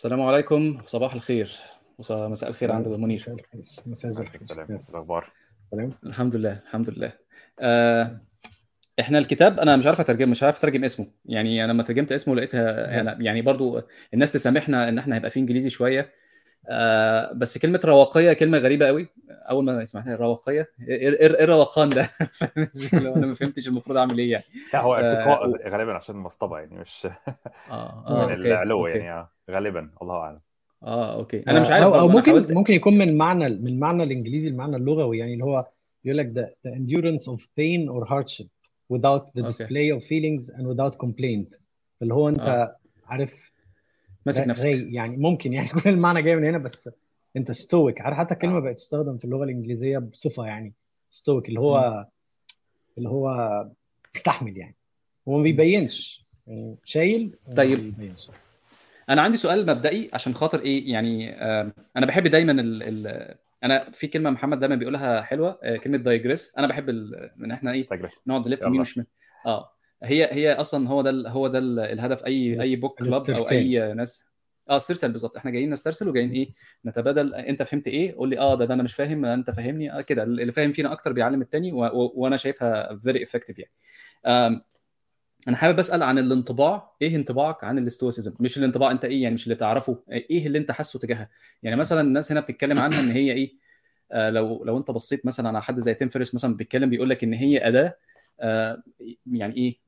السلام عليكم صباح الخير. ومساء الخير عند منير. مساء الخير مساء السلام. إيه الأخبار؟ تمام. الحمد لله الحمد لله. آه إحنا الكتاب أنا مش عارف أترجم مش عارف أترجم اسمه. يعني أنا لما ترجمت اسمه لقيتها يعني, يعني برضو الناس تسامحنا إن إحنا هيبقى فيه إنجليزي شوية. آه بس كلمة رواقية كلمة غريبة قوي. أول ما سمعتها رواقية إيه إيه إيه الروقان ده؟ أنا ما فهمتش المفروض أعمل إيه يعني. لا هو آه، ارتقاء غالبا عشان المصطبه يعني مش آه آه من العلو أوكي. يعني آه، غالبا الله أعلم. آه okay. أنا مش عارف أو ممكن حاولت ممكن يكون من المعنى من المعنى الإنجليزي المعنى اللغوي يعني اللي هو بيقول لك the, the endurance of pain or hardship without the display of feelings and without complaint. اللي هو أنت آه. عارف ماسك نفسك. رايق يعني ممكن يعني يكون المعنى جاي من هنا بس انت stoic. عارف حتى الكلمة آه. بقت تستخدم في اللغة الإنجليزية بصفة يعني stoic اللي. هو اللي هو تستحمل يعني. وما مم. بيبينش. يعني شايل طيب. بيبينش. أنا عندي سؤال مبدئي عشان خاطر إيه يعني آه أنا بحب دايما ال ال أنا في كلمة محمد دايما بيقولها حلوة آه كلمة digress أنا بحب ال- إن إحنا إيه نقعد نلف يمين وشمال. آه. هي هي أصلا هو ده هو ده ال- الهدف أي أي book club أو أي ناس. آه استرسل بالظبط. إحنا جايين نسترسل وجايين إيه نتبادل. أنت فهمت إيه؟ قول لي آه ده, ده أنا مش فاهم أنت فاهمني. آه كده. اللي فاهم فينا أكتر بيعلم التاني و و وأنا شايفها very effective يعني. آم، أنا حابب أسأل عن الانطباع. إيه انطباعك عن ال stoicism مش الانطباع أنت إيه يعني مش اللي تعرفه إيه اللي أنت حاسه تجاهها يعني مثلا الناس هنا بتتكلم عنها إن هي إيه آه لو لو أنت بصيت مثلا على حد زي Tim Ferriss مثلا بيتكلم بيقول لك إن هي أداة آه يعني إيه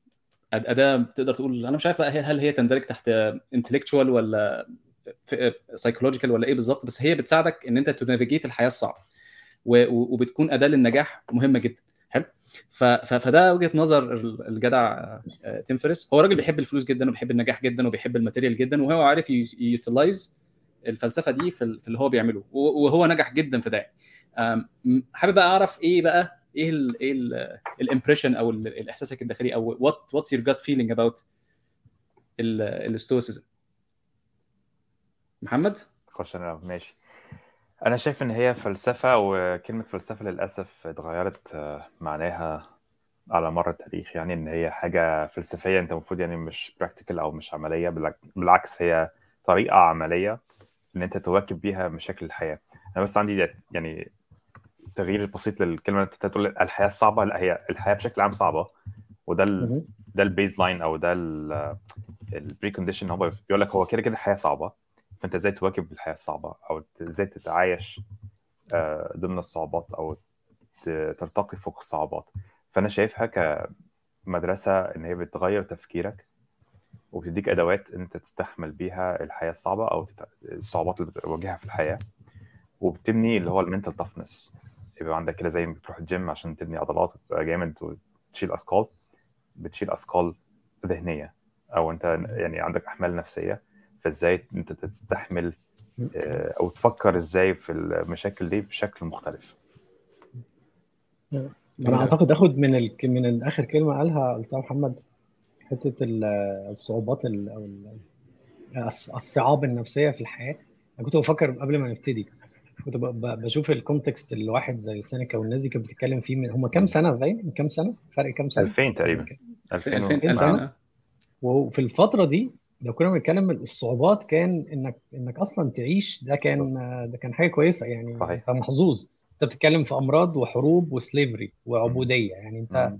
أداة تقدر تقول أنا مش عارف هل هي تندرج تحت intellectual ولا psychological ولا إيه بالظبط بس هي بتساعدك إن أنت ت navigate الحياة الصعبة. وبتكون أداة للنجاح مهمة جدا. حلو. فده وجهة نظر ال- الجدع آه، Tim Ferriss هو راجل بيحب الفلوس جدا وبيحب النجاح جدا وبيحب ال material جدا وهو عارف utilize الفلسفة دي في ال- في اللي هو بيعمله. وهو نجح جدا في ده. حابب بقى أعرف إيه بقى إيه ال إيه ال impression أو الاحساسك الداخلي أو what what's your gut feeling about ال stoicism محمد؟ خش أنا ماشي. أنا شايف إن هي فلسفة وكلمة فلسفة للأسف اتغيرت آه، معناها على مر التاريخ. يعني إن هي حاجة فلسفية أنت المفروض يعني مش practical أو مش عملية بالعك- بالعكس هي طريقة عملية إن أنت تواكب بيها مشاكل الحياة. أنا بس عندي يعني تغيير بسيط للكلمة اللي أنت تقول الحياة الصعبة. لا هي الحياة بشكل عام صعبة. وده ال. ده ال baseline أو ده ال precondition هو بيقول لك هو كده كده الحياة صعبة. فأنت إزاي تواكب الحياة الصعبة؟ أو إزاي تتعايش آه، ضمن الصعوبات أو ترتقي فوق الصعوبات. فأنا شايفها كمدرسة إن هي بتغير تفكيرك وبتديك أدوات أنت تستحمل بيها الحياة الصعبة أو الصعوبات اللي بتواجهها في الحياة. وبتبني اللي هو ال mental toughness يبقى عندك كده زي ما بتروح الجيم عشان تبني عضلات وتبقى جامد وتشيل أثقال بتشيل أثقال ذهنية أو أنت يعني عندك أحمال نفسية فإزاي أنت تستحمل آه، أو تفكر إزاي في المشاكل دي بشكل مختلف. أنا أعتقد آخد من ال... من آخر كلمة قالها قلتها محمد حتة ال- الصعوبات ال... أو ال- الص- الصعاب النفسية في الحياة. أنا كنت بفكر قبل ما نبتدي كنت ب... ب- بشوف ال context اللي واحد زي سينيكا والناس دي كانت بتتكلم فيه من هم كام سنة؟ باين من كام سنة؟ فرق كام سنة؟ 2000 تقريبا. 2000 2000 2000 2000 سنة. وفي الفترة دي لو كنا بنتكلم الصعوبات كان انك إنك أصلا تعيش ده كان ده كان حاجة كويسة يعني. صحيح. أنت محظوظ. أنت بتتكلم في أمراض وحروب و slavery. وعبودية. يعني أنت مم.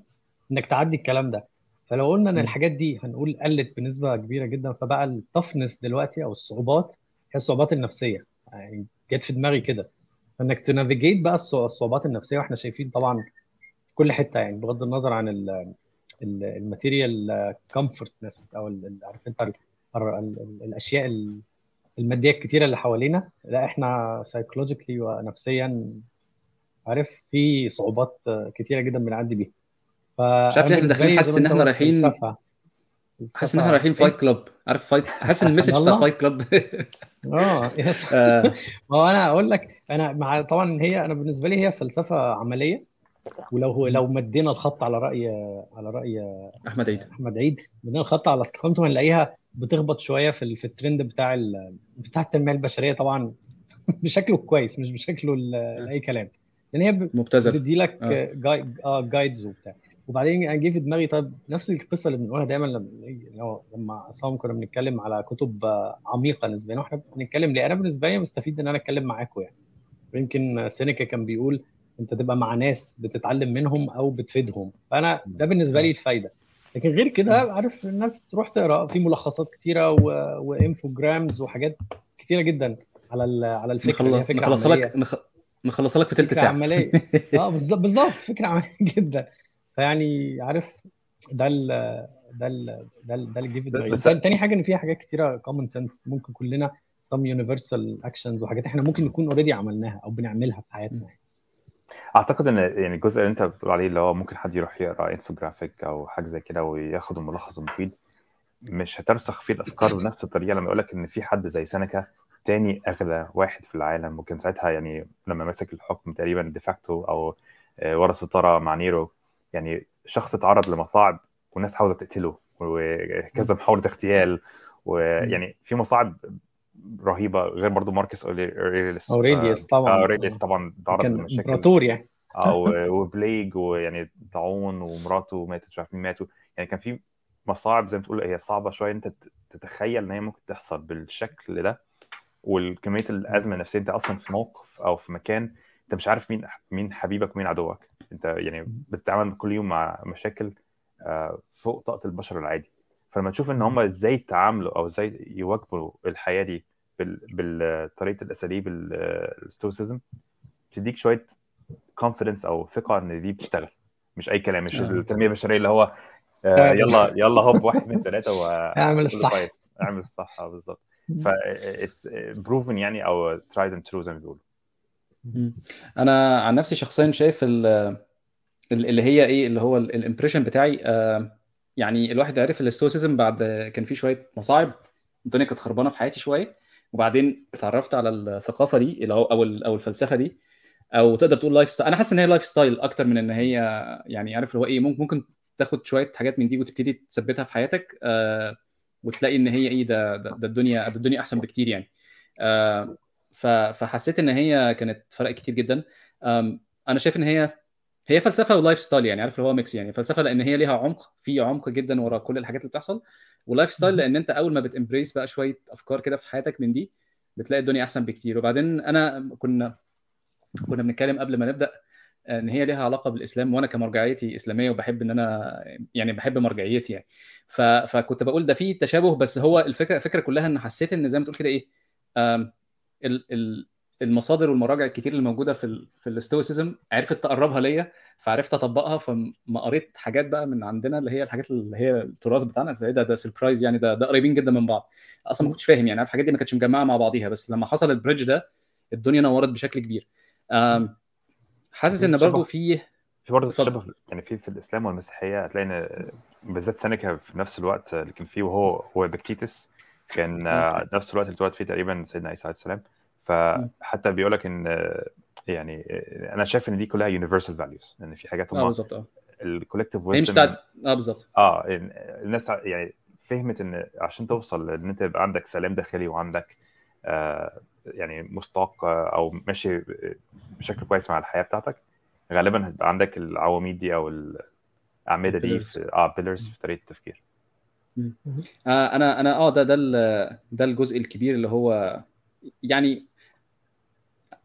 إنك تعدي الكلام ده. فلو قلنا إن. الحاجات دي هنقول قلت بنسبة كبيرة جدا فبقى ال toughness دلوقتي أو الصعوبات هي الصعوبات النفسية. يعني جت في دماغي كده. إنك ت navigate بقى الص- الصعوبات النفسية وإحنا شايفين طبعا في كل حتة يعني بغض النظر عن ال material comfortness أو عارف أنت ال- ال- ال- الأشياء ال- المادية الكتيرة اللي حوالينا. لا إحنا psychologically ونفسيا عارف في صعوبات كتيرة جدا بنعدي بيها. مش عارف إحنا داخلين لي حاسس إن إحنا رايحين حاسس إن إحنا رايحين Fight Club عارف Fight حاسس إن ال message بتاع Fight Club آه آه، ما هو أنا أقول لك أنا مع طبعا هي أنا بالنسبة لي هي فلسفة عملية. ولو هو لو مدينا الخط على راي على رأي أحمد عيد. أحمد عيد. مدينا الخط على استقامته هنلاقيها بتخبط شوية في في الترند بتاع ال- بتاع التنمية البشرية طبعا. بشكله كويس مش بشكله لأي كلام. لأن هي ب- مبتذل. بتدي لك آه. جايدز وبتاع. وبعدين جه في دماغي طيب نفس القصة اللي بنقولها دايما لما لما عصام كنا بنتكلم على كتب عميقة نسبيا وإحنا بنتكلم ليه؟ أنا بالنسبة لي مستفيد إن أنا أتكلم معاكم يعني. يمكن سينيكا كان بيقول أنت تبقى مع ناس بتتعلم منهم أو بتفيدهم. فأنا ده بالنسبة لي الفايدة. لكن غير كده عارف الناس تروح تقرأ في ملخصات كتيرة و... و infograms وحاجات كتيرة جدا على ال... على الفكرة نخلص فكرة لك نخ... نخلص لك في ثلث ساعة. عملية. آه بالظبط بالظبط فكرة عملية جدا. فيعني عارف ده ال ده ال ده ال ده في دماغي بس تاني حاجة إن فيها حاجات كتيرة common sense ممكن كلنا some universal actions وحاجات إحنا ممكن نكون already عملناها أو بنعملها في حياتنا. أعتقد إن يعني الجزء اللي أنت بتقول عليه اللي هو ممكن حد يروح يقرأ انفوجرافيك أو حاجة زي كده وياخد الملخص المفيد مش هترسخ فيه الأفكار بنفس الطريقة. لما يقول لك إن في حد زي سينيكا تاني أغنى واحد في العالم وكان ساعتها يعني لما مسك الحكم تقريبا de facto أو آه، ورا ستارة مع نيرو يعني شخص اتعرض لمصاعب والناس عاوزه تقتله وكذا محاوله اغتيال ويعني في مصاعب رهيبة غير برضو ماركس أوريليس. اوريليوس طبعا. اوريليوس طبعا تعرض لمشاكل. إمبراطور يعني. أو و plague ويعني طاعون ومراته ماتت مش عارف مين ماتوا. يعني كان في مصاعب زي ما تقول هي صعبة شوية أنت تتخيل إن هي ممكن تحصل بالشكل ده. والكمية الأزمة النفسية أنت أصلا في موقف أو في مكان أنت مش عارف مين مين حبيبك ومين عدوك. انت يعني بتتعامل كل يوم مع مشاكل آه، فوق طاقة البشر العادي. فلما تشوف إن هم إزاي تعاملوا أو إزاي يواجهوا الحياة دي بالطريقة الاساليب ال Stoicism بتديك شوية confidence أو ثقة إن دي بتشتغل. مش أي كلام مش التنمية البشرية اللي هو آه يلا يلا هوب واحد اثنين ثلاثة اعمل الصح. اعمل الصح آه، بالظبط. ف it's proven يعني أو tried and true زي ما بيقولوا. أنا عن نفسي شخصيا شايف اللي هي إيه اللي هو ال impression بتاعي آه، يعني الواحد عرف ال Stoicism بعد كان في شوية مصاعب الدنيا كانت خربانة في حياتي شوية وبعدين اتعرفت على الثقافة دي أو أو الفلسفة دي أو تقدر تقول lifestyle أنا حاسس إن هي lifestyle أكتر من إن هي يعني عارف اللي هو إيه ممكن ممكن تاخد شوية حاجات من دي وتبتدي تثبتها في حياتك آه وتلاقي إن هي إيه ده ده, ده الدنيا ده الدنيا أحسن بكتير يعني آه فحسيت إن هي كانت فرق كتير جدا. أنا شايف إن هي هي فلسفة و lifestyle يعني عارف اللي هو mix يعني. فلسفة لأن هي ليها عمق في عمق جدا ورا كل الحاجات اللي بتحصل. و lifestyle لأن أنت أول ما بت embrace بقى شوية أفكار كده في حياتك من دي بتلاقي الدنيا أحسن بكتير. وبعدين أنا كنا كنا بنتكلم قبل ما نبدأ إن هي ليها علاقة بالإسلام وأنا كمرجعيتي إسلامية وبحب إن أنا يعني بحب مرجعيتي يعني. ف... فكنت بقول ده في تشابه بس هو الفكرة الفكرة كلها إن حسيت إن زي ما تقول كده إيه. المصادر والمراجع الكتير اللي موجودة في ال... في ال Stoicism عرفت تقربها ليا فعرفت أطبقها فما قريت حاجات بقى من عندنا اللي هي الحاجات اللي هي التراث بتاعنا زي ده ده surprise يعني ده ده قريبين جدا من بعض. أصلا ما كنتش فاهم يعني عارف الحاجات دي ما كانتش مجمعة مع بعضيها بس لما حصل ال bridge ده الدنيا نورت بشكل كبير. حاسس إن برضه في في برضه تشابه يعني في في الإسلام والمسيحية هتلاقي إن بالذات سينيكا في نفس الوقت اللي كان فيه وهو هو وإبكتيتس كان نفس الوقت اللي اتولد فيه تقريبا سيدنا عيسى عليه السلام. فحتى بيقول لك إن يعني أنا شايف إن دي كلها universal values إن في حاجات آه بالظبط آه. ال collective مش بتاعت آه بالظبط. آه الناس يعني فهمت إن عشان توصل إن أنت يبقى عندك سلام داخلي وعندك آه يعني متسق أو ماشي بشكل كويس مع الحياة بتاعتك غالبا هتبقى عندك العواميد دي أو الأعمدة دي في آه pillars في طريقة التفكير. آه أنا أنا آه ده ده ده الجزء الكبير اللي هو يعني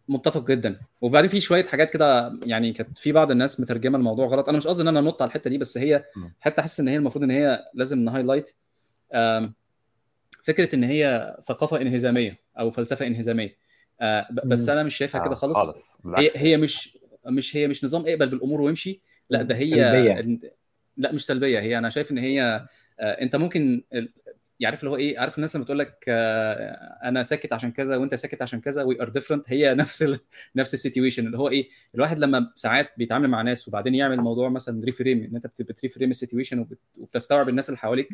متفق جدا. وبعدين في شوية حاجات كده يعني كانت في بعض الناس مترجمة الموضوع غلط. أنا مش قصدي إن أنا أنط على الحتة دي بس هي حتى احس إن هي المفروض إن هي لازم نهايلايت فكرة إن هي ثقافة انهزامية أو فلسفة انهزامية. آه بس أنا مش شايفها كده خالص, خالص. هي هي مش مش هي مش نظام اقبل بالأمور وامشي. لا ده هي سلبية. لا مش سلبية. هي أنا شايف إن هي آه أنت ممكن يعرف اللي هو إيه عارف الناس لما تقول لك آه أنا ساكت عشان كذا وأنت ساكت عشان كذا we are different هي نفس ال نفس ال situation اللي هو إيه الواحد لما ساعات بيتعامل مع ناس وبعدين يعمل موضوع مثلا reframe إن أنت بت reframe ال situation وبتستوعب الناس اللي حواليك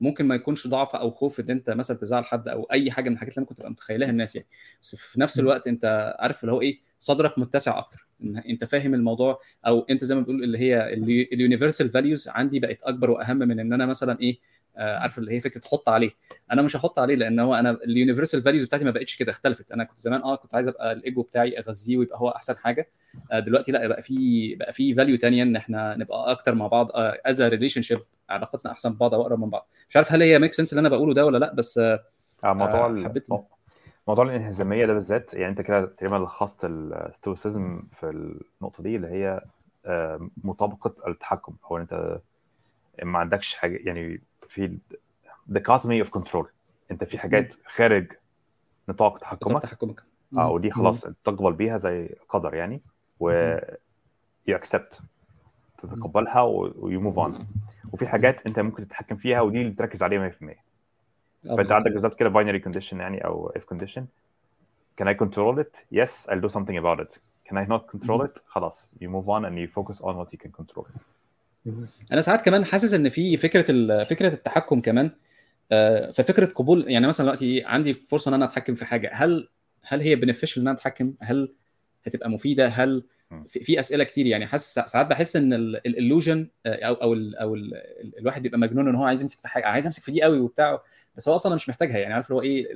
ممكن ما يكونش ضعف أو خوف إن أنت مثلا تزعل حد أو أي حاجة من الحاجات اللي أنا كنت متخيلها الناس يعني. بس في نفس الوقت أنت عارف اللي هو إيه صدرك متسع أكتر. أنت فاهم الموضوع أو أنت زي ما بتقول اللي هي ال universal values عندي بقت أكبر وأهم من إن أنا مثلا إيه آه، عارف اللي هي فكرة حط عليه. أنا مش هحط عليه لأن هو أنا ال universal values بتاعتي ما بقتش كده اختلفت. أنا كنت زمان آه كنت عايز أبقى الايجو بتاعي أغذيه ويبقى هو أحسن حاجة. آه، دلوقتي لأ بقى في بقى في value ثانية إن إحنا نبقى أكتر مع بعض as relationship علاقتنا أحسن ببعض أو أقرب من بعض. مش عارف هل هي make sense اللي أنا بقوله ده ولا لأ بس آه موضوع حبيت- موضوع الانهزامية ده بالذات يعني انت كده تقريبا لخصت ال Stoicism في النقطة دي اللي هي آه، مطابقة التحكم. أو انت ما عندكش حاجة يعني في dichotomy of control. انت في حاجات خارج نطاق تحكمك. تحكمك. آه ودي خلاص تقبل بيها زي قدر يعني و you accept. تتقبلها و you move on وفي حاجات انت ممكن تتحكم فيها ودي اللي تركز عليها 100% آه، فأنت بالظبط. عندك بالظبط كده binary condition يعني أو if condition. Can I control it? Yes I'll do something about it. Can I not control it? خلاص. You move on and you focus on what you can control. أنا ساعات كمان حاسس إن في فكرة فكرة التحكم كمان. آه، ففكرة قبول يعني مثلا دلوقتي عندي فرصة إن أنا أتحكم في حاجة. هل هل هي beneficial إن أنا أتحكم؟ هل هتبقى مفيدة؟ هل. في, في أسئلة كتير. يعني حاسس ساعات بحس إن ال illusion أو أو ال أو ال الواحد بيبقى مجنون إن هو عايز يمسك في حاجة عايز أمسك في دي قوي وبتاع بس هو أصلا مش محتاجها. يعني عارف اللي هو إيه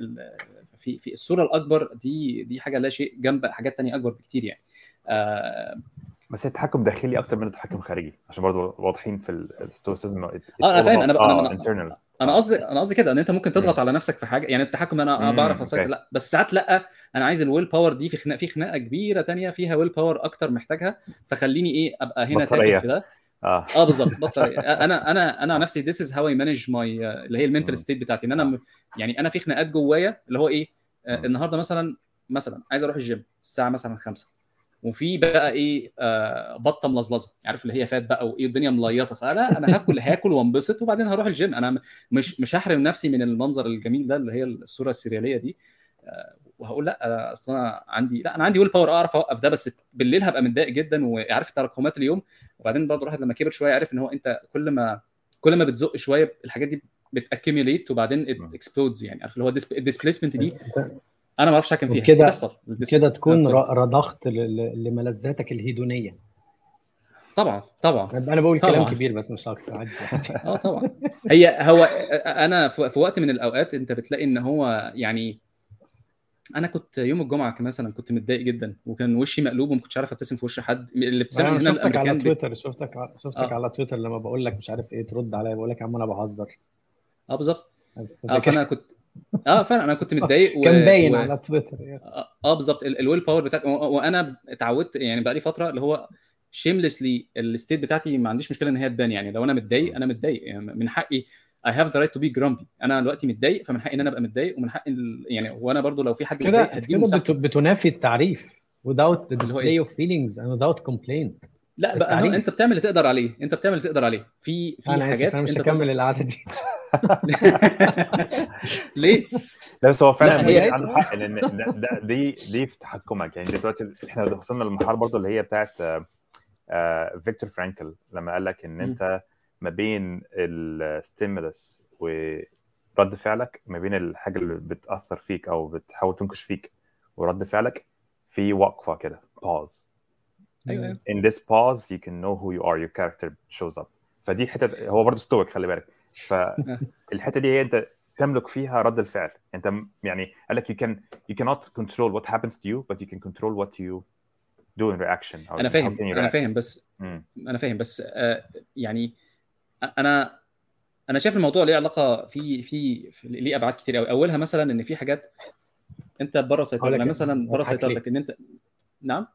في في الصورة الأكبر دي دي حاجة لا شيء جنب حاجات تانية أكبر بكتير يعني. آه، بس هي تحكم داخلي أكتر من التحكم خارجي عشان برضه واضحين في ال Stoicism آه أنا فاهم. أنا آه أنا internal. أنا قصدي أنا قصدي كده إن أنت ممكن تضغط. على نفسك في حاجة يعني التحكم أنا بعرف أسيطر. لا بس ساعات لأ أنا عايز ال willpower دي في خناقة في خناقة كبيرة تانية فيها willpower أكتر محتاجها فخليني إيه أبقى هنا. تافه في ده آه آه بالظبط بطل أنا أنا أنا عن نفسي this is how I manage my اللي هي ال mental. state بتاعتي إن أنا م- يعني أنا في خناقات جوايا اللي هو إيه آه. النهارده مثلا مثلا عايز أروح الجيم الساعة مثلا 5 وفي بقى إيه آه بطة ملزلزة. عارف اللي هي فات بقى وإيه الدنيا مليطة. فأنا أنا هاكل هاكل وانبسط وبعدين هروح الجيم. أنا مش مش هحرم نفسي من المنظر الجميل ده اللي هي الصورة السريالية دي. آه وهقول لأ أصل أنا عندي لأ أنا عندي willpower أعرف أوقف ده بس بالليل هبقى متضايق جدا. وعارف تراكمات اليوم؟ وبعدين برضه الواحد لما كبر شوية عرف إن هو أنت كل ما كل ما بتزق شوية الحاجات دي بت accumulate وبعدين explodes يعني. عارف اللي هو ال displacement دي أنا ما أعرفش احكم فيها. وبكده- بتحصل. كده تكون آه، رضخت لملذاتك الهيدونية. طبعا طبعا. أنا بقول طبعاً. كلام كبير بس مش أكتر عادي. آه طبعا. هي هو أنا في وقت من الأوقات أنت بتلاقي إن هو يعني أنا كنت يوم الجمعة مثلا كنت متضايق جدا وكان وشي مقلوب وما كنتش عارف أبتسم في وش حد. الابتسامه هنا شفتك على الامريكان بي- تويتر شفتك ع- شفتك آه. على تويتر لما بقول لك مش عارف إيه ترد عليا بقول لك يا عم أنا بهزر. آه بالظبط. آه فأنا كنت آه فعلا أنا كنت متضايق و... كان باين و... على تويتر يعني. آه آه، بالظبط. ال- ال willpower بتاعتي و- وأنا اتعودت يعني بقى لي فترة اللي هو shamelessly ال state بتاعتي ما عنديش مشكلة إن هي تبان يعني. لو أنا متضايق أنا متضايق. يعني من حقي I have the right to be grumpy. أنا دلوقتي متضايق فمن حقي إن أنا أبقى متضايق ومن حقي يعني وأنا برضو لو في حد كده كده بتنافي التعريف without the هو display إيه؟ of feelings and without complaint. لا بقى هو التعريف. انت بتعمل اللي تقدر عليه انت بتعمل اللي تقدر عليه في في أنا حاجات أنا مش انت هكمل القعدة دي ليه؟ لا بس هو فعلا هي- عنده حق لأن ده, دي دي في تحكمك يعني دلوقتي إحنا وصلنا للمرحله برضه اللي هي بتاعت آه، آه، فيكتور فرانكل لما قال لك إن. أنت ما بين ال stimulus ورد فعلك ما بين الحاجة اللي بتأثر فيك أو بتحاول تنكش فيك ورد فعلك في وقفة كده pause أيوه. أيوه in this pause you can know who you are. Your character shows up. فدي حتة هو برضه ستويك خلي بالك. فالحته دي هي أنت تملك فيها رد الفعل. أنت م- يعني قال لك you can you cannot control what happens to you but you can control what you do in reaction. أنا فاهم. أنا. فاهم بس مم. أنا فاهم بس آه، يعني أنا أنا شايف الموضوع ليه علاقة في في في- ليه أبعاد كتير قوي أولها مثلا إن في حاجات أنت بره سيطرتك لك مثلا بره؟ سيطرتك إن انت نعم؟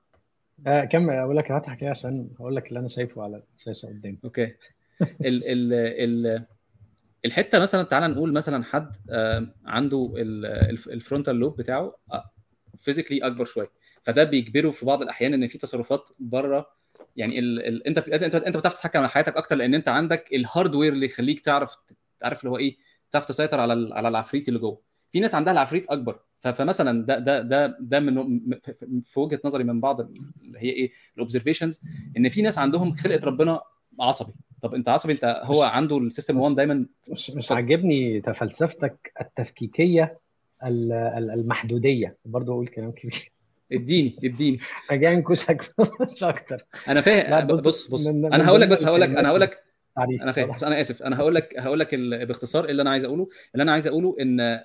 آه، كمل أقول لك هضحك إيه عشان هقول لك اللي أنا شايفه على الشاشة قدامي okay ال ال ال الحتة مثلا تعال نقول مثلا حد آه، عنده ال- الف- ال frontal lobe بتاعه physically أكبر شوية فده بيجبره في بعض الأحيان إن في تصرفات بره يعني ال... ال... أنت. انت أنت بتعرف تتحكم على حياتك أكتر لأن أنت عندك ال hardware اللي يخليك تعرف تعرف اللي هو إيه تعرف تسيطر على. على العفريت اللي جوه في ناس عندها العفريت أكبر. فمثلا ده ده ده ده من في وجهة نظري من بعض اللي هي إيه؟ ال observations إن في ناس عندهم خلقة ربنا عصبي. طب أنت عصبي؟ أنت هو عنده ال system 1 دايما؟ مش مش. عاجبني فلسفتك التفكيكية ال- ال- المحدودية. برضه أقول كلام كبير. اديني اديني. جاي أنكشك مش أكتر. أنا فاهم. بص، بص بص. من- أنا هقول لك بس هقول لك أنا هقول لك أنا فاهم. بس أنا آسف. أنا هقول لك هقول لك باختصار اللي أنا عايز أقوله. اللي أنا عايز أقوله إن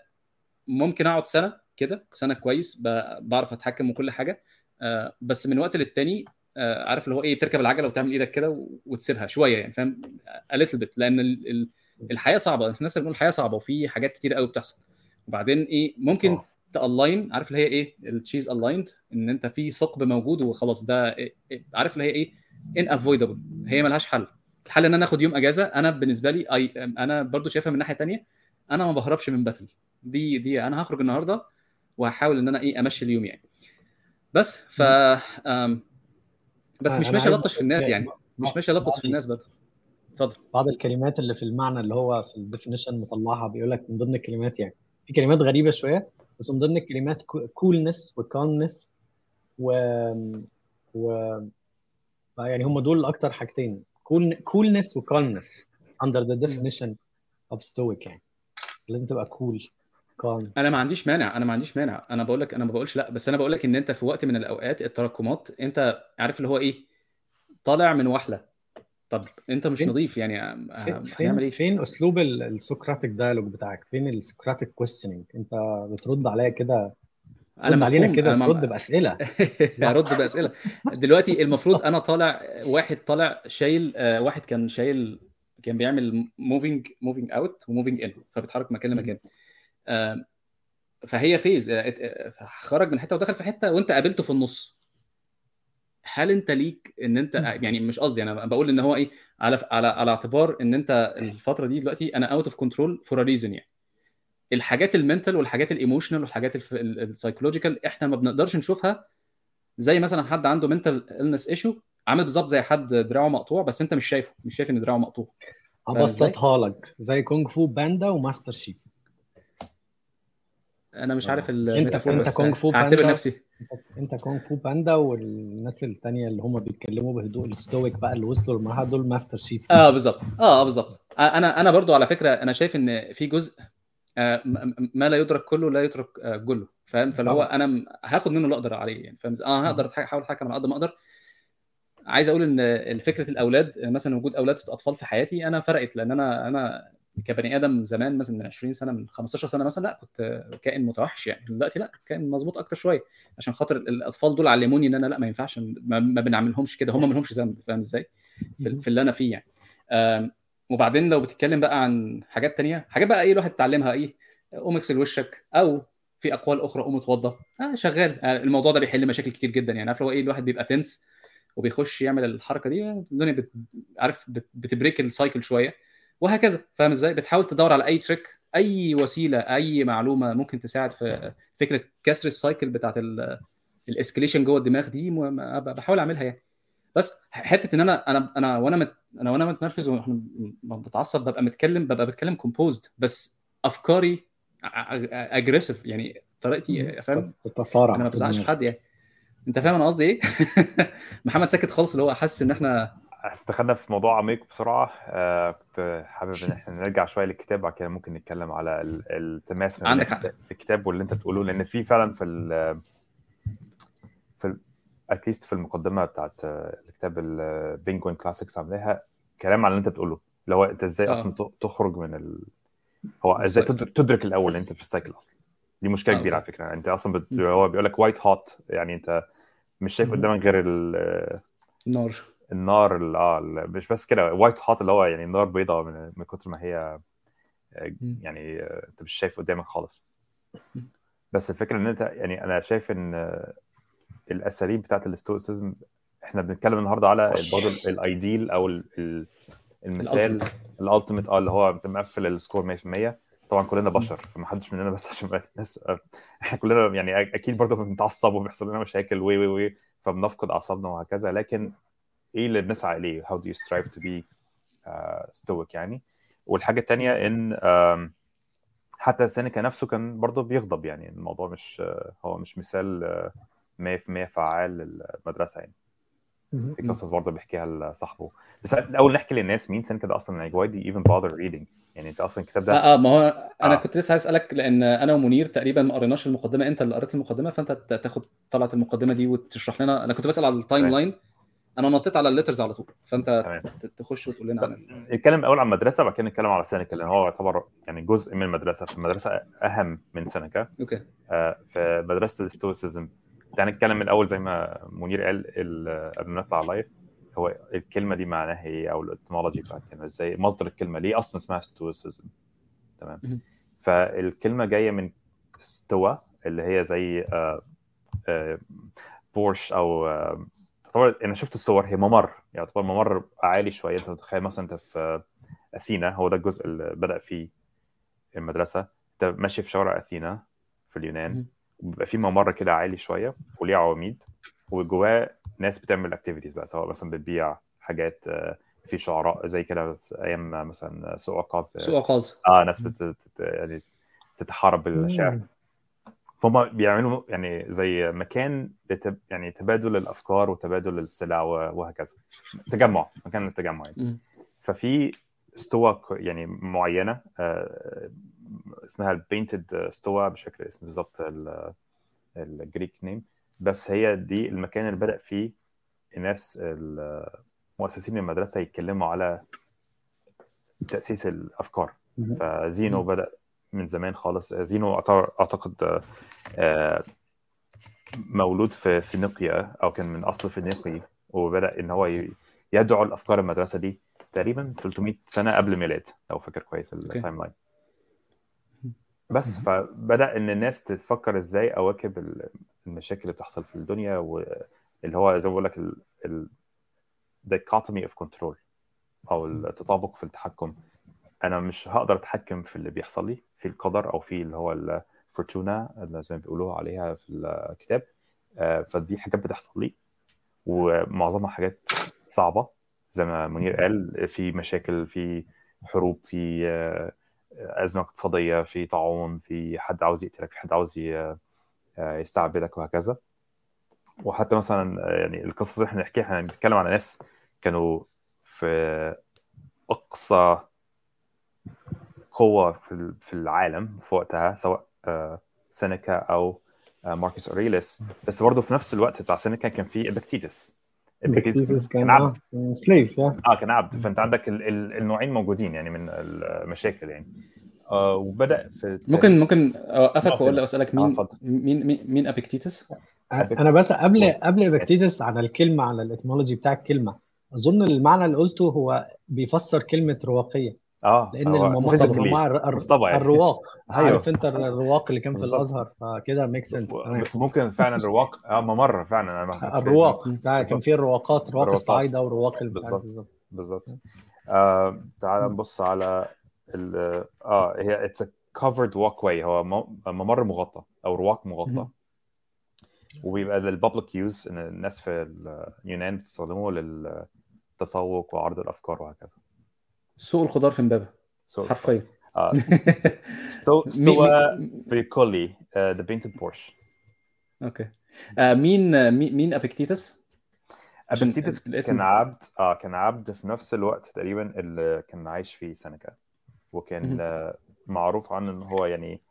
ممكن أقعد سنة كده سنة كويس بعرف أتحكم وكل حاجة. آه، بس من وقت للتاني آه، عارف اللي هو إيه تركب العجلة وتعمل إيدك كده وتسيبها شوية يعني فاهم؟ little bit لأن ال- ال- الحياة صعبة. إحنا لسه بنقول الحياة صعبة وفي حاجات كتير قوي بتحصل. وبعدين إيه ممكن آه. تالاين عارف اللي هي إيه التشيز الايند إن أنت في ثقب موجود وخلاص ده إيه إيه عارف اللي هي إيه unavoidable هي ملهاش حل. الحل إن أنا آخد يوم إجازة أنا بالنسبة لي أي أنا برضو شايفها من ناحية تانية أنا ما بهربش من battle دي دي أنا هخرج النهارده وهحاول إن أنا إيه أمشي اليوم يعني. بس ف بس مش ماشي الطش في الناس يعني. مش ماشي الطش في الناس بدل اتفضل. بعض الكلمات اللي في المعنى اللي هو في ال definition مطلعها بيقول لك من ضمن الكلمات يعني. في كلمات غريبة شوية بس من ضمن الكلمات coolness و calmness و و يعني هم دول أكتر حاجتين. coolness و calmness under the definition of stoic يعني. لازم تبقى cool أنا ما عنديش مانع أنا ما عنديش مانع. أنا بقول لك أنا ما بقولش لأ بس أنا بقول لك إن أنت في وقت من الأوقات التراكمات أنت عارف اللي هو إيه؟ طالع من وحلة. طب أنت مش فين- نظيف يعني فين؟ هنعمل إيه؟ فين أسلوب ال- ال Socratic dialogue بتاعك؟ فين ال Socratic questioning أنت بترد عليا كده أنا رد علينا مفهوم. كده أنا ترد بأسئلة. هرد بأسئلة. دلوقتي المفروض أنا طالع واحد طالع شايل آه، واحد كان شايل كان بيعمل moving moving out و moving in فبيتحرك مكان لمكان. فهي phase آه، آه، خرج من حتة ودخل في حتة وانت قابلته في النص. هل انت ليك ان انت يعني مش قصدي أنا بقول ان هو إيه على على على اعتبار ان انت الفترة دي دلوقتي أنا out of control for a reason يعني. الحاجات ال mental والحاجات ال emotional والحاجات ال psychological إحنا ما بنقدرش نشوفها زي مثلا حد عنده mental illness issue عامل بالظبط زي حد دراعه مقطوع بس انت مش شايفه مش شايف ان دراعه مقطوع؟ هبسطها لك زي كونغ فو باندا و master Shifu أنا مش عارف آه. ال metaphor انت بس كونغ فو باندا. نفسي انت أنت كونغ فو باندا والناس التانية اللي هم بيتكلموا بهدوء ال stoic بقى اللي وصلوا للمرحله دول master Shifu آه بالظبط آه بالظبط آه، أنا أنا برضو على فكرة أنا شايف إن في جزء آه، ما لا يدرك كله لا يترك جله فاهم فاللي هو. أنا هاخد منه اللي أقدر عليه يعني فاهم؟ آه هقدر احاول أتحكم على قد ما أقدر عايز أقول إن فكرة الأولاد مثلا وجود أولاد أطفال في حياتي أنا فرقت لأن أنا أنا كبني آدم زمان مثلا من 20 سنة من 15 سنة مثلا لا كنت كائن متوحش يعني. دلوقتي لا كائن مظبوط أكتر شوية عشان خاطر الأطفال دول علموني إن أنا لا ما ينفعش ما, ما بنعملهمش كده. هم ما لهمش ذنب فاهم إزاي؟ في, في اللي أنا فيه يعني. وبعدين لو بتتكلم بقى عن حاجات تانية حاجات بقى إيه الواحد اتعلمها إيه قوم اغسل وشك أو في أقوال أخرى قوم أتوضى. آه شغال. آه الموضوع ده بيحل مشاكل كتير جدا يعني. عارف لو إيه الواحد بيبقى tense وبيخش يعمل الحركة دي الدنيا بت... عارف بت... بت break ال cycle شوية. وهكذا. فاهم إزاي؟ بتحاول تدور على أي trick أي وسيلة أي معلومة ممكن تساعد في فكرة كسر ال cycle بتاعت ال escalation جوه الدماغ دي بحاول أعملها يعني. بس حتة إن أنا أنا أنا وأنا مت أنا وأنا متنرفز وإحنا بتعصب ببقى متكلم ببقى بتكلم composed بس أفكاري aggressive يعني طريقتي فاهم؟ التصارع أنا ما في بزعلش في. حد يعني. أنت فاهم أنا قصدي إيه؟ محمد ساكت خالص اللي هو حاسس إن إحنا استخدنا في موضوع عميق بسرعة آه كنت حابب إن إحنا نرجع شوية للكتاب بعد كده ممكن نتكلم على ال- التماس ما بين عندك. الكتاب واللي أنت بتقوله لأن في فعلا في ال في at least في المقدمة بتاعت آه، الكتاب ال Penguin Classics عاملاها كلام على اللي أنت بتقوله اللي هو أنت إزاي آه. أصلا تخرج من ال... هو إزاي. تدرك, الأول أنت في ال cycle أصلا دي مشكلة آه، كبيرة على. فكرة أنت أصلا بت... هو بيقول لك white hot يعني أنت مش شايف. قدامك غير ال... نار النار ال- آه مش بس كده white hot اللي هو يعني النار بيضاء من, من كتر ما هي آه،. يعني آه، انت مش شايف قدامك خالص. بس الفكرة إن أنت يعني أنا شايف إن آه، الأساليب بتاعت ال stoicism إحنا بنتكلم النهارده على برضه ال ideal أو ال- ال- المثال. ال ultimate آه اللي هو أنت مقفل ال score 100% طبعا كلنا بشر فما حدش مننا بس عشان الناس إحنا كلنا يعني أكيد برضه بنتعصب وبيحصل لنا مشاكل وي وي وي فبنفقد أعصابنا وهكذا لكن إيه اللي بنسعى اليه how do you strive to be uh, stoic يعني والحاجة الثانية إن um, حتى سينيكا نفسه كان برضه بيغضب يعني الموضوع مش uh, هو مش مثال uh, 100% فعال للمدرسة يعني. في قصص برضه بيحكيها لصاحبه بس الأول نحكي للناس مين سينيكا ده أصلا يعني why do you even bother reading يعني أنت أصلا الكتاب ده آه آه ما هو أنا آه. كنت لسه عايز أسألك لأن أنا ومنير تقريبا ما قريناش المقدمة أنت اللي قريت المقدمة فأنت تاخد طلعت المقدمة دي وتشرح لنا أنا كنت بسأل على ال time. line أنا نطيت على ال letters على طول فأنت تخش وتقول لنا عن نتكلم الأول عن المدرسة بعد كده نتكلم على سينيكا لأن هو يعتبر يعني جزء من المدرسة. فالمدرسه أهم من سينيكا okay. آه، في مدرسة ال stoicism تعال نتكلم الأول زي ما منير قال ال- قبل ما نطلع live هو الكلمة دي معناها إيه؟ أو ال etymology بتاعت الكلمة إزاي؟ مصدر الكلمة ليه أصلا اسمها stoicism تمام. فالكلمة جاية من stoa اللي هي زي آه، آه، بورش أو آه، طبعا أنا شفت الصور هي ممر طبعا ممر عالي شوية. أنت متخيل مثلا أنت في أثينا هو ده الجزء اللي بدأ فيه المدرسة. أنت ماشي في شوارع أثينا في اليونان مهم. وبيبقى في ممر كده عالي شوية وليه عواميد وجواه ناس بتعمل اكتيفيتيز بقى سواء مثلا بتبيع حاجات آه، في شعراء زي كده أيام مثلا سوق عقاب سوق عقاز آه ناس بت يعني تتحارب بالشعر. فهم بيعملوا يعني زي مكان لتب يعني تبادل الأفكار وتبادل السلع وهكذا تجمع مكان للتجمع يعني. ففي stoa يعني معينة آه، اسمها ال painted stoa مش فاكر الاسم بالظبط ال- ال Greek name بس هي دي المكان اللي بدأ فيه الناس مؤسسين المدرسة يتكلموا على تأسيس الأفكار. فزينو. بدأ من زمان خالص. زينو أعت- أعتقد آه، مولود في فينيقيا أو كان من أصل فينيقي وبدأ إن هو يدعو الأفكار المدرسة دي تقريبا 300 سنة قبل الميلاد لو فاكر كويس ال timeline بس فبدأ إن الناس تفكر إزاي أواكب ال- المشاكل اللي بتحصل في الدنيا واللي هو زي ما بقول لك ال- ال dichotomy of control أو التطابق في التحكم. أنا مش هقدر أتحكم في اللي بيحصل لي في القدر أو في اللي هو الفورتونا زي ما بيقولوها عليها في الكتاب. آه، فدي حاجات بتحصل لي ومعظمها حاجات صعبة. زي ما منير قال في مشاكل في حروب في آه، أزمة اقتصادية في طاعون في حد عاوز يقتلك في حد عاوز آه، يستعبدك وهكذا. وحتى مثلا يعني القصص اللي إحنا بنحكيها إحنا بنتكلم على ناس كانوا في أقصى قوة في في العالم في وقتها سواء آه، سينيكا أو آه، ماركوس أوريليس. بس برضه في نفس الوقت بتاع سينيكا كان في ابكتيتس ابكتيتس كان عبد. slave يا. آه كان عبد. فأنت عندك ال- ال- النوعين موجودين يعني من المشاكل يعني. آه وبدأ في ممكن ممكن أوقفك آه، وأقول أسألك آه، مين اتفضل. مين مين, مين ابيكتيتس؟ أنا بس قبل قبل ابكتيتس على الكلمة على ال etymology بتاع الكلمة أظن المعنى اللي قلته هو بيفسر كلمة رواقية. آه لأن هو الر- مصطبع يعني. الرواق أيوه. عارف انت الرواق اللي كان في. الأزهر فكده make sense ممكن فعلا الرواق آه ممر فعلا أنا. الرواق كان. في الرواقات رواق. الصعايده ورواق بالظبط. بالظبط آه تعال نبص على ال آه هي اتس كفرد walkway هو م- ممر مغطى أو رواق مغطى. وبيبقى للبابليك يوز إن الناس في اليونان بتستخدمه للتسوق وعرض الأفكار وهكذا سوق الخضار في امبابة. حرفيا. آه. ستو مين- ستوى مين- بريكولي ذا بينتد بورش أوكي. آه مين مين أبيكتيتس؟ أبيكتيتس كان عبد آه كان عبد في نفس الوقت تقريبا اللي كان عايش في سينيكا وكان. آه، معروف عنه إن هو يعني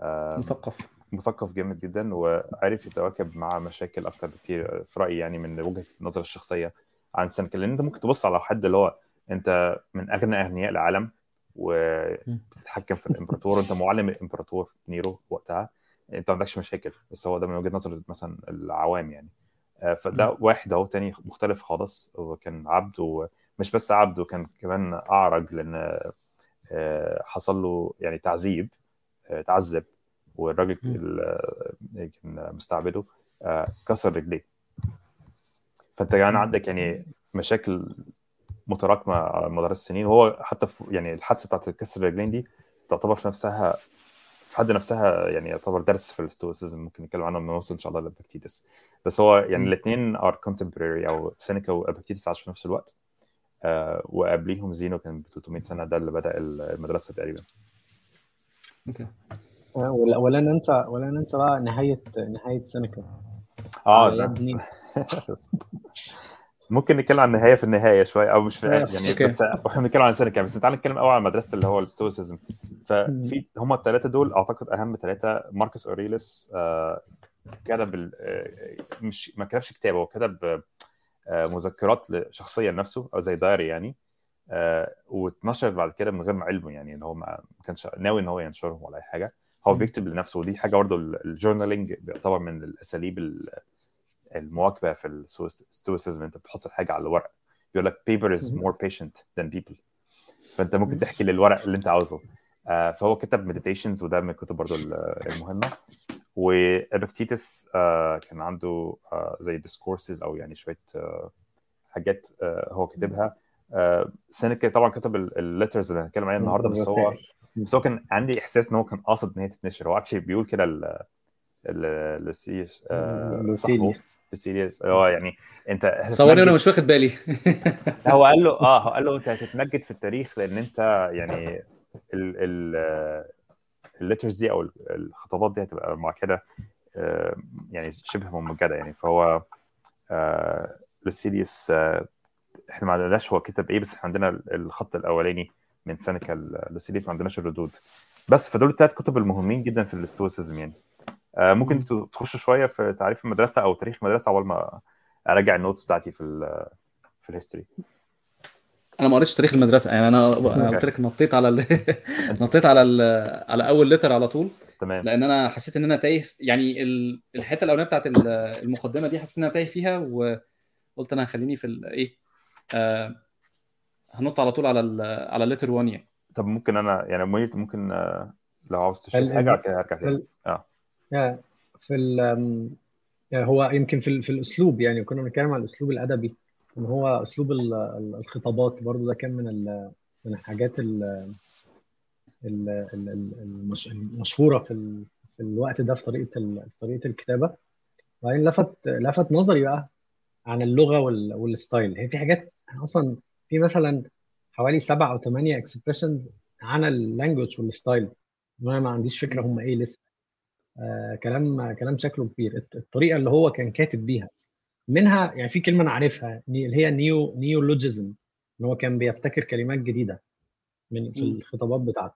آه، مثقف. مثقف جامد جدا وعرف يتواكب مع مشاكل أكتر بكتير في رأيي يعني من وجهة النظر الشخصية عن سينيكا لأن أنت ممكن تبص على حد اللي هو انت من اغنى اغنياء العالم وبتتحكم في الامبراطور وانت معلم الامبراطور نيرو وقتها انت ما عندكش مشاكل بس هو ده من وجهة نظر مثلا العوام يعني. آه، فده واحد اهو تاني مختلف خالص هو كان عبد ومش بس عبد وكان كمان اعرج لأن آه، حصل له يعني تعذيب آه، تعذب والراجل. اللي كان مستعبده كسر رجليه. فانت كمان عندك يعني مشاكل متراكمة على مدار السنين وهو حتى في يعني الحادثة بتاعت كسر الرجلين دي تعتبر في نفسها في حد نفسها يعني يعتبر درس في ال stoicism ممكن نتكلم عنه لما نوصل إن شاء الله لابيكتيتس بس هو يعني. الاثنين are contemporary أو سينيكا وابيكتيتس عاشوا في نفس الوقت. آه وقبليهم زينو كان ب 300 سنة ده اللي بدأ المدرسة تقريبا. okay. آه، ولا ولا ننسى ولا ننسى بقى نهايه نهاية سينيكا. آه ده مين؟ ممكن نتكلم عن النهاية في النهاية شوية أو مش في آه، يعني okay. بس إحنا بنتكلم عن سينيكا بس تعال نتكلم اول عن مدرسة اللي هو ال stoicism ففي هم الثلاثه دول أعتقد أهم ثلاثة ماركوس أوريليس آه، كتب آه، مش ما كتبش كتاب هو كتب آه، مذكرات شخصيه لنفسه أو زي diary يعني آه، واتنشر بعد كده من غير ما علمه يعني إن هو ما كانش ناوي إن هو ينشرهم ولا أي حاجة هو. بيكتب لنفسه ودي حاجة برضه ال journaling بيعتبر من الأساليب ال- المواكبة في ال stoicism أنت بتحط الحاجة على الورق. يقول لك paper is مم. more patient than people. فأنت ممكن تحكي للورق اللي أنت عاوزه. آه، فهو كتب Meditations وده من الكتب برضه ال- المهمة. وإبيكتيتس كان عنده آه، زي Discourses أو يعني شوية آه، حاجات آه، هو كاتبها. آه، سينيكا طبعا كتب ال letters اللي هنتكلم عليها النهارده بس هو. بس هو كان عندي إحساس إن هو كان قاصد إن هي تتنشر. هو actually بيقول كده ل ل لوسيليوس هو يعني انت صورني وأنا مش واخد بالي. هو قال له آه هو قال له انت هتتمجد في التاريخ لأن انت يعني ال ال ال letters دي أو الخطابات دي هتبقى مع كده آه، يعني شبه ممجدة يعني. فهو آه، لوسيليوس آه، إحنا ما عندناش هو كتب إيه بس إحنا عندنا الخط الأولاني من سينيكا لوسيليوس ما عندناش الردود. بس فدول الثلاث كتب المهمين جدا في ال stoicism يعني. ممكن أنتوا تخشوا شوية في تعريف المدرسة أو تاريخ المدرسة أول ما أراجع ال notes بتاعتي في ال في ال history أنا ما قريتش تاريخ المدرسة يعني أنا أنا قلت لك نطيت على ال... نطيت على ال... على أول letter على طول تمام. لأن أنا حسيت إن أنا تايه يعني ال- الحتة الأولانية بتاعت ال- المقدمة دي حسيت إن أنا تايه فيها وقلت أنا هخليني في ال- إيه آه هنط على طول على ال... على letter 1 يعني. طب ممكن أنا يعني ممكن آه، لو عاوز تشرح حاجة هرجع تاني. آه. في ال يعني هو يمكن في في الأسلوب يعني كنا بنتكلم عن الأسلوب الأدبي إن هو أسلوب ال- ال- الخطابات برضو ده كان من من الحاجات ال- ال- ال- ال- المش- المشهورة في في الوقت ده في طريقة طريقة الكتابة. وبعدين لفت لفت نظري بقى عن اللغة وال- وال style. هي في حاجات أصلا في مثلا حوالي سبع أو ثمانيه expressions عن ال language وال style. وأنا ما عنديش فكرة هم إيه لسه. آه كلام كلام شكله كبير الط- الطريقة اللي هو كان كاتب بيها منها يعني في كلمة أنا عارفها اللي هي neo neologism ان هو كان بيبتكر كلمات جديدة من في. الخطابات بتاعته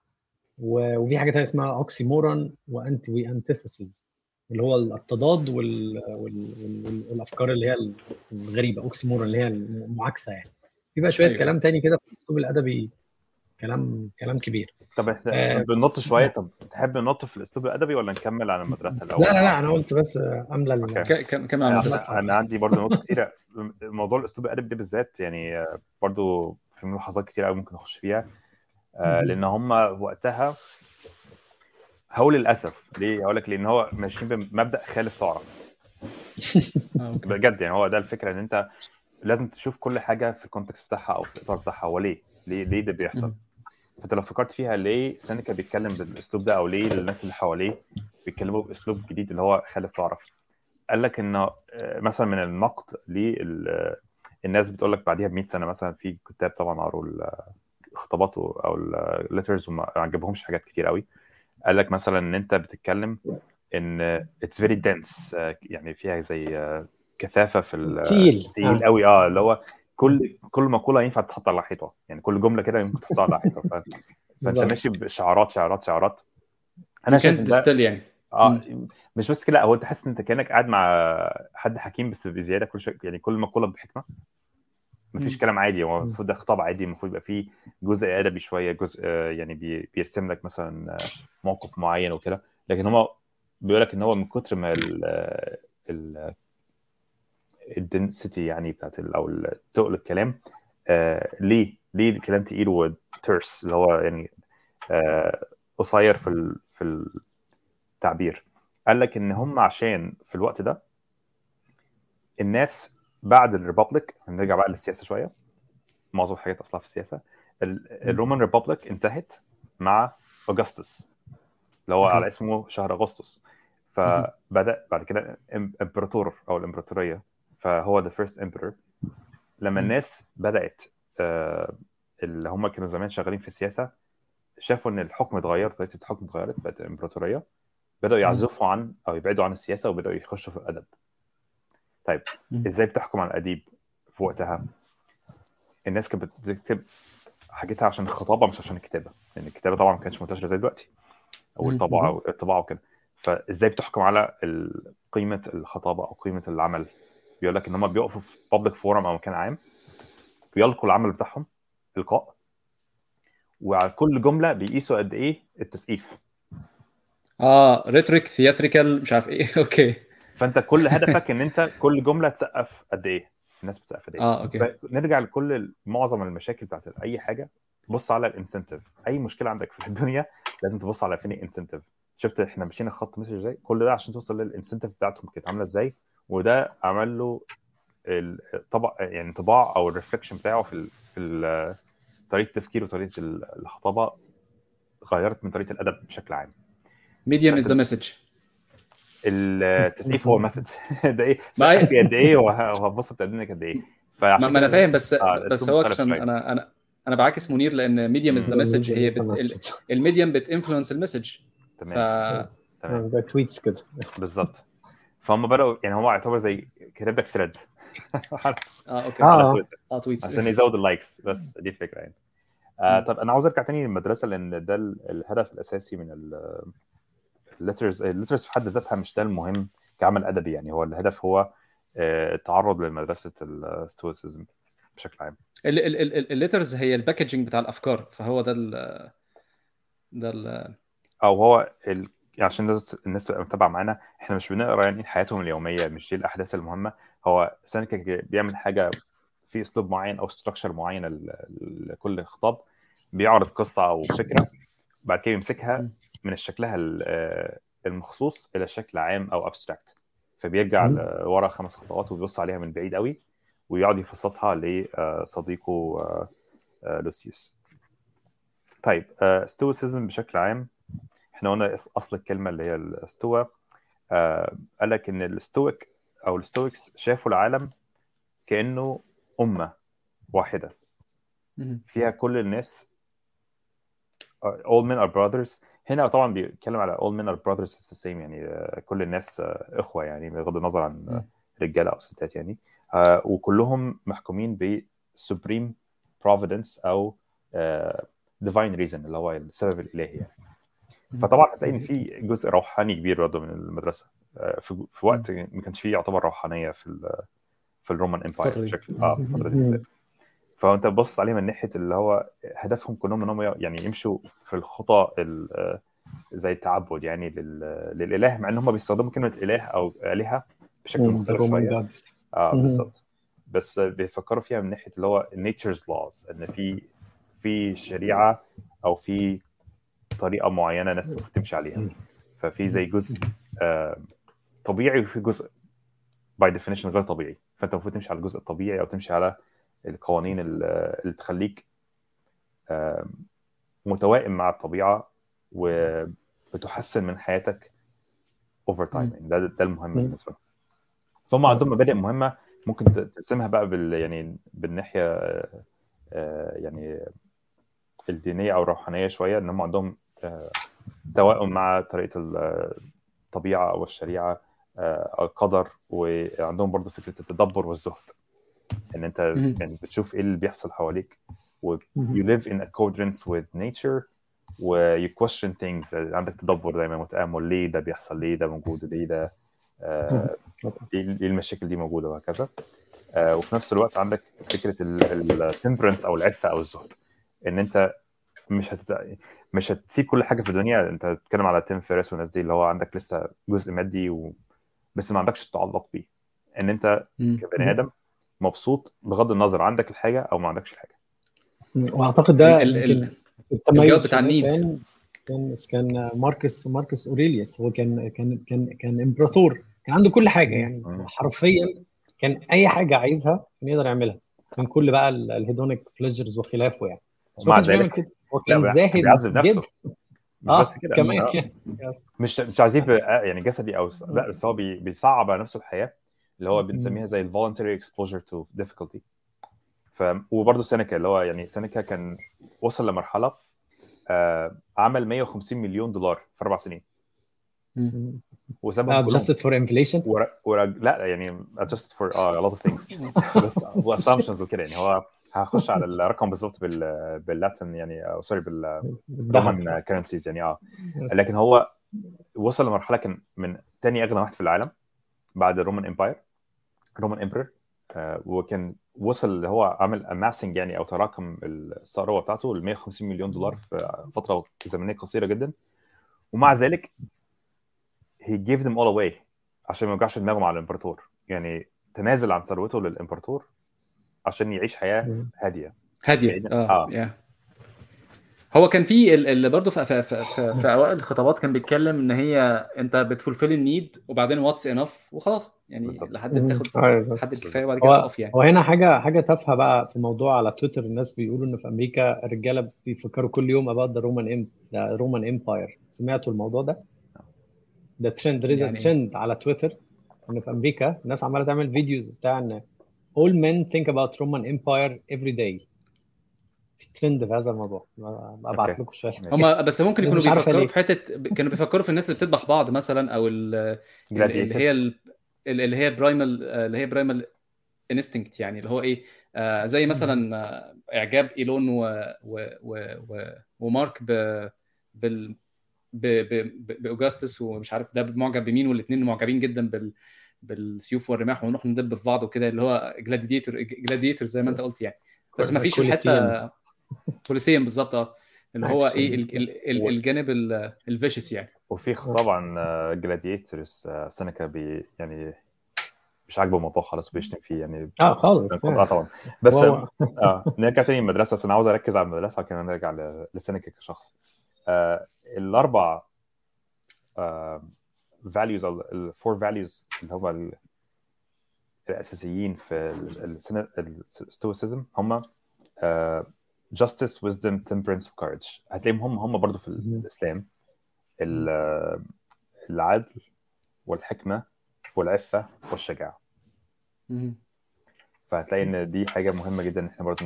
وفي حاجة تانية اسمها oxymoron وانت و antithesis اللي هو التضاد وال... وال... وال... والأفكار اللي هي الغريبة oxymoron اللي هي المعاكسة يعني في بقى شوية أيوة. كلام تاني كده في الاسلوب الأدبي كلام كلام كبير طب آه. إحنا بننط شوية طب تحب ننط في الأسلوب الأدبي ولا نكمل عن المدرسة الأول؟ لا لا لا أنا قلت بس أملى ال- أوكي. ك- كم كم عن أنا, المدرسة أنا عندي برضه نقط كتيرة موضوع الأسلوب الأدبي ده بالذات يعني آه، برضه في ملاحظات كتير قوي ممكن نخش فيها آه،. لأن هم وقتها هقول للأسف ليه؟ هقول لك لأن هو ماشيين بمبدأ خالف تعرف آه،. بجد يعني هو ده الفكرة إن أنت لازم تشوف كل حاجة في ال context بتاعها أو في الإطار بتاعها هو ليه؟ ليه ليه ده بيحصل؟ فانت لو فكرت فيها ليه سينيكا بيتكلم بالاسلوب ده أو ليه الناس اللي حواليه بيتكلموا باسلوب جديد اللي هو خالف تعرف قال لك إنه آه، مثلا من النقد للناس بتقول لك بعديها ب 100 سنة مثلا في كتاب طبعا قروا الخطابات أو ال letters وما عجبهمش حاجات كتير قوي قال لك مثلا إن أنت بتتكلم إن it's very dense يعني فيها زي آه، كثافة في تقيل. تقيل آه. قوي آه اللي هو كل كل مقولة ينفع تتحط على حيطه يعني كل جملة كده يمكن تحطها على حيطه ف... فأنت. ماشي بشعارات شعارات شعارات. أنا شايف distilled يعني. آه مش بس كده هو أنت حاسس إن أنت كأنك قاعد مع حد حكيم بس بزيادة كل شوية يعني كل مقولة بحكمة؟ مفيش. كلام عادي هو المفروض ده خطاب عادي المفروض يبقى فيه جزء أدبي شوية جزء آه، يعني بي- بيرسم لك مثلا آه، موقف معين وكده. لكن هو بيقول لك إن هو من كتر ما ال ال الدنسيتي يعني بتاعت أو تقل الكلام آه ليه؟ ليه الكلام تقيل وترس؟ اللي هو يعني آه قصير في ال- في التعبير. قال لك إن هم عشان في الوقت ده الناس بعد الريبابليك هنرجع بقى للسياسة شوية. معظم الحاجات أصلا في السياسة. ال- الـ Roman Republic انتهت مع اوغسطس اللي هو. على اسمه شهر أغسطس. فبدأ بعد كده امبراطور أو الإمبراطورية فهو the first emperor لما الناس بدأت آه، اللي هم كانوا زمان شغالين في السياسة شافوا إن الحكم اتغير طريقة الحكم اتغيرت بقت إمبراطورية. بدأوا يعزفوا عن أو يبعدوا عن السياسة وبدأوا يخشوا في الأدب. طيب. إزاي بتحكم على الأديب في وقتها؟ الناس كانت بتكتب حاجتها عشان الخطابة مش عشان الكتابة. لأن الكتابة طبعا ما كانتش منتشرة زي دلوقتي أو. الطباعة الطباعة وكده. فإزاي بتحكم على قيمة الخطابة أو قيمة العمل؟ بيقول لك إن هم بيقفوا في public forum أو مكان عام بيلقوا العمل بتاعهم إلقاء. وعلى كل جملة بيقيسوا قد إيه التسقيف. آه rhetoric theatrical مش عارف إيه. okay. فأنت كل هدفك إن أنت كل جملة تسقف قد إيه؟ الناس بتسقف قد إيه؟ آه okay. نرجع لكل معظم المشاكل بتاعت أي حاجة بص على ال incentive أي مشكلة عندك في الدنيا لازم تبص على فين ال incentive شفت إحنا مشينا خط message إزاي؟ كل ده عشان توصل لل incentive بتاعتهم كانت عاملة إزاي؟ وده عمل له الطبع يعني انطباع أو ال reflection بتاعه في ال في ال طريقة التفكير وطريقة الخطابة غيرت من طريقة الأدب بشكل عام. medium is the message التسقيف هو ال message ده إيه؟ سقف قد إيه؟ وهتبسط قدامك قد إيه. ما, فعشان ما أنا فاهم بس آه، بس هو عشان. أنا أنا أنا بعاكس منير لأن medium is the. message هي بت... ال- الـ medium بت influence ال message ف تمام. تمام. ده tweets كده بالظبط. فهم بداوا يعني هو يعتبر زي كتب لك thread آه okay. آه. على تويتر. آه tweets عشان يزود ال likes بس دي الفكرة يعني. آه طب أنا عاوز أرجع تاني للمدرسة لأن ده ال- الهدف الأساسي من ال letters ال letters في حد ذاتها مش ده المهم كعمل أدبي يعني. هو الهدف هو آه، التعرض لمدرسة ال Stoicism بشكل عام. ال letters هي ال packaging بتاع الأفكار فهو ده ال ده ال أو هو ال... عشان الناس- الناس تبقى متابعة معانا إحنا مش بنقرأ يعني حياتهم اليومية مش دي الأحداث المهمة. هو سينيكا بيعمل حاجة في أسلوب معين أو structure معين لكل خطاب بيعرض قصة أو فكرة بعد كده يمسكها من شكلها ال- آه، المخصوص إلى شكل عام أو abstract فبيرجع. لورا خمس خطوات ويبص عليها من بعيد قوي ويقعد يفصصها لصديقه لوسيوس. طيب Stoicism بشكل عام إحنا قلنا أصل الكلمة اللي هي ال Stoa آه، قال لك إن ال Stoic أو الستويكس شافوا العالم كأنه أمة واحدة. فيها كل الناس uh, all men are brothers هنا طبعا بيتكلم على all men are brothers it's the same يعني uh, كل الناس uh, إخوة يعني بغض النظر عن رجالة أو ستات يعني وكلهم محكومين ب supreme providence أو divine reason اللي هو السبب الإلهي يعني. فطبعا هتلاقي إن في جزء روحاني كبير برضه من المدرسة. uh, في في وقت ما كانش فيه يعتبر روحانية في في الرومان امباير. بشكل آه في الفترة دي. بالذات. فأنت بص عليه من ناحية اللي هو هدفهم كلهم إن هم يعني يمشوا في الخطى ال- آه، زي التعبد يعني لل- للإله مع إن هم بيستخدموا كلمة إله أو آلهة بشكل مختلف شوية. آه. بالظبط بس بيفكروا فيها من ناحية اللي هو nature's laws إن في في شريعة أو في طريقه معينة الناس المفروض تمشي عليها. ففي زي جزء آه طبيعي وفي جزء by definition غير طبيعي. فأنت المفروض تمشي على الجزء الطبيعي أو تمشي على القوانين ال- اللي تخليك آه، متوائم مع الطبيعة وبتحسن من حياتك over time. يعني ده ده المهم. بالنسبة لهم. فهم عندهم مبادئ مهمة ممكن تقسمها بقى بال يعني بالناحية آه، يعني الدينية أو الروحانية شوية إن هم عندهم آه، توائم مع طريقة ال- الطبيعة أو الشريعة آه، القدر وعندهم برضو فكرة التدبر والزهد. إن أنت. يعني بتشوف إيه اللي بيحصل حواليك و you live in accordance with nature و you question things. عندك تدبر دايما وتامل ليه ده بيحصل؟ ليه ده موجود؟ ليه ده؟ آه، ليه ليه المشاكل دي موجودة؟ وهكذا. آه، وفي نفس الوقت عندك فكرة التمبرنس أو العفة أو الزهد. إن أنت مش هتت... مش هتسيب كل حاجة في الدنيا. أنت بتتكلم على تيم فيرس والناس دي اللي هو عندك لسه جزء مادي و... بس ما عندكش تعلق بيه. إن أنت مم. كبني آدم مبسوط بغض النظر عندك الحاجة أو ما عندكش الحاجة. وأعتقد ده ال- ال- الجواب بتاع النيد. كان كان كان ماركس ماركس أوريليوس هو كان كان كان كان إمبراطور. كان عنده كل حاجة يعني. مم. حرفيا كان أي حاجة عايزها كان يقدر يعملها. من كل بقى ال- ال hedonic pleasures وخلافه يعني. ومع ذلك زاهد بيعذب نفسه. مش آه بس كده كمان آه. كده. مش مش عايزين ب- آه، يعني جسدي أو لا بس هو بي- بيصعب على نفسه الحياة اللي هو بنسميها زي ال voluntary exposure to difficulty. ف وبرضه سينيكا اللي هو يعني سينيكا كان وصل لمرحلة آه عمل 150 مليون دولار في أربع سنين. وسابهم كلهم. adjusted for inflation ور... ور... لا يعني adjusted for uh, a lot of things. بس و assumptions وكده يعني هو هخش على الرقم بالظبط بال بال Latin يعني أو sorry بال Roman currencies يعني آه. لكن هو وصل لمرحلة كان من تاني أغنى واحد في العالم بعد ال Roman Empire Roman emperor وكان وصل اللي هو عمل amassing يعني أو تراكم الثروة بتاعته ل 150 مليون دولار في فترة زمنية قصيرة جدا. ومع ذلك he gave them all away عشان ما يوجعش دماغه مع الإمبراطور. يعني تنازل عن ثروته للإمبراطور عشان يعيش حياة. هادية هادية آه, آه. آه. هو كان في ال- اللي برضه في, في, في, في, في أوائل الخطابات كان بيتكلم إن هي أنت بتفولفيل النيد وبعدين واتس انف وخلاص يعني بالظبط. لحد تاخد أيوة. حد الكفاية وبعد كده تقف يعني هو هنا حاجة حاجة تافهة بقى في موضوع على تويتر الناس بيقولوا إن في أمريكا الرجالة بيفكروا كل يوم the Roman Em the Roman Empire سمعتوا الموضوع ده؟ ده ترند يعني a trend على تويتر إن في أمريكا الناس عمالة تعمل videos بتاع إن all men think about Roman Empire every day. في ترند في هذا الموضوع. ابعت. لكم شوية. هم بس ممكن يكونوا بيفكروا. في حتة كانوا بيفكروا في الناس اللي بتذبح بعض مثلا أو ال- اللي هي ال- اللي هي primal اللي هي primal instinct يعني اللي هو إيه آه زي مثلا آه إعجاب إيلون و و و و ومارك ب بال ب ب ب- بأوجاستس ومش عارف ده معجب بمين والاثنين معجبين جدا بال بالسيوف والرماح ونروح ندب في بعض وكده اللي هو gladiator gladiator زي ما انت قلت يعني. بس ما فيش الحتة Colosseum بالظبط آه. اللي هو إيه ال- ال- ال- الجانب ال vicious يعني. وفي طبعا gladiators سينيكا بي يعني مش عاجبه الموضوع خالص وبيشتم فيه يعني. آه خالص. آه طبعا. بس آه نرجع تاني للمدرسة. بس أنا عاوز أركز على المدرسة وكمان نرجع لسينيكا كشخص. آه الأربع آه values أو الفور values اللي هم ال- الأساسيين في الستويسيزم هم آه justice wisdom temperance courage هتلاقيهم هم هم برضه في. الإسلام ال- آه، العدل والحكمة والعفة والشجاعة. فهتلاقي إن دي حاجة مهمة جدا إحنا برضه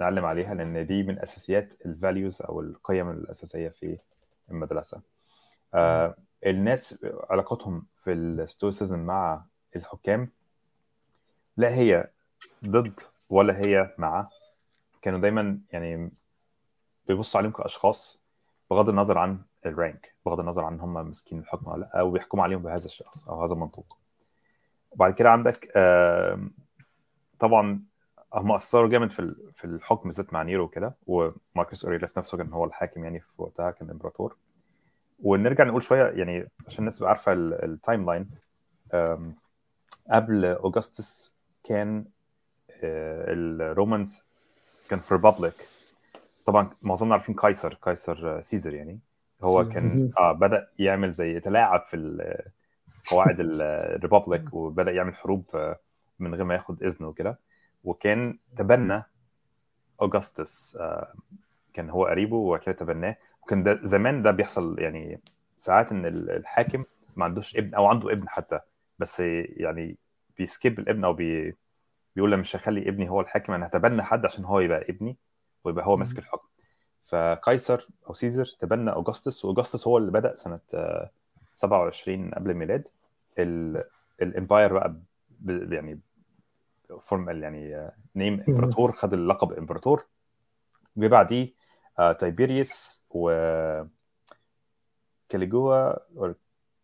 نعلم عليها لأن دي من أساسيات ال values أو القيم الأساسية في المدرسة. الناس علاقتهم في ال Stoicism مع الحكام لا هي ضد ولا هي مع كانوا دايما يعني بيبصوا عليهم كأشخاص بغض النظر عن ال rank بغض النظر عن هم ماسكين الحكم ولا لأ أو بيحكموا عليهم بهذا الشخص أو هذا المنطوق. وبعد كده عندك طبعا هم أثروا جامد في في الحكم بالذات مع نيرو وكده وماركوس اوريليس نفسه كان هو الحاكم يعني في وقتها كان إمبراطور. ونرجع نقول شوية يعني عشان الناس تبقى عارفة ال- ال timeline قبل اوغسطس كان آه، ال Romans كان في republic طبعا معظمنا عارفين قيصر قيصر آه، Caesar يعني هو. كان. آه بدأ يعمل زي يتلاعب في قواعد ال- ال republic وبدأ يعمل حروب آه، من غير ما ياخد اذن وكده وكان تبنى اوغسطس آه، كان هو قريبه وبعد كده تبناه وكان ده زمان ده بيحصل يعني ساعات إن ال- الحاكم ما عندوش ابن أو عنده ابن حتى بس يعني بي skip الابن أو بي بيقول مش هخلي ابني هو الحاكم أنا هتبنى حد عشان هو يبقى ابني ويبقى هو ماسك الحكم. فقيصر أو Caesar تبنى أوغسطس وأوغسطس هو اللي بدأ سنة آه، 27 قبل الميلاد. ال- ال empire بقى يعني formal يعني name إمبراطور خد اللقب إمبراطور. جه بعديه آه، تايبيريوس و كاليجولا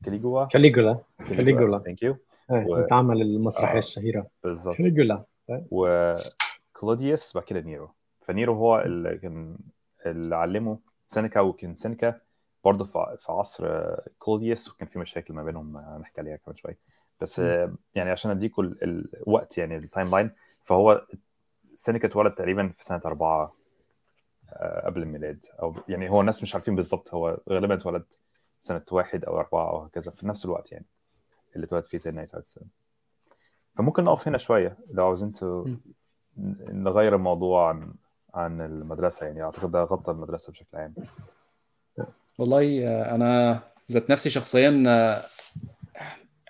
كاليجوا كاليجولا كاليجولا thank you آه، و- اتعمل المسرحية آه. الشهيرة. بالظبط. كاليجولا وكلوديوس بعد كده نيرو. فنيرو هو اللي كان اللي علمه سينيكا وكان سينيكا برضه في عصر آه، كلوديوس وكان في مشاكل ما بينهم آه، هنحكي عليها كمان شوية. بس آه، يعني عشان اديكم ال- الوقت يعني ال timeline فهو سينيكا اتولد تقريبا في سنة أربعة آه، قبل الميلاد. أو يعني هو الناس مش عارفين بالظبط هو غالبا اتولد سنة واحد أو أربعة أو هكذا في نفس الوقت يعني اللي اتولد فيه سيدنا عيسى عليه السلام. فممكن نقف هنا شوية لو عاوزين. نغير الموضوع عن عن المدرسة يعني. أعتقد ده غطى المدرسة بشكل عام. والله آه، أنا ذات نفسي شخصيا آه،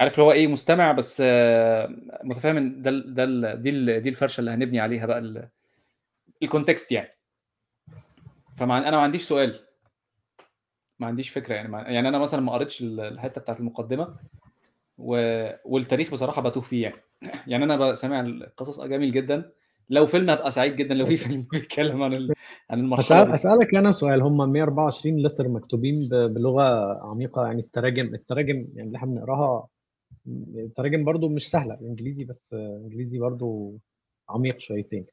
عارف اللي هو إيه مستمع بس آه، متفاهم إن ده ده دي دي الفرشة اللي هنبني عليها بقى ال- الكونتكست يعني. فمع أنا ما عنديش سؤال. ما عنديش فكرة يعني ما يعني أنا مثلا ما قريتش ال- الحتة بتاعت المقدمة و... والتاريخ بصراحة بتوه فيه يعني. يعني أنا سامع القصص آه، جميل جدا. لو فيلم هبقى سعيد جدا لو في فيلم بيتكلم عن ال... عن المرحلة أسأل أسألك أنا سؤال. هم 124 لتر مكتوبين ب- بلغة عميقة يعني التراجم التراجم يعني اللي إحنا بنقراها التراجم برضو مش سهلة الإنجليزي بس إنجليزي برضو عميق شويتين.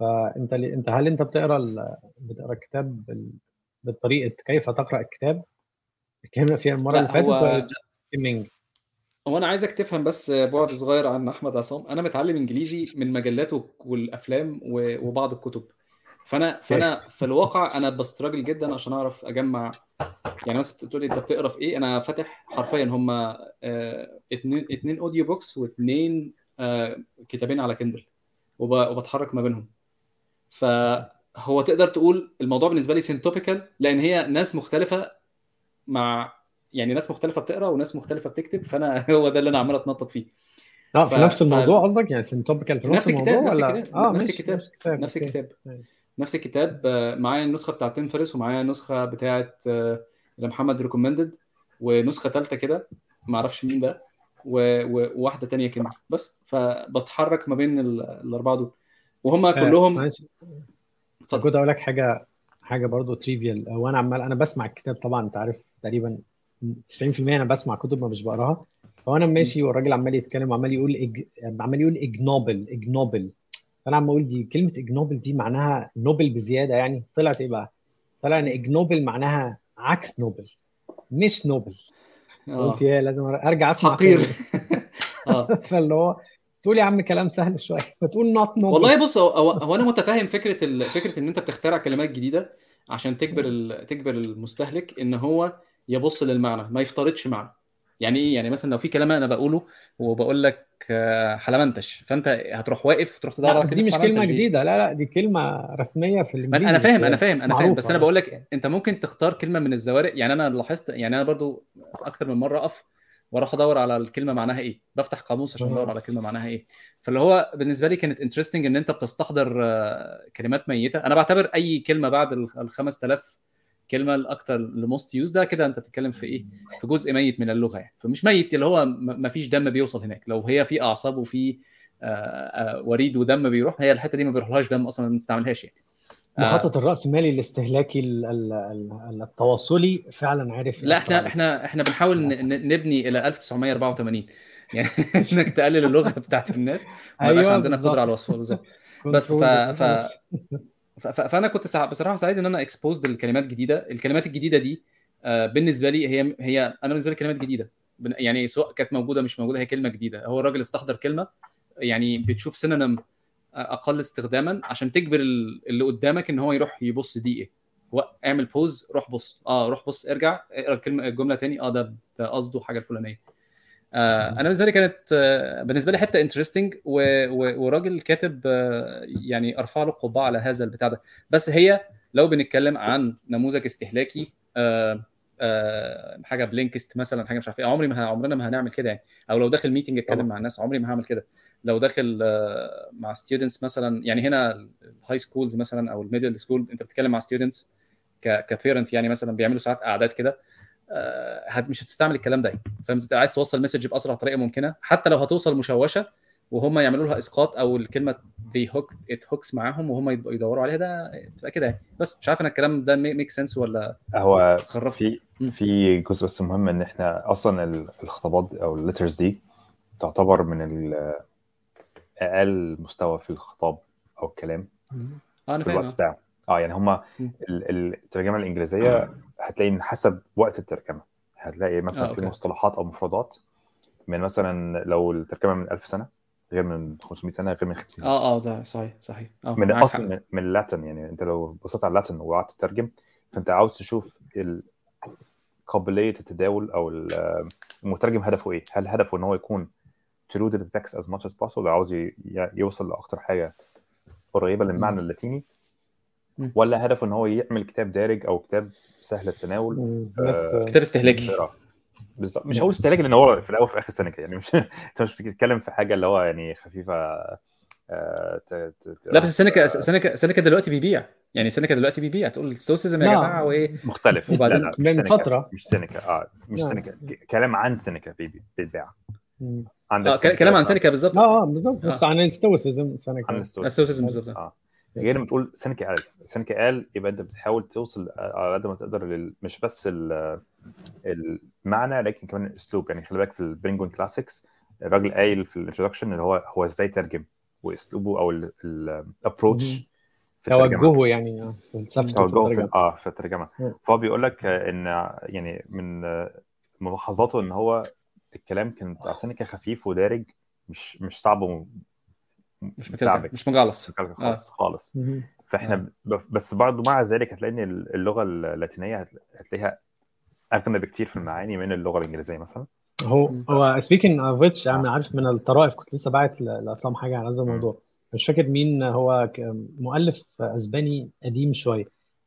فأنت أنت هل أنت بتقرأ ال... بتقرأ الكتاب بال... بطريقه كيف تقرأ الكتاب؟ اتكلمنا فيها المرة اللي فاتت هو... هو أنا عايزك تفهم بس بعد صغير عن أحمد عصام. أنا متعلم إنجليزي من مجلاته والأفلام وبعض الكتب. فأنا فأنا في الواقع أنا بستراجل جدا عشان أعرف أجمع. يعني مثلا تقول لي أنت بتقرأ في إيه؟ أنا فاتح حرفيا هم اتنين اتنين audiobooks واثنين كتابين على Kindle وبتحرك ما بينهم. فهو تقدر تقول الموضوع بالنسبة لي syntopical لأن هي ناس مختلفة مع يعني ناس مختلفة بتقرأ وناس مختلفة بتكتب فأنا هو ده اللي أنا عمال أتنطط فيه. آه في نفس الموضوع قصدك؟ يعني syntopical في نفس الكتاب نفس ولا؟ الكتاب نفس الكتاب نفس الكتاب نفس okay. الكتاب. نفس الكتاب آه، معايا النسخة بتاعت Tim Ferriss ومعايا النسخة بتاعت آه، لمحمد recommended ونسخة ثالثه كده ما أعرفش مين ده وواحدة تانية كده بس. فبتحرك ما بين ال- الأربعة دول. وهم آه، كلهم. كنت أقول لك حاجة حاجة برضو trivial هو أنا عمال أنا بسمع الكتاب طبعا أنت عارف تقريبا 90% أنا بسمع كتب ما مش بقراها فانا ماشي والراجل عمال يتكلم وعمال يقول ig... عمال يقول ignoble ignoble فأنا عمال أقول دي كلمة ignoble دي معناها noble بزيادة يعني. طلعت إيه بقى؟ طلع إن ignoble معناها عكس noble مش noble. آه. قلت يا لازم أرجع أسمع حقير. آه. فاللي هو تقول يا عم كلام سهل شوية. فتقول not noble والله بص هو, هو أنا متفاهم فكرة ال... فكرة إن أنت بتخترع كلمات جديدة عشان تجبر ال... تجبر المستهلك إن هو يبص للمعنى ما يفترضش معنى. يعني إيه؟ يعني مثلا لو في كلام أنا بقوله وبقول لك آه، حلمنتش فأنت هتروح واقف تروح تدور على دي مش كلمة دي. جديدة. لا لا دي كلمة رسمية في الانجليزي أنا فاهم أنا فاهم أنا فاهم بس أنا. بقول لك أنت ممكن تختار كلمة من الزوارق. يعني أنا لاحظت يعني أنا برضو أكتر من مرة أقف وأروح ادور على الكلمة معناها إيه. بفتح قاموس عشان. ادور على كلمة معناها إيه. فاللي هو بالنسبة لي كانت interesting ان انت بتستحضر آه، كلمات ميتة. أنا بعتبر أي كلمة بعد ال ال 5000 كلمة الاكثر ال most used ده كده أنت بتتكلم في إيه؟ في جزء ميت من اللغة يعني. فمش ميت اللي هو ما فيش دم بيوصل هناك. لو هي في أعصاب وفي آه، آه، وريد ودم بيروح هي الحتة دي ما بيروحلهاش دم أصلا ما بنستعملهاش يعني. مخطط الرأسمالي الاستهلاكي ال- ال- ال- التواصلي فعلا عارف لا إحنا. إحنا إحنا بنحاول نبني إلى 1984 يعني إنك تقلل اللغة بتاعت الناس. وما يبقاش أيوة عندنا. قدرة على الوصف بالظبط. بس ف... ف... ف... فأنا كنت سع... بصراحة سعيد إن أنا اكسبوزد للكلمات الجديده الكلمات الجديدة دي آه، بالنسبة لي هي هي أنا بالنسبة لي كلمات جديدة. يعني سواء كانت موجودة مش موجودة هي كلمة جديدة. هو الراجل استحضر كلمة يعني بتشوف synonym أقل استخداما عشان تجبر ال- اللي قدامك إن هو يروح يبص دي إيه اعمل pause روح بص. آه روح بص ارجع اقرأ الكلمة الجملة تاني. آه ده ده قصده حاجة الفلانية. آه أنا بالنسبة لي كانت آه بالنسبة لي حتة interesting وراجل كاتب آه يعني أرفع له القبعه على هذا البتاع ده. بس هي لو بنتكلم عن نموذج استهلاكي آه حاجة Blinkist مثلا حاجة مش عارف إيه. عمري ما عمرنا ما هنعمل كده يعني. أو لو داخل meeting أتكلم. مع الناس عمري ما هعمل كده. لو داخل آه، مع students مثلا يعني هنا ال high schools مثلا أو ال middle school أنت بتتكلم مع students ك parent يعني مثلا بيعملوا ساعات قعدات كده آه، مش هتستعمل الكلام ده يعني. فاهم؟ أنت عايز توصل message بأسرع طريقة ممكنة. حتى لو هتوصل مشوشة وهم يعملوا لها إسقاط أو الكلمة they hook it hooks معاهم وهم يد- يدوروا عليها. ده تبقى كده يعني. بس مش عارف أنا الكلام ده make sense ولا هو خرفت؟ في. في جزء بس مهم إن إحنا أصلا ال- الخطابات أو ال letters دي تعتبر من أقل مستوى في الخطاب أو الكلام آه أنا في فاهم الوقت آه. بتاعه. آه يعني ال- الترجمة الإنجليزية هتلاقي إن حسب وقت الترجمة. هتلاقي مثلا آه، في. مصطلحات أو مفردات من مثلا لو الترجمة من 1000 سنة غير من 500 سنة غير من 50 سنة آه آه ده صحيح صحيح آه من أصلا. من, من اللاتن يعني أنت لو بصيت على اللاتن وقعدت تترجم فأنت عاوز تشوف قابلية التداول أو ال- المترجم هدفه إيه؟ هل هدفه إن هو يكون to the text as much as possible عاوز يوصل لأكتر حاجة قريبة للمعنى اللاتيني. ولا هدفه إن هو يعمل كتاب دارج أو كتاب سهل التناول آه، كتاب استهلاكي. بالظبط مش هقول استهلاكي لأن هو في الأول وفي الآخر سينيكا يعني مش أنت مش بتتكلم في حاجة اللي هو يعني خفيفة آه، ت- ت- ت- لا بس سينيكا سينيكا سينيكا دلوقتي بيبيع يعني سينيكا دلوقتي بيبيع تقول Stoicism يا لا. جماعة وإيه مختلف وبعدين لا لا مش من سينيكا. فترة. مش سينيكا آه مش لا. سينيكا كلام عن سينيكا بيتباع. عندك آه ك- كلام عن سينيكا بالظبط آه آه بالظبط بس آه. عن ال Stoicism سنه عن. ال Stoicism بالظبط آه غير لما تقول سينيكا قال سينيكا قال يبقى أنت بتحاول توصل على قد ما تقدر لل... مش بس ال... المعنى لكن كمان الأسلوب. يعني خلي بالك في ال Penguin Classics الراجل قايل في ال introduction اللي هو هو إزاي ترجم وأسلوبه أو ال approach في الترجمة. توجهه يعني آه، في توجهه في. آه في الترجمة. فهو بيقول لك إن يعني من ملاحظاته إن هو الكلام كان بتاع سينيكا خفيف ودارج مش مش صعب مش. مكلكع مش مجعلص خالص خالص مهم. فإحنا آه. ب- بس برضه مع ذلك هتلاقي ان اللغة اللاتينية هت- هتلاقيها أغنى بكتير في المعاني من اللغة الإنجليزية مثلا هو. هو speaking of which آه. أنا عارف من الطرائف كنت لسه باعت لأسلام حاجة على هذا الموضوع مش فاكر مين هو مؤلف أسباني قديم شوية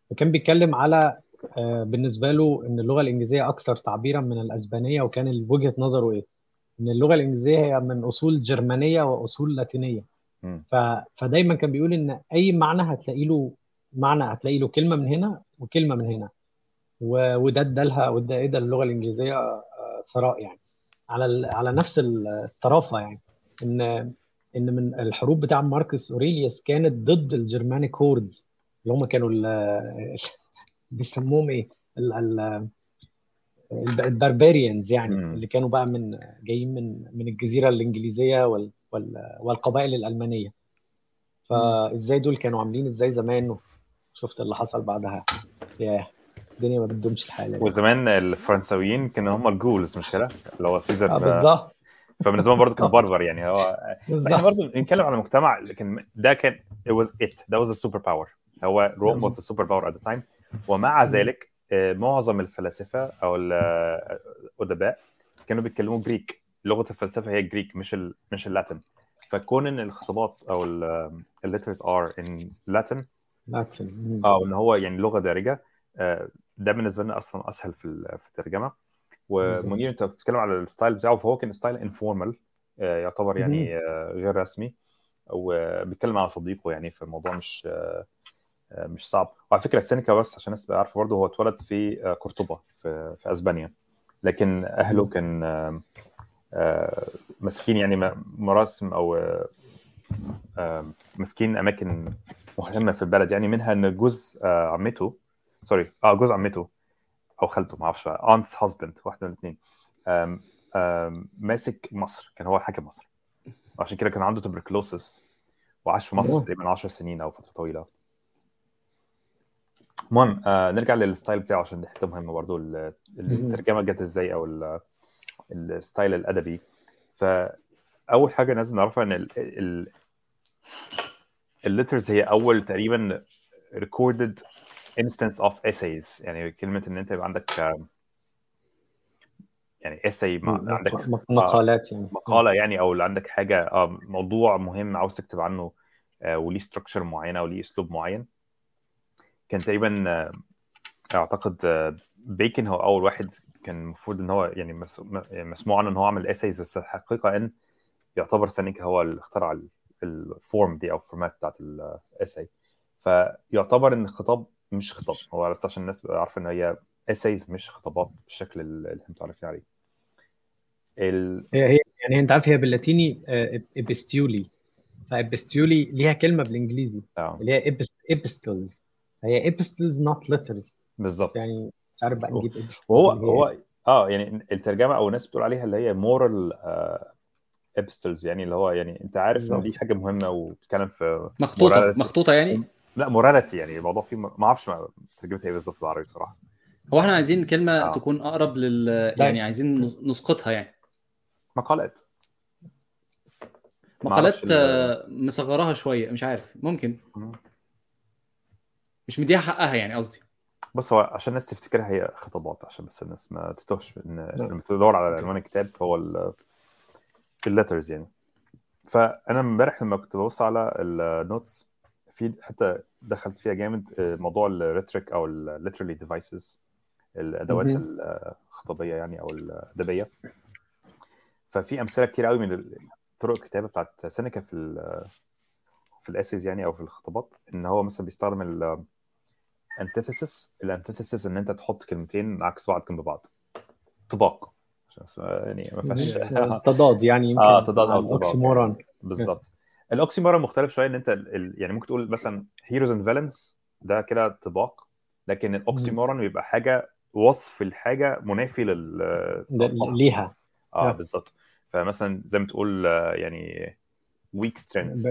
وكان بيتكلم على آه، بالنسبة له إن اللغة الإنجليزية أكثر تعبيرا من الأسبانية وكان وجهة نظره إيه؟ إن اللغة الإنجليزية هي من أصول جرمانية وأصول لاتينية. ف... فدايما كان بيقول إن أي معنى هتلاقي له معنى هتلاقي له كلمة من هنا وكلمة من هنا و... وده ادالها وده ادى اللغة الإنجليزية آه، ثراء يعني على ال... على نفس الطرافة يعني ان إن من الحروب بتاع ماركوس أوريليوس كانت ضد ال Germanic hordes اللي هم كانوا ال... بيسموهم إيه؟ ال... ال... ال barbarians يعني. اللي كانوا بقى من جايين من من الجزيرة الإنجليزية وال... وال... والقبائل الألمانية. فإزاي دول كانوا عاملين إزاي زمان؟ شفت اللي حصل بعدها. ياه الدنيا ما بتدومش الحال. يعني. وزمان الفرنساويين كانوا هم ال Gauls مش كده؟ اللي هو Caesar بالظبط. فبالنسبة لهم برضه كانوا بربر يعني. هو إحنا برضه بنتكلم على مجتمع لكن ده كان it was it. That was the super power. هو Rome was the super power at the time. ومع ذلك آه، معظم الفلاسفة أو ال- الادباء كانوا بيتكلموا Greek لغة الفلسفة هي ال Greek مش ال مش ال Latin فكون إن الخطابات أو ال letters are in Latin لكن آه وان هو يعني لغة دارجة آه، ده بالنسبة لنا أصلا أسهل في في الترجمة. ومنير أنت بتتكلم على ال style بتاعه فهو كان style informal يعتبر يعني آه، غير رسمي. وبيتكلم على صديقه يعني في الموضوع مش آه، آه، مش صعب. وعلى فكرة سينيكا بس عشان الناس تبقى عارفه برضه هو اتولد في آه، قرطبه في في أسبانيا. لكن أهله كان آه، آه، ماسكين يعني مراسم أو آه، آه، ماسكين أماكن مهمه في البلد يعني منها إن جوز آه، عمته sorry آه جوز عمته أو خالته ما أعرفش aunt's husband واحدة من الاثنين ماسك مصر كان هو حاكم مصر. عشان كده كان عنده tuberculosis وعاش في مصر. تقريبا 10 سنين أو فترة طويلة. المهم آه نرجع لل style بتاعه عشان دي حتة مهمه برضو ال- الترجمة جت إزاي أو ال style الأدبي. فأول حاجة لازم نعرفها إن ال- ال- ال letters هي أول تقريبا recorded instance of essays. يعني كلمة إن أنت يبقى عندك يعني essay عندك مق- مقالات يعني. مقالة يعني أو اللي عندك حاجة آه، موضوع مهم عاوز تكتب عنه آه، وليه structure معينة وليه أسلوب معين. كان تقريبا آه، أعتقد بيكن هو أول واحد كان المفروض إن هو يعني يعني مسموع عنه إن هو عمل essays بس الحقيقة إن يعتبر سينيكا هو اللي اخترع ال- ال form دي أو ال format بتاعت ال essay فيعتبر إن الخطاب مش خطاب. هو بس عشان الناس عارفة إن هي essays مش خطابات بالشكل اللي إحنا متعرفين عليه. ال... هي هي يعني أنت عارف هي باللاتيني epistulae. ف epistulae ليها كلمة بالإنجليزي. آه. اللي هي epistles. هي epistles not letters بالظبط. يعني مش عارف بقى نجيب epistles وهو هو آه يعني الترجمة أو الناس بتقول عليها اللي هي moral epistles يعني اللي هو يعني أنت عارف إن دي. حاجة مهمة وبتتكلم في مخطوطة morality. مخطوطة يعني لا morality يعني الموضوع فيه ما أعرفش ما- ترجمتها إيه بالظبط بالعربي بصراحة هو إحنا عايزين كلمة آه. تكون أقرب لل لا. يعني عايزين نسقطها يعني مقالات مقالات آه، مصغراها شوية مش عارف ممكن مم. مش مديها حقها يعني قصدي بص هو عشان الناس تفتكرها هي خطابات عشان بس الناس ما تتوهش إن لما تدور على عنوان الكتاب هو ال ال letters يعني. فأنا امبارح لما كنت ببص على ال notes في حتى دخلت فيها جامد آه، موضوع ال rhetoric أو ال literary devices الأدوات. الخطابية يعني أو الأدبية. ففي أمثلة كتير قوي من طرق الكتابة بتاعت سينيكا في في ال essays يعني أو في الخطابات إن هو مثلا بيستخدم antithesis. ال antithesis إن أنت تحط كلمتين عكس بعض جنب بعض. طباق. يعني ما فيهاش تضاد يعني يمكن. آه تضاد أو مع طباق ال oxymoron بالظبط. ال oxymoron مختلف شوية إن أنت ال... يعني ممكن تقول مثلا heroes and villains ده كده طباق. لكن ال oxymoron بيبقى حاجة وصف الحاجة منافي لل. ليها. آه آه. بالظبط. فمثلا زي ما تقول آه، يعني weak strength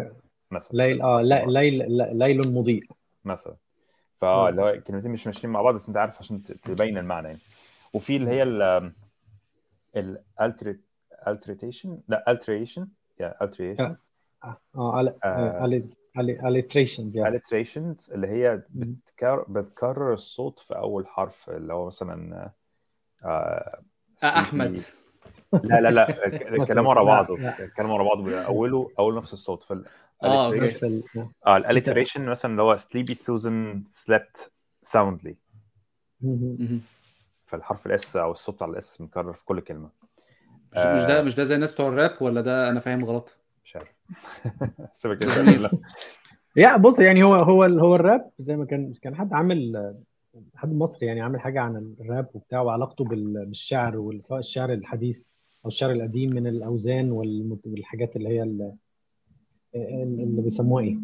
مثلا. ليل آه ليل ليل مضيء. مثلا. فآه مم. اللي هو الكلمتين مش ماشيين مع بعض بس أنت عارف عشان تبين المعنى يعني وفي اللي هي ال ال alliteration لا alliteration يا alliteration آه آه آه. alliterations يعني alliterations اللي هي. بتكرر بتكرر الصوت في أول حرف اللي هو مثلا آه آه،. أحمد لا لا لا ك- كلام ورا بعضه لا. كلام ورا بعضه أوله أول نفس الصوت نفس ال- آه ال alliteration مثلا اللي هو slept soundly مم. مهم. فالحرف ال S أو الصوت على ال S مكرر في كل كلمة مش مش ده آه. مش ده زي الناس بتوع الراب ولا ده أنا فاهم غلط مش عارف سيبك. يا بص يعني هو هو هو الراب زي ما كان كان حد عامل حد مصري يعني عامل حاجة عن الراب وبتاع وعلاقته بال- بالشعر سواء الشعر الحديث أو الشعر القديم من الأوزان والحاجات اللي هي اللي بيسموها إيه؟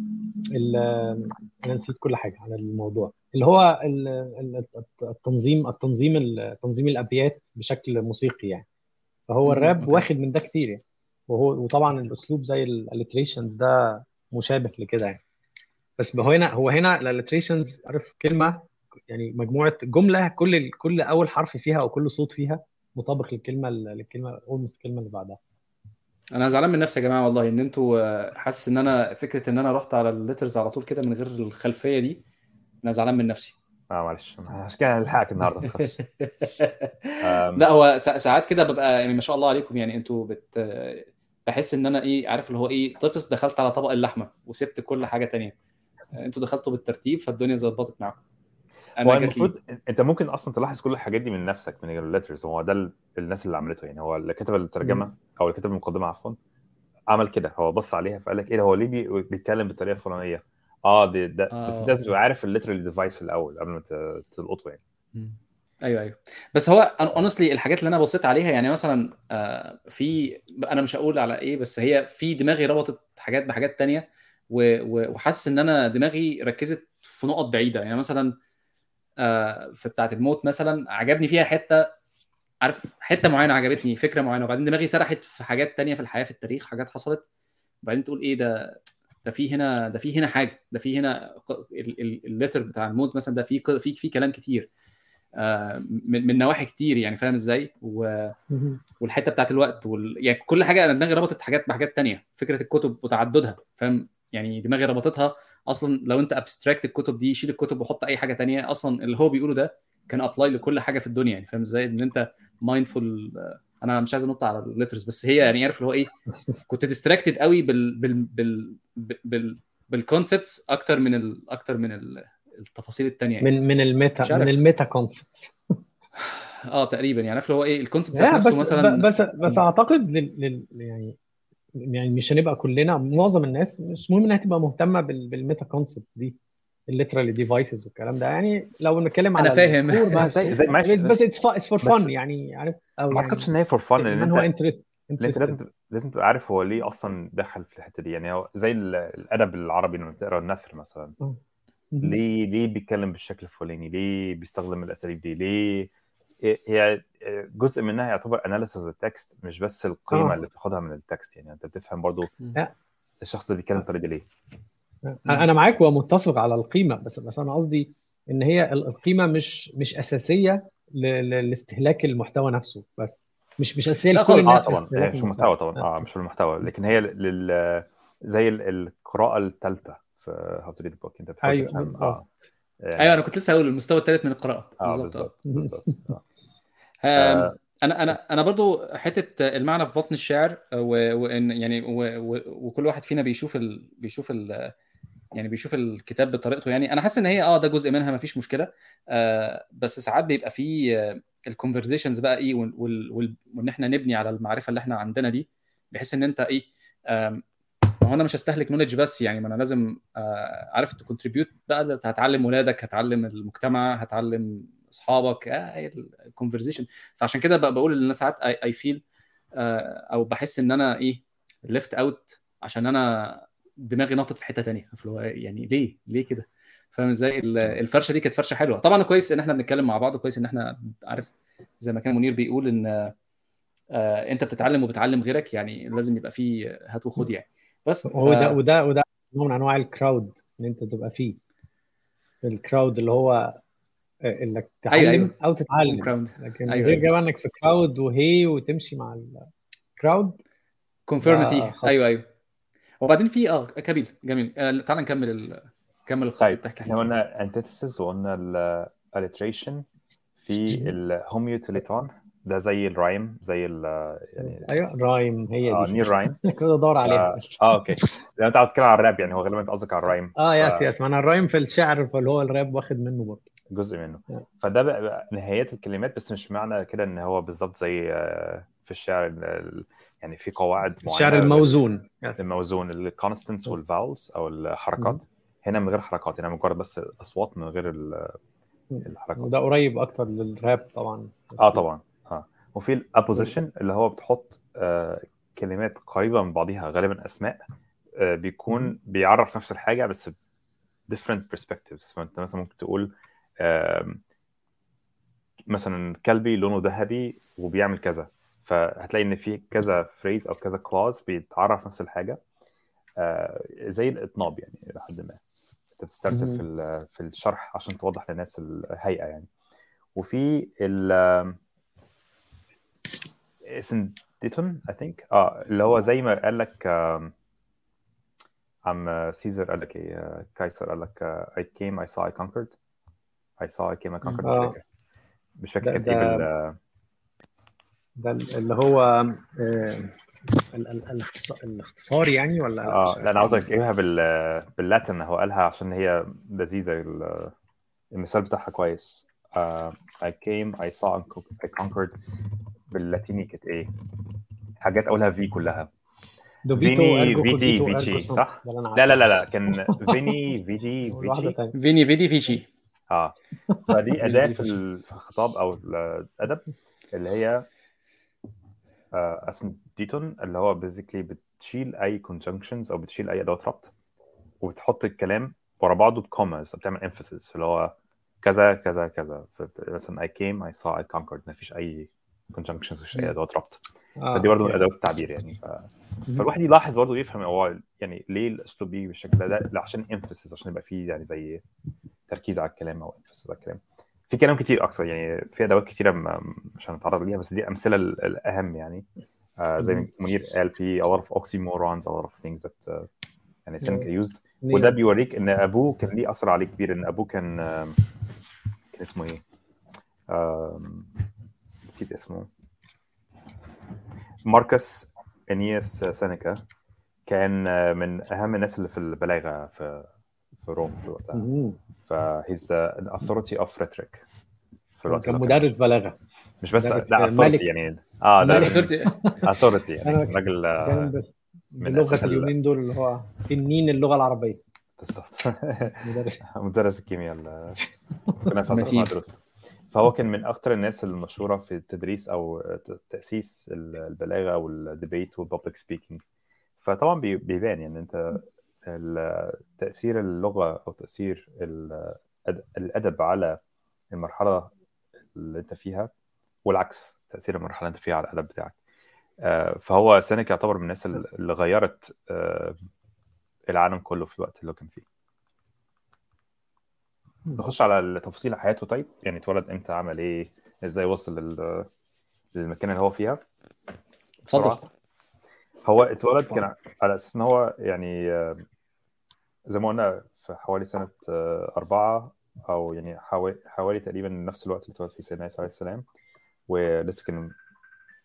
أنا نسيت كل حاجة عن الموضوع اللي هو ال- ال- التنظيم التنظيم ال- تنظيم الأبيات بشكل موسيقي يعني فهو الراب. واخد من ده كتير يعني وهو وطبعا الأسلوب زي ال alliterations ده مشابه لكده يعني بس هو هنا هو هنا ال alliterations عارف كلمة يعني مجموعة جملة كل كل أول حرف فيها أو كل صوت فيها مطابق للكلمة للكلمة almost الكلمة اللي بعدها أنا زعلان من نفسي يا جماعة والله ان أنتوا آه، حاسس ان أنا فكرة ان أنا رحت على ال letters على طول كده من غير الخلفية دي أنا زعلان من نفسي. آه معلش. عشان كده هلحقك النهارده لا هو سا- ساعات كده ببقى يعني ما شاء الله عليكم يعني أنتوا بت بحس ان أنا إيه عارف اللي هو إيه طفس دخلت على طبق اللحمة وسبت كل حاجة تانية. أنتوا دخلتوا بالترتيب فالدنيا ظبطت معاكم. هو المفروض أنت ممكن أصلا تلاحظ كل الحاجات دي من نفسك من ال letters هو ده ال- الناس اللي عملته يعني. هو اللي كتب الترجمة أو اللي كتب المقدمة عفوا عمل كده. هو بص عليها فقال لك إيه ده؟ هو ليه بي- بيتكلم بالطريقة الفلانية؟ آه ده, ده آه، بس انت لازم. تبقى عارف ال literal device الأول قبل ما تلقطه يعني. أيوه أيوه. بس هو honestly الحاجات اللي أنا بصيت عليها يعني مثلا آه، في أنا مش هقول على إيه بس هي في دماغي ربطت حاجات بحاجات تانية وحاسس إن أنا دماغي ركزت في نقط بعيدة. يعني مثلا آه، في بتاعة الموت مثلا عجبني فيها حتة عارف حتة معينة عجبتني فكرة معينة. وبعدين دماغي سرحت في حاجات تانية في الحياة في التاريخ حاجات حصلت. وبعدين تقول إيه ده ده في هنا ده في هنا حاجة ده في هنا ال letter بتاع الموت مثلا ده في في في كلام كتير. آه، من من نواحي كتير يعني فاهم إزاي؟ و... والحتة بتاعت الوقت وال... يعني كل حاجة أنا دماغي ربطت حاجات بحاجات تانية. فكرة الكتب وتعددها فاهم؟ يعني دماغي ربطتها أصلا لو أنت abstract الكتب دي شيل الكتب وحط أي حاجة تانية أصلا اللي هو بيقوله ده كان apply لكل حاجة في الدنيا يعني فاهم إزاي؟ إن أنت mindful أنا مش عايز أنط على ال letters بس هي يعني عارف اللي هو إيه؟ كنت distracted قوي بال بال بال بال بال concepts أكتر من ال... أكتر من ال... التفاصيل التانية يعني. من من ال meta. من ال meta concept آه تقريبا يعني عارف اللي هو إيه؟ ال concept ذات بس نفسه مثلا بس بس أعتقد لل... لل... يعني يعني مش هنبقى كلنا معظم الناس مش مهم إنها تبقى مهتمة بال... بال meta concept دي ال literary devices والكلام ده. يعني لو بنتكلم على أنا فاهم. بس زي زي معلش بس it's for fun يعني عارف؟ أو ما يعني. أعتقدش إن هي for fun لأن هو أنت interested أنت لازم لازم تبقى عارف هو ليه أصلا دخل في الحتة دي. يعني هو زي ال- الأدب العربي لما تقرأ النثر مثلا. ليه ليه بيتكلم بالشكل الفلاني؟ ليه بيستخدم الأساليب دي؟ ليه هي جزء منها يعتبر analysis ال text مش بس القيمة آه. اللي بتاخدها من ال text يعني أنت بتفهم برضو لا. الشخص ده بيتكلم بالطريقة دي ليه. أنا معاك ومتفق على القيمة بس بس أنا قصدي إن هي ال- القيمة مش مش أساسية ل- ل- لاستهلاك المحتوى نفسه بس. مش مش أساسية لا لكل الناس في طبعا. مش المحتوى. طبعا. آه. مش في المحتوى. لكن هي لل زي ال- القراءة الثالثه في how to read book أنت بتحاول أيوة، تفهم. آه. أيوه أنا كنت لسه هقول المستوى الثالث من القراءة. آه بالظبط. بالظبط آه. أنا أنا أنا برضو حتة المعنى في بطن الشاعر وإن يعني و- و- وكل واحد فينا بيشوف ال... بيشوف ال... يعني بيشوف الكتاب بطريقته. يعني أنا حاسس إن هي آه ده جزء منها ما فيش مشكلة. آه بس ساعات بيبقى فيه ال conversations بقى إيه. وإن إحنا نبني على المعرفة اللي إحنا عندنا دي. بحيث إن أنت إيه ما هو أنا مش هستهلك knowledge بس يعني ما أنا لازم آه عارف ت contribute بقى هتعلم ولادك هتعلم المجتمع هتعلم اصحابك آه ال conversation فعشان كده بقى بقول إن أنا ساعات I feel أو بحس إن أنا إيه left out عشان أنا دماغي نطت في حتة هو يعني ليه؟ ليه كده؟ فاهم إزاي؟ ال- الفرشة دي كانت فرشة حلوة. طبعا كويس إن إحنا بنتكلم مع بعض وكويس إن إحنا عارف زي ما كان منير بيقول إن آه، أنت بتتعلم وبتعلم غيرك يعني لازم يبقى في هات وخد يعني. بس ف... وده وده وده نوع من أنواع ال crowd إن أنت تبقى فيه. ال crowd اللي هو آه، إنك تعلم أيوة، أيوة. أو تتعلم. crowd لكن أيوة، غير أيوة. إنك في crowd وهي وتمشي مع ال crowd conformity خط. أيوه أيوه. وبعدين في آه كبير جميل. آه، تعال نكمل ال... كمل الخط طيب إحنا قلنا antithesis وقلنا ال alliteration في ال homoioteleuton ده زي ال rhyme زي ال يعني أيوه rhyme هي آه دي. near rhyme. كنت بدور عليها. آه, آه okay لو أنت عاوز تتكلم على الراب يعني هو غالبا أنت قصدك على ال rhyme. آه yes yes. ما أنا ال rhyme في الشعر فاللي هو الراب واخد منه برضه. جزء منه. آه. فده بقى, نهايات الكلمات بس مش معنى كده إن هو بالظبط زي آه، في الشعر ال- ال- يعني في قواعد معينة الشعر الموزون. الموزون ال consonants وال vowels أو الحركات. هنا من غير حركات هنا مجرد بس أصوات من غير ال- الحركات. وده قريب أكتر للراب طبعا. آه طبعا. آه وفي ال apposition اللي هو بتحط آه كلمات قريبة من بعضها غالبا أسماء آه بيكون بيعرف نفس الحاجة بس different perspectives. فأنت مثلا ممكن تقول مثلا كلبي لونه ذهبي وبيعمل كذا. فهتلاقي إن في كذا phrase أو كذا clause بيتعرف نفس الحاجة آه، زي الإطناب يعني إلى حد ما. أنت بتسترسل. في في الشرح عشان توضح للناس الهيئة يعني. وفي ال asyndeton I think آه اللي هو زي ما قال لك عم سيزر قال لك إيه آه، كايسر قال لك آه، I came I saw I conquered. I saw I came I conquered. مش آه. فاكر. مش فاكر كانت إيه بال ده اللي هو آه، ال- ال- الاختص- الاختصار يعني ولا؟ آه لا أنا عاوز اجيبها بال باللاتن. هو قالها عشان هي لذيذة ال- المثال بتاعها كويس. uh, I came I saw I conquered. باللاتيني كانت إيه؟ حاجات اولها في كلها. فيني فيتي فيتشي. صح؟ لا لا. لا لا كان فيني فيدي واحدة فيتشي فيني فيدي فيشي آه. فدي أداة في الخطاب أو الأدب اللي هي اسنديتون اللي هو بيزيكلي بتشيل أي conjunctions أو بتشيل أي أدوات ربط وبتحط الكلام ورا بعضه بكوماز بتعمل emphasis اللي هو كذا كذا كذا. مثلا I came I saw I conquered. ما فيش أي conjunctions مفيش اي. ادوات ربط آه، فدي برضه من. أدوات التعبير يعني ف... فالواحد يلاحظ برضه يفهم هو يعني ليه الأسلوب بيجي بالشكل ده عشان emphasis عشان يبقى فيه يعني زي تركيز على الكلام أو emphasis على الكلام في كلام كتير أكثر يعني في أدوات كتيرة مش هنتعرض ليها بس دي أمثلة ال- الأهم يعني آه زي ما. منير قال في a lot of oxymorons a lot of things that uh, يعني Seneca used. وده بيوريك إن أبوه كان ليه أثر عليه كبير إن أبوه كان كان اسمه إيه؟ آم، نسيت اسمه. ماركس انياس سينيكا كان من أهم الناس اللي في البلاغة في في روم في وقتها مم. ف he's the authority of rhetoric. في الوقت كان مدرس بلاغة. مش بس لا authority يعني. آه ده ملك. authority. يعني. راجل آه، من ال- اليومين دول اللي هو تنين اللغة العربية. بالظبط مدرس. مدرس الكيمياء ال- ربنا يسعدك متين. مع دروس فهو كان من أكثر الناس المشهورة في التدريس أو تأسيس ال- البلاغة وال debate وال public speaking فطبعا بي- بيبان يعني أنت تأثير اللغة أو تأثير الأدب على المرحلة اللي أنت فيها والعكس تأثير المرحلة اللي أنت فيها على الأدب بتاعك. آه، فهو سينيكا يعتبر من الناس اللي غيرت آه، العالم كله في الوقت اللي كان فيه. نخش على تفاصيل حياته. طيب يعني اتولد إمتى عمل إيه إزاي وصل لل- للمكان اللي هو فيها. اتفضل. هو اتولد كان على أساس إن هو يعني زي ما قلنا في حوالي سنة آه، أربعة أو يعني حوالي, حوالي تقريبا نفس الوقت اللي اتولد فيه سيدنا عيسى عليه السلام. ولسه كنا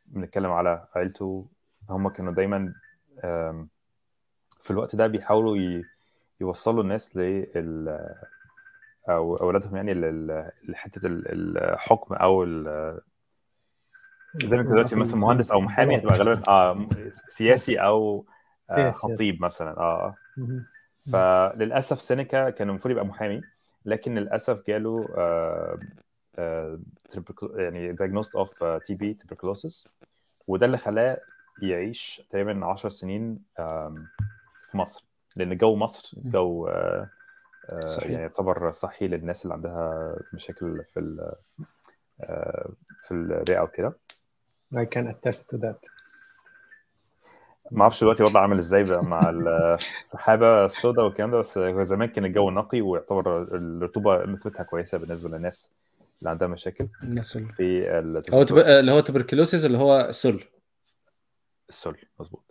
بنتكلم على عيلته. هم كانوا دايما في الوقت ده بيحاولوا ي- يوصلوا الناس لل أو أولادهم يعني ال- الحكم أو زي ما أنت دلوقتي مثلا مهندس أو محامي هتبقى غالبا آه سياسي أو آه. خطيب مثلا آه مهم. فللأسف سينيكا كان المفروض يبقى محامي لكن للأسف جاله آه آه يعني diagnosed of TB tuberculosis وده اللي خلاه يعيش تقريبا 10 سنين في مصر لأن جو مصر. جو آه، آه، صحيح. يعني يعتبر صحي للناس اللي عندها مشاكل في ال- آه، في الرئة وكده. I can attest to that. ما أعرفش دلوقتي الوضع عامل إزاي بقى مع ال- السحابة السوداء والكلام ده بس هو زمان كان الجو نقي ويعتبر الرطوبة نسبتها كويسة بالنسبة للناس اللي عندها مشاكل الناس ال- في هو تب... اللي هو tuberculosis اللي هو السل. السل مظبوط.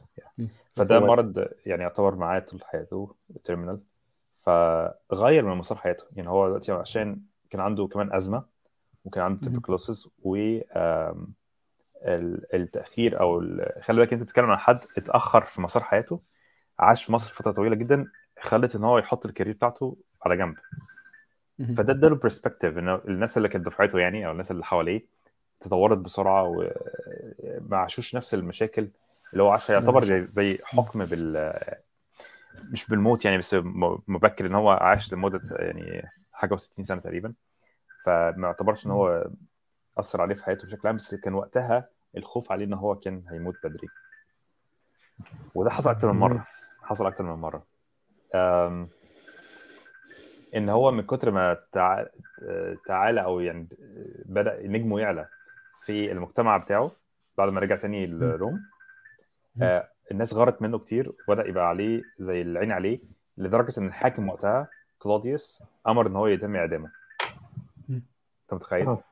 فده مرض يعني يعتبر معاه طول حياته terminal فغير من مسار حياته يعني هو دلوقتي عشان كان عنده كمان أزمة وكان عنده مم. tuberculosis و التأخير أو خلي بالك أنت بتتكلم عن حد اتأخر في مسار حياته عاش في مصر فترة طويلة جدا خلت إن هو يحط ال career بتاعته على جنب. فده اداله برسبكتيف ان الناس اللي كانت دفعته يعني أو الناس اللي حواليه تطورت بسرعة وما عاشوش نفس المشاكل اللي هو عاشها يعتبر زي زي حكم بال مش بالموت يعني بس مبكر إن هو عاش لمدة يعني حاجة و60 سنة تقريبا. فما يعتبرش إن هو أثر عليه في حياته بشكل عام بس كان وقتها الخوف عليه إن هو كان هيموت بدري. وده حصل أكتر من مرة. حصل أكتر من مرة. إن هو من كتر ما تع... تعالى أو يعني بدأ نجمه يعلى في المجتمع بتاعه بعد ما رجع تاني لروم. آه الناس غارت منه كتير وبدأ يبقى عليه زي العين عليه لدرجة إن الحاكم وقتها كلوديوس أمر إن هو يتم إعدامه. أنت متخيل؟ آه.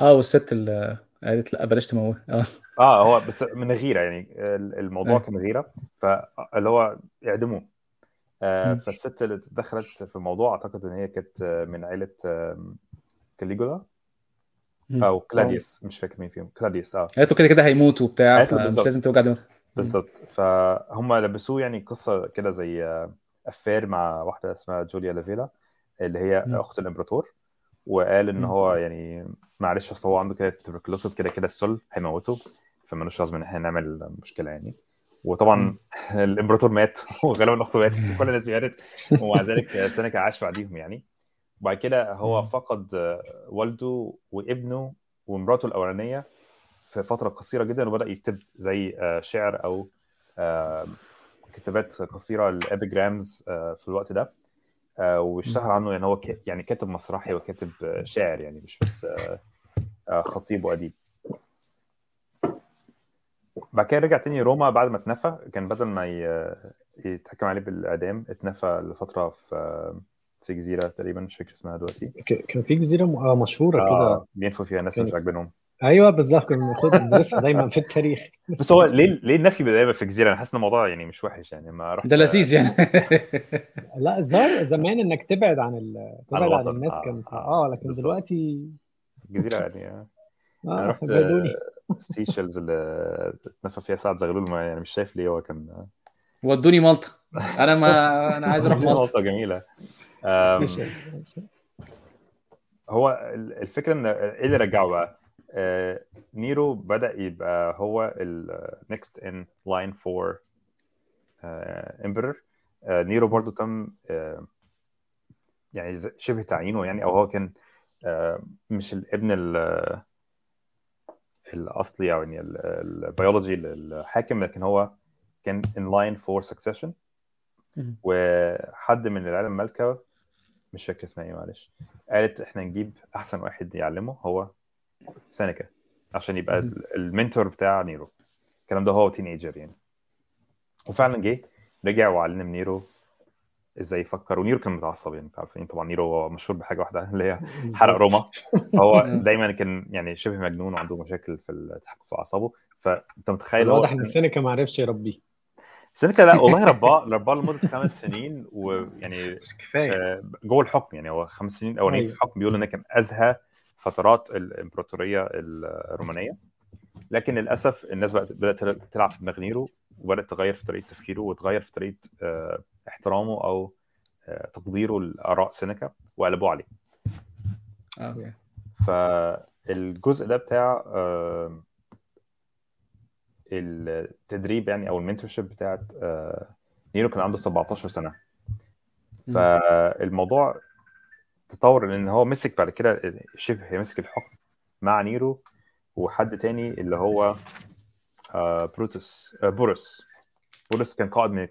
آه والست اللي قالت لا بلاش تموت آه آه هو بس من غيرة يعني ال- الموضوع أيوة. كان غيرة فاللي هو إعدموه آه. فالست اللي دخلت في الموضوع أعتقد إن هي كانت آه، من عائله كاليجولا. أو كلاديوس مش فاكر مين فيهم كلاديوس آه قالت له كده كده هيموت وبتاع بالظبط. لازم توجع دماغك بالظبط فهم لبسوه يعني قصة كده زي آه، affair مع واحدة اسمها جوليا لافيلا اللي هي مم. أخت الإمبراطور وقال إن. هو يعني معلش أصل هو عنده كده tuberculosis كده كده السل هيموته فمالوش لازم إن إحنا نعمل مشكلة يعني وطبعا. الإمبراطور مات وغالبا أخته ماتت وكل الناس ماتت ومع ذلك سينيكا عاش بعديهم يعني وبعد كده هو. فقد آه، والده وابنه ومراته الأولانية في فترة قصيرة جدا وبدأ يكتب زي آه، شعر أو آه، كتابات قصيرة ال epigrams في الوقت ده آه، واشتهر عنه يعني هو يعني كاتب مسرحي وكاتب آه، شاعر يعني مش بس آه، آه، خطيب وأديب. بعد كده رجع تاني روما بعد ما اتنفى كان بدل ما يتحكم عليه بالإعدام اتنفى لفترة في في جزيرة تقريبا مش فاكر اسمها دلوقتي. كان في جزيرة آه، مشهورة كده. آه بينفوا فيها ناس مش عاجبينهم. أيوه بالظبط كنا بناخد ندرسها دايما في التاريخ بس هو ليه ليه النفي دايما في جزيره أنا حاسس ان الموضوع يعني مش وحش يعني ما رحت ده لذيذ يعني لا الظاهر زمان إنك تبعد عن ال... تبعد عن الوطن. الناس آه، كانت آه، آه لكن بالظبط. دلوقتي جزيره يعني آه. أنا آه رحت ابعدوني سيشلز اللي اتنفى فيها سعد زغلول ما يعني مش شايف ليه هو كان ودوني مالطا أنا ما أنا عايز أروح مالطا أم، سيشل. هو ال- الفكرة إن إيه اللي رجعه بقى؟ آه، نيرو بدأ يبقى هو ال next in line for آه، emperor آه، نيرو برضو تم آه، يعني شبه تعيينه يعني أو هو كان آه، مش الابن ال- الأصلي أو يعني ال- البيولوجي للحاكم لكن هو كان in line for succession مم. وحد من العيله المالكه مش فاكر اسمها إيه معلش قالت إحنا نجيب أحسن واحد يعلمه هو سينيكا عشان يبقى ال mentor بتاع نيرو. الكلام ده هو teenager يعني. وفعلا جه رجع وعلم نيرو إزاي يفكر. ونيرو كان متعصب يعني أنتوا عارفين طبعا نيرو هو مشهور بحاجة واحدة اللي هي حرق روما. فهو مم. دايما كان يعني شبه مجنون وعنده مشاكل في التحكم في أعصابه. فأنت متخيل هو واضح ان سينيكا ما عرفش يربيه. سينيكا لا والله رباه رباه لمدة خمس سنين ويعني كفاية. آه، جوه الحكم يعني. هو خمس سنين الأولانيين في أيوة. الحكم بيقولوا إن كان أزهى فترات الامبراطورية الرومانية لكن للأسف الناس بقت بدأت تلعب في دماغ نيرو وبدأت تغير في طريقة تفكيره وتغير في طريقة آه، احترامه أو آه، تقديره لآراء سينيكا وقلبوه عليه أوكي. فالجزء ده بتاع آه، التدريب يعني أو ال mentorship بتاعت نيرو كان عنده 17 سنة. فالموضوع تطور لأن هو مسك بعد كده شبه مسك الحكم مع نيرو وحد تاني اللي هو آه، بروتوس آه، بورس بولس كان قائد من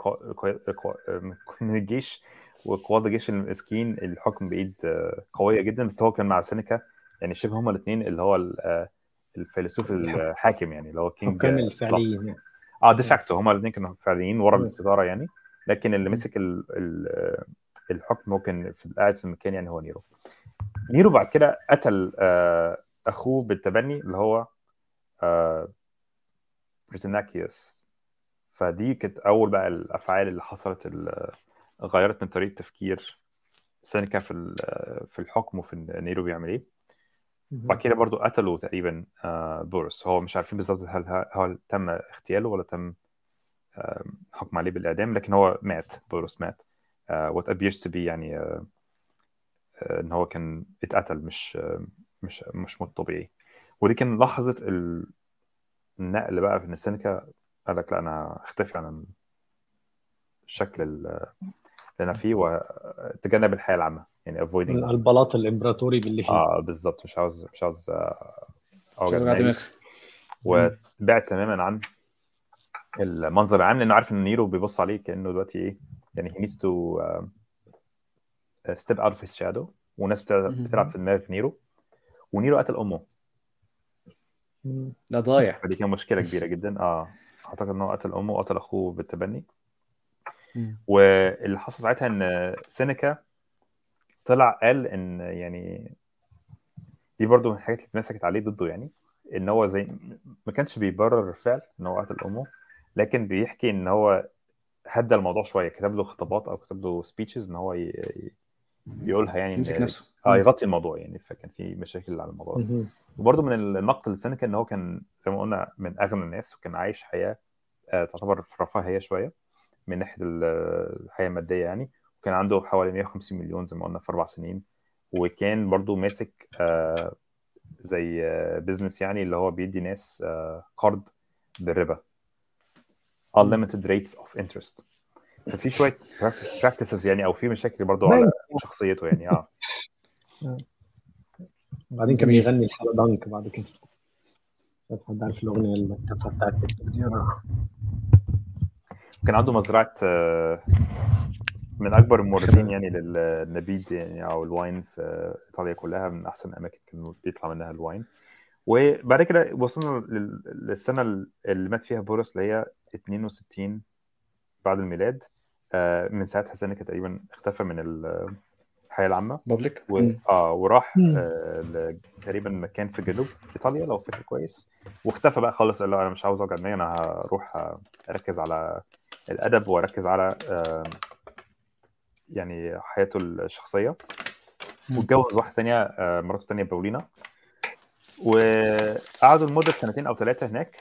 من الجيش وقواد الجيش المسكين. الحكم بايد آه، قوية جدا بس هو كان مع سينيكا. يعني شبه هما الاثنين اللي هو آه، الفيلسوف الحاكم يعني اللي هو king آه، الفعليين يعني. آه de facto هما الاثنين كانوا فعليين ورا مم. الاستداره يعني. لكن اللي مسك ال ال الحكم كان في قاعد في المكان يعني هو نيرو. نيرو بعد كده قتل آه، أخوه بالتبني اللي هو آه، بريتناكيوس. فدي كانت أول بقى الأفعال اللي حصلت اللي غيرت من طريقة تفكير سينيكا في في الحكم وفي نيرو بيعمل إيه. وبعد كده برضو قتلوا تقريبا آه، بورس. هو مش عارفين بالظبط هل هل تم اغتياله ولا تم حكم عليه بالإعدام لكن هو مات بورس مات. What appears to be يعني آه، آه، إن هو كان اتقتل مش آه، مش مش موت طبيعي. ودي كان لحظة ال- النقل بقى في ان سينيكا قال لك لا أنا أختفي عن الشكل ال- اللي أنا فيه وتجنب الحياة العامة يعني avoiding. البلاط الإمبراطوري باللي فيه. آه بالظبط. مش عاوز مش عاوز آه، اوجع وبعد تماما عن المنظر العام لأنه عارف إن نيرو بيبص عليه كأنه دلوقتي إيه يعني he needs to uh, step out of his shadow. وناس بتلعب, في دماغ نيرو. ونيرو قتل أمه. لا ضايع. فدي كانت مشكلة كبيرة جدا. آه. أعتقد إن هو قتل أمه وقتل أخوه بالتبني. واللي حصل ساعتها إن سينيكا طلع قال إن يعني دي برضو من الحاجات اللي اتمسكت عليه ضده يعني. إن هو زي ما كانش بيبرر الفعل إن هو قتل أمه لكن بيحكي إن هو هدى الموضوع شوية كتب له خطابات أو كتب له speeches إن هو ي... يقولها يعني يمسك نفسه. آه يغطي الموضوع يعني فكان في مشاكل على الموضوع ده. مم. وبرضه من النقد لسينيكا إن هو كان زي ما قلنا من أغنى الناس وكان عايش حياة آه، تعتبر في رفاهية شوية من ناحية ال- الحياة المادية يعني. وكان عنده حوالي 150 مليون زي ما قلنا في أربع سنين. وكان برضه ماسك آه، زي بزنس يعني اللي هو بيدي ناس آه، قرض بالربا. Unlimited rates of interest. ففي شوية practices يعني أو في مشاكل برضه على شخصيته يعني آه. وبعدين كان. بيغني الحاله دانك بعد كده. شايف حد عارف الأغنية التافهه بتاعت تيك توك دي؟ كان عنده مزرعة آه، من أكبر الموردين يعني للنبيذ يعني أو ال wine في إيطاليا كلها من أحسن الاماكن كان بيطلع منها ال wine. وبعد كده وصلنا لل- للسنة اللي مات فيها بورس اللي هي 62 بعد الميلاد. آه، من ساعتها سينيكا تقريبا اختفى من ال- الحياة العامة. بابليك و... آه وراح. آه ل- تقريبا مكان في جنوب إيطاليا لو فاكر كويس. واختفى بقى خالص. قال له أنا مش عاوز أوجع دماغي أنا هروح أركز على الأدب وأركز على آه يعني حياته الشخصية. واتجوز واحدة ثانية آه مراته ثانية باولينا. وقعدوا لمدة سنتين أو ثلاثة هناك.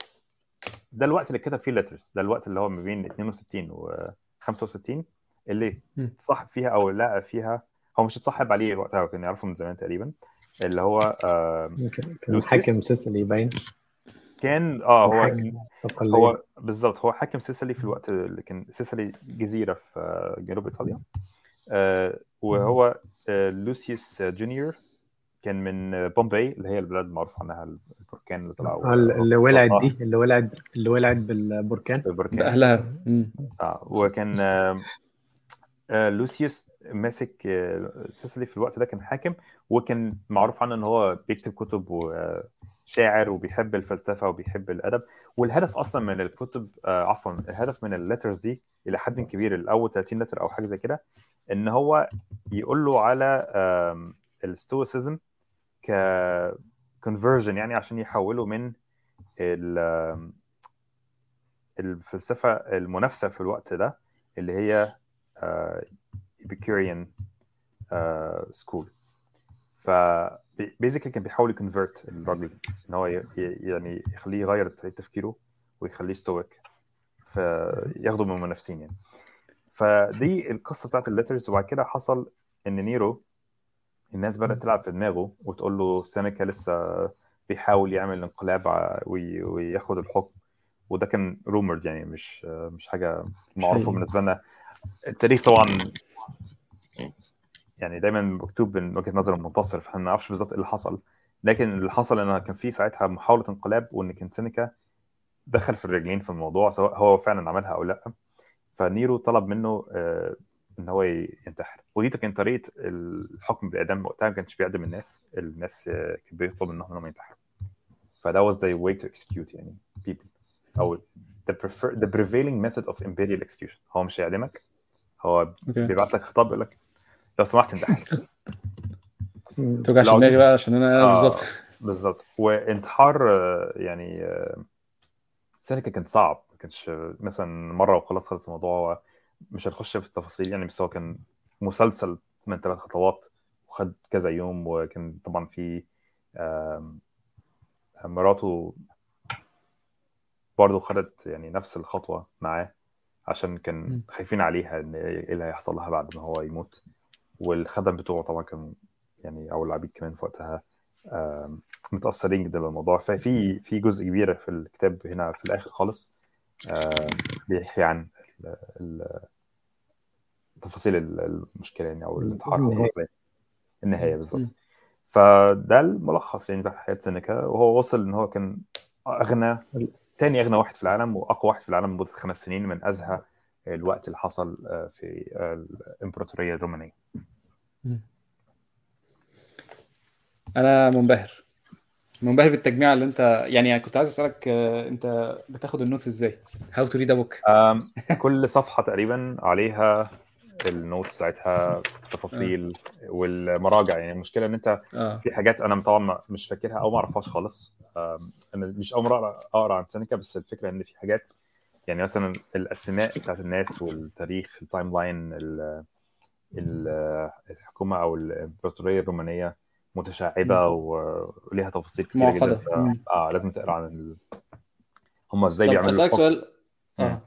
ده الوقت اللي كتب فيه letters ده الوقت اللي هو ما بين 62 و 65 اللي. اتصاحب فيها أو لقى فيها هو مش اتصاحب عليه وقتها كان يعرفه من زمان تقريبا اللي هو آه كان-. حاكم سيسيلي باين كان آه هو. هو بالظبط هو حاكم سيسيلي في الوقت اللي كان سيسيلي جزيرة في آه، جنوب إيطاليا آه وهو آه لوسيوس جونيور كان من آه، بومباي اللي هي البلد المعروف عنها البركان اللي طلع آه، اللي ولعت آه، دي اللي ولعت اللي ولعت بالبركان. البركان بأهلها. آه وكان آه، آه، لوسيوس ماسك آه، سيسيلي في الوقت ده كان حاكم وكان معروف عنه إن هو بيكتب كتب وشاعر وبيحب الفلسفة وبيحب الأدب. والهدف أصلا من الكتب آه، عفوا الهدف من ال letters دي إلى حد كبير الأول 30 letter أو حاجة زي كده إن هو يقول له على ال Stoicism ك conversion يعني عشان يحوله من ال- الفلسفة المنافسة في الوقت ده اللي هي Epicurean school ف basically كان بيحاول ي convert الراجل إن هو يعني يخليه يغير طريقة تفكيره ويخليه Stoic فياخده من المنافسين يعني. فدي القصة بتاعت ال letters وبعد كده حصل إن نيرو الناس بدأت تلعب في دماغه وتقول له سينيكا لسه بيحاول يعمل انقلاب وي- وياخد الحكم. وده كان rumored يعني مش مش حاجة معروفة. بالنسبة لنا. التاريخ طبعا يعني دايما مكتوب من وجهة نظر المنتصر فاحنا ما نعرفش بالظبط إيه اللي حصل. لكن اللي حصل إن كان في ساعتها محاولة انقلاب وإن كان سينيكا دخل في الرجلين في الموضوع سواء هو فعلا عملها أو لأ. فنيرو طلب منه آه، إن هو ينتحر. ودي كانت طريقة الحكم بالاعدام وقتها ما كانش بيعدم الناس. الناس آه، كان بيطلب منهم انهم ينتحروا. فده was the way to execute يعني people. أو the prefer the prevailing method of imperial execution. هو مش هيعدمك هو okay. بيبعت لك خطاب يقول لك لو سمحت انتحر. توجعش دماغي بقى عشان أنا آه، بالظبط. بالظبط. وانتحار آه، يعني آه، سينيكا كان صعب. ما كانش آه، مثلا مرة وخلاص خلص الموضوع. مش هنخش في التفاصيل يعني بس هو كان مسلسل من ثلاث خطوات وخد كذا يوم وكان طبعا في مراته برضه خدت يعني نفس الخطوة معاه عشان كان. خايفين عليها إن إيه اللي هيحصل لها بعد ما هو يموت والخدم بتوعه طبعا كانوا يعني أو العبيد كمان في وقتها متأثرين جدا بالموضوع ففي في جزء كبير في الكتاب هنا في الآخر خالص بيحكي عن تفاصيل ال- المشكلة يعني أو الانتحار حصل. إزاي النهايه بالظبط. فده الملخص يعني بتاع حياة سينيكا وهو وصل إن هو كان أغنى تاني أغنى واحد في العالم وأقوى واحد في العالم لمدة خمس سنين من أزهى الوقت اللي حصل آه، في آه، الإمبراطورية الرومانية. أنا منبهر منبهر بالتجميع اللي انت يعني كنت عايز أسألك آه، انت بتاخد ال notes إزاي؟ how to read book كل صفحة تقريبا عليها ال notes بتاعتها تفاصيل والمراجع. يعني المشكلة إن انت آه. في حاجات أنا طبعا مش فاكرها أو ما أعرفهاش خالص. أنا مش أول مرة أقرأ عن سينيكا بس الفكرة إن في حاجات يعني مثلا الأسماء بتاعت الناس والتاريخ ال timeline ال- ال- الحكومة أو الإمبراطورية الرومانية متشعبة وليها تفاصيل كتير معقدة. جدا ف... آه لازم تقرأ عن ال... هم إزاي بيعملوا أسألك. سؤال. آه.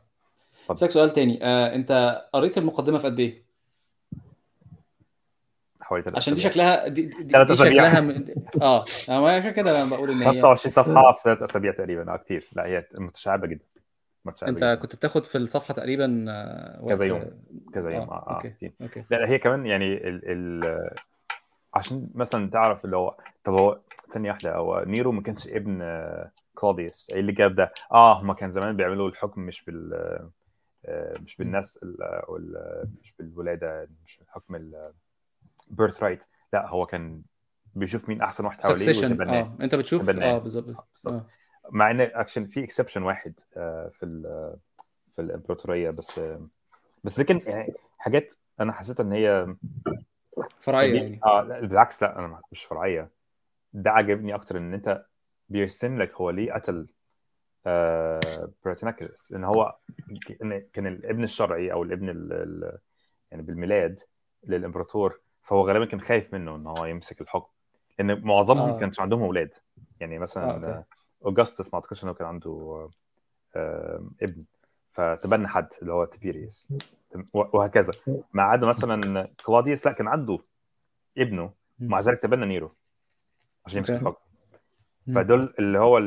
أسألك سؤال تاني آه، أنت قريت المقدمة في قد إيه؟ حوالي ثلاث عشان دي. شكلها دي, دي, دي. شكلها م... آه آه، ما عشان كده أنا بقول إن هي 25 صفحة في ثلاث أسابيع تقريبا آه كتير لا هي متشعبة جدا متشعبة أنت جدا. كنت بتاخد في الصفحة تقريبا آه، كذا وقت- يوم. كذا يوم آه, آه. okay كتير. okay لا هي كمان يعني ال ال عشان مثلا تعرف اللي هو طب هو ثانية واحدة هو نيرو ما كانش ابن آه، كلوديوس إيه اللي جاب ده؟ آه هما كان زمان بيعملوا الحكم مش بال آه، مش بالناس مش بالولادة مش بالحكم ال birth right لا هو كان بيشوف مين أحسن واحد حواليه آه أنت بتشوف تبناه. آه بالظبط. آه. مع إن actually في exception واحد آه، في ال- في الإمبراطورية بس آه، بس لكن يعني حاجات أنا حسيت إن هي فرعية يعني. آه لا، بالعكس لا أنا مش فرعية. ده عجبني أكتر إن أنت بيرسم لك هو ليه قتل آه إن هو كان الابن الشرعي أو الابن ال ال يعني بالميلاد للإمبراطور فهو غالبا كان خايف منه إن هو يمسك الحكم. لأن معظمهم آه. كانش عندهم أولاد. يعني آه، مثلا. آه، اوجستس ما أعتقدش إنه كان عنده آه ابن. فتبنى حد اللي هو تيبيريوس. وهكذا. ما عدا مثلا كلاديوس لا كان عنده ابنه مع ذلك تبنى نيرو عشان يمسك. الحكم. فدول اللي هو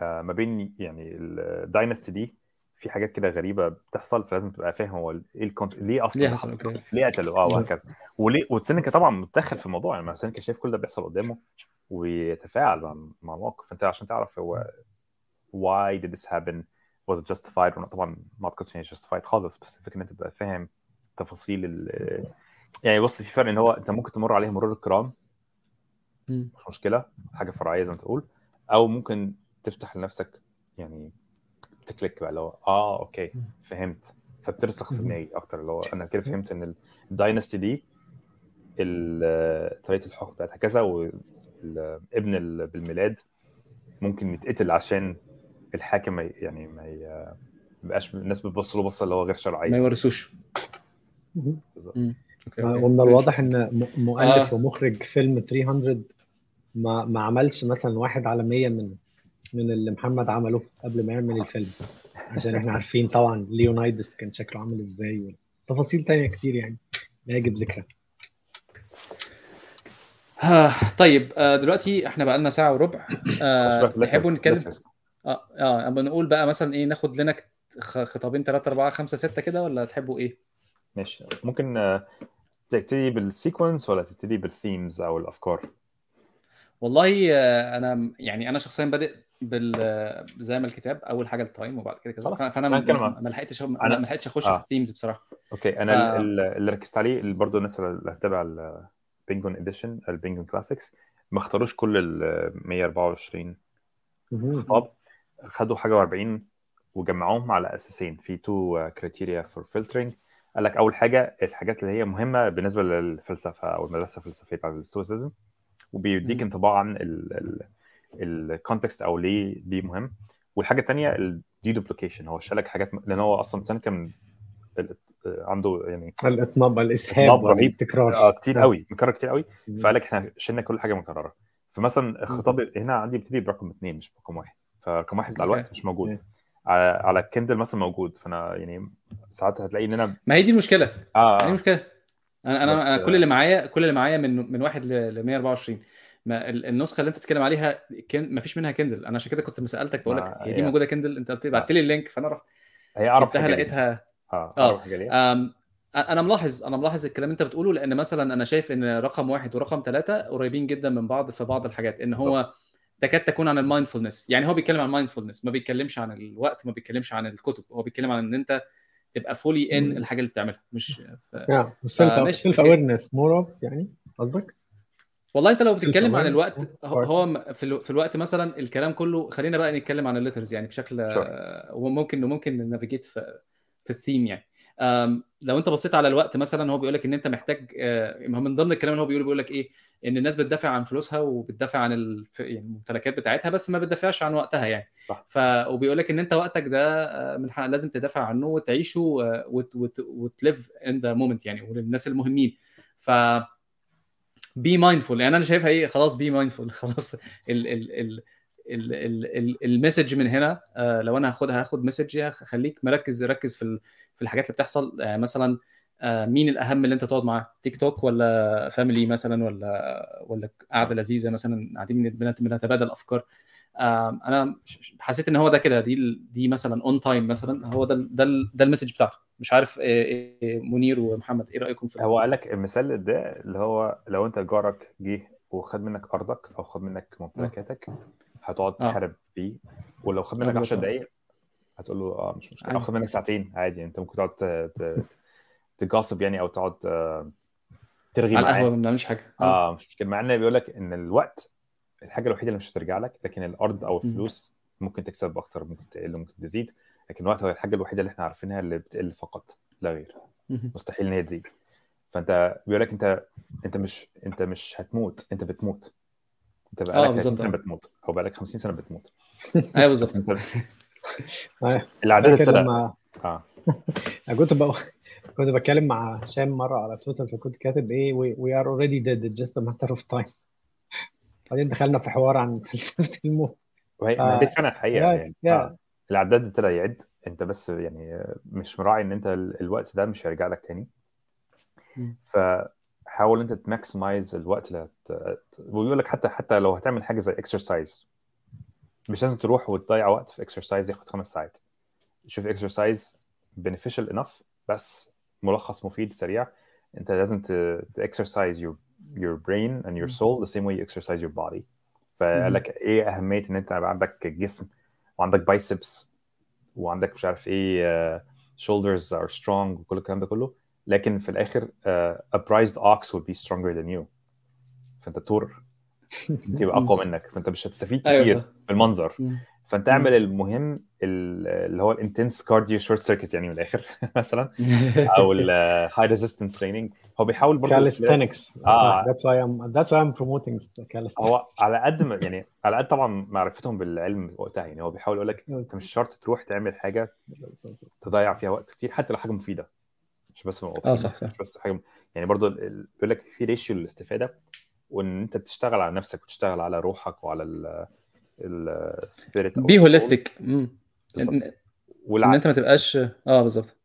آه، ما بين يعني ال dynasty دي في حاجات كده غريبة بتحصل فلازم تبقى فاهم هو إيه الكونت ليه أصلا ليه حصل؟ ليه قتلوا آه وهكذا. وليه؟ وسينيكا طبعا متدخل في الموضوع يعني سينيكا شايف كل ده بيحصل قدامه ويتفاعل مع الموقف فانت عشان تعرف هو why did this happen was it justified ولا طبعا ما اعتقدش ان justified خالص بس الفكرة إن أنت تبقى فاهم تفاصيل ال يعني بص في فرق إن هو أنت ممكن تمر عليه مرور الكرام. مش مشكلة حاجة فرعية زي ما تقول أو ممكن تفتح لنفسك يعني ت click بقى اللي هو آه أوكي. فهمت فبترسخ في. دماغي أكتر اللي هو أنا كده فهمت إن ال dynasty دي طريقة الحكم بتاعتها كذا والابن ال- بالميلاد ممكن يتقتل عشان الحاكم ما يعني ما ما يبقاش الناس بتبص له بصة اللي هو غير ما شرعيه يورثوش. بالظبط. أوكي. ومن الواضح إن مؤلف آه. ومخرج فيلم 300 ما ما عملش مثلا واحد على 100 من من اللي محمد عمله قبل ما يعمل الفيلم. عشان إحنا عارفين طبعا ليونايدس كان شكله عامل إزاي وتفاصيل تانية كتير يعني. لا يجب ذكرها. آه، طيب آه، دلوقتي إحنا بقى لنا ساعة وربع. آه، تحبوا نتكلم؟ آه آه بنقول بقى مثلا إيه ناخد لنا خطابين ثلاثة أربعة خمسة ستة كده ولا تحبوا إيه؟ ماشي ممكن آه، تبتدي بال sequence ولا تبتدي بال themes أو الأفكار والله آه، أنا يعني أنا شخصيا بادئ بال زي ما الكتاب أول حاجة ال time وبعد كده كده خلاص. فانا ما لحقتش أنا- ما لحقتش أخش آه. في ال themes بصراحة أوكي أنا ف- ال- ال- اللي ركزت عليه اللي برضه الناس اللي هتتابع ال Penguin edition ال Penguin Classics ما اختاروش كل ال 124 مهم. خطاب خدوا حاجة و40 وجمعوهم على أساسين. في two criteria for filtering قال لك أول حاجة الحاجات اللي هي مهمة بالنسبة للفلسفة أو المدرسة الفلسفية بتاعت ال Stoicism وبيديك. انطباع عن ال context أو ليه ليه مهم. والحاجة الثانية ال deduplication هو شال لك حاجات لأن هو أصلا سينيكا من ال- عنده يعني الاطناب الإسهاب رهيب. والتكرار. آه كتير آه. قوي مكرر كتير قوي. فقال لك إحنا شلنا كل حاجة مكررة. فمثلا الخطاب هنا عندي بيبتدي برقم اثنين مش برقم واحد. فرقم واحد أوكي. الوقت مش موجود. على على ال Kindle مثلا موجود. فأنا يعني ساعات هتلاقي إن أنا ما هي دي المشكلة. آه دي المشكلة. أنا أنا كل اللي معايا كل اللي معايا من من واحد ل 124 ما ال- النسخة اللي أنت بتتكلم عليها كان ما فيش منها Kindle. أنا عشان كده كنت سألتك بقول لك هي دي هي- موجودة Kindle. أنت قلت لي بعت لي ال link فأنا رحت هي أقرب جبتها حاجة ليا. لقيتها. آه آه. أنا ملاحظ أنا ملاحظ الكلام أنت بتقوله لأن مثلا أنا شايف إن رقم واحد ورقم ثلاثة قريبين جدا من بعض في بعض الحاجات. إن هو تكاد تكون عن ال mindfulness يعني هو بيتكلم عن ال mindfulness ما بيتكلمش عن الوقت ما بيتكلمش عن الكتب هو بيتكلم عن إن أنت تبقى fully in. الحاجة اللي بتعملها مش سيلف اويرنس مور اوف يعني قصدك؟ والله أنت لو بتتكلم عن. الوقت. هو في, ألو... في الوقت مثلا الكلام كله خلينا بقى نتكلم عن ال letters يعني بشكل Sure. وممكن وممكن navigate في في الثيم يعني لو أنت بصيت على الوقت مثلا هو بيقول لك إن أنت محتاج آه، من ضمن الكلام اللي هو بيقوله بيقول لك إيه إن الناس بتدافع عن فلوسها وبتدافع عن الف... يعني الممتلكات بتاعتها بس ما بتدافعش عن وقتها يعني. صح. ف وبيقول لك إن أنت وقتك ده آه، من حق لازم تدافع عنه وتعيشه آه، وت... وت... وت live in the moment يعني وللناس المهمين. ف be mindful يعني أنا شايفها إيه؟ خلاص be mindful خلاص ال ال ال ال ال ال ال message من هنا آه لو أنا هاخدها هاخد message خليك مركز ركز في ال- في الحاجات اللي بتحصل. مثلا مين الأهم اللي أنت تقعد معاه تيك توك ولا family مثلا ولا ولا قعدة لذيذة مثلا قاعدين بنت- بنتبادل أفكار آه أنا حسيت إن هو ده كده دي دي مثلا on time مثلا هو ده ده ده ال message بتاعته مش عارف إيه إيه منير ومحمد إيه رأيكم في هو قال لك المثال ده اللي هو لو أنت جارك جه وخد منك أرضك أو خد منك ممتلكاتك هتقعد آه. تحارب فيه ولو خد آه، منك بالظبط. 10 دقايق هتقول له آه مش مشكلة أو. خد منك ساعتين عادي أنت ممكن تقعد تجاصب يعني أو تقعد آه، ترغي على القهوة ما بنعملش حاجة. آه مش مشكله مع إن بيقول لك إن الوقت الحاجة الوحيدة اللي مش هترجع لك لكن الأرض أو. الفلوس ممكن تكسب أكتر ممكن تقل ممكن تزيد لكن الوقت هو الحاجة الوحيدة اللي إحنا عارفينها اللي بتقل فقط لا غير. مستحيل إن هي تزيد. فأنت بيقول لك أنت أنت مش أنت مش هتموت أنت بتموت. أنت آه، بقالك 30 بالظبط. سنة بتموت أو بقالك 50 سنة بتموت. أيوه بالظبط. آه. فاكر ابتدى آه. أنا كنت بقى كنت بتكلم مع هشام مرة على تويتر فكنت كاتب إيه already dead it's just a matter of time بعدين دخلنا في حوار عن فلسفه الموت وهي ما دي آه، فعلا الحقيقة يعني يا. آه. الاعداد ابتدى يعد أنت بس يعني مش مراعي إن أنت ال- الوقت ده مش هيرجع لك تاني. فحاول أنت ت maximize الوقت اللي هت... ويقول لك حتى حتى لو هتعمل حاجة زي exercise مش لازم تروح وتضيع وقت في exercise ياخد خمس ساعات شوف exercise beneficial enough بس ملخص مفيد سريع. انت لازم ت exercise your your brain and your soul the same way you exercise your body. فقال لك إيه أهمية إن أنت يبقى عندك جسم وعندك biceps وعندك مش عارف إيه uh, shoulders are strong وكل الكلام ده كله. لكن في الآخر uh, a prized ox would be stronger than you. فأنت تور يبقى أقوى منك. فأنت مش هتستفيد أيوه كتير صح. بالمنظر. فانت اعمل المهم ال- اللي هو ال intense cardio short circuit يعني من الآخر مثلا أو ال high resistance training هو بيحاول برضه آه. that's why I'm that's why I'm promoting calisthenics. هو على قد ما يعني على قد طبعا معرفتهم بالعلم وقتها يعني هو بيحاول يقول لك أنت مش شرط تروح تعمل حاجة تضيع فيها وقت كتير حتى لو حاجة مفيدة. مش بس آه صح صح. مش بس حاجة يعني برضه بيقول لك في ratio للاستفادة وإن أنت تشتغل على نفسك وتشتغل على روحك وعلى ال spirit be holistic. ان أنت ما تبقاش آه بالظبط.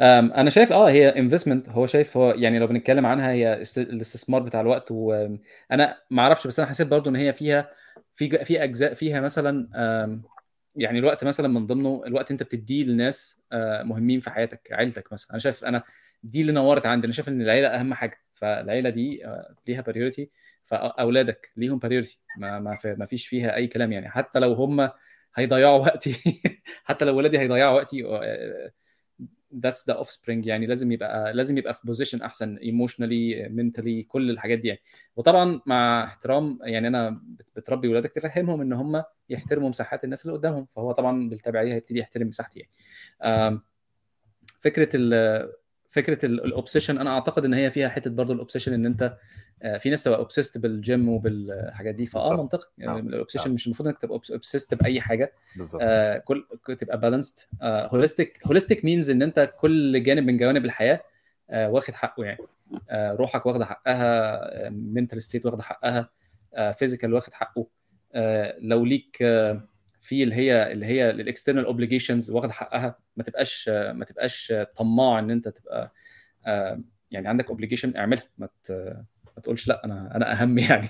أنا شايف آه هي investment هو شايف هو يعني لو بنتكلم عنها هي است- الاستثمار بتاع الوقت وأنا ما أعرفش بس أنا حسيت برضو إن هي فيها في في أجزاء فيها مثلا يعني الوقت مثلا من ضمنه الوقت أنت بتديه لناس آه، مهمين في حياتك عيلتك مثلا. أنا شايف أنا دي اللي نورت عندي. أنا شايف إن العيلة أهم حاجة. فالعيلة دي آه، ليها priority فأولادك ليهم priority ما ما, في ما فيش فيها أي كلام يعني. حتى لو هم هيضيعوا وقتي حتى لو ولادي هيضيعوا وقتي that's the offspring يعني. لازم يبقى لازم يبقى في position أحسن emotionally mentally كل الحاجات دي يعني. وطبعا مع احترام يعني أنا بتربي ولادك تفهمهم إن هم يحترموا مساحات الناس اللي قدامهم. فهو طبعا بالتبعية هيبتدي يحترم مساحتي يعني. فكرة فكرة ال obsession أنا أعتقد إن هي فيها حتة برضه ال obsession إن أنت آه، في ناس تبقى obsessed بالـ gym وبالحاجات دي فآه منطقي. يعني ال obsession مش المفروض إنك تبقى obsessed بأي حاجة. بالظبط. آه كل تبقى balanced holistic holistic means إن أنت كل جانب من جوانب الحياة آه واخد حقه يعني. آه روحك واخدة حقها mental state واخدة حقها physical آه واخد حقه. آه لو ليك آه في اللي هي اللي هي ال external obligations واخد حقها. ما تبقاش ما تبقاش طماع إن أنت تبقى يعني عندك obligation اعملها. ما ما تقولش لأ أنا أنا أهم يعني.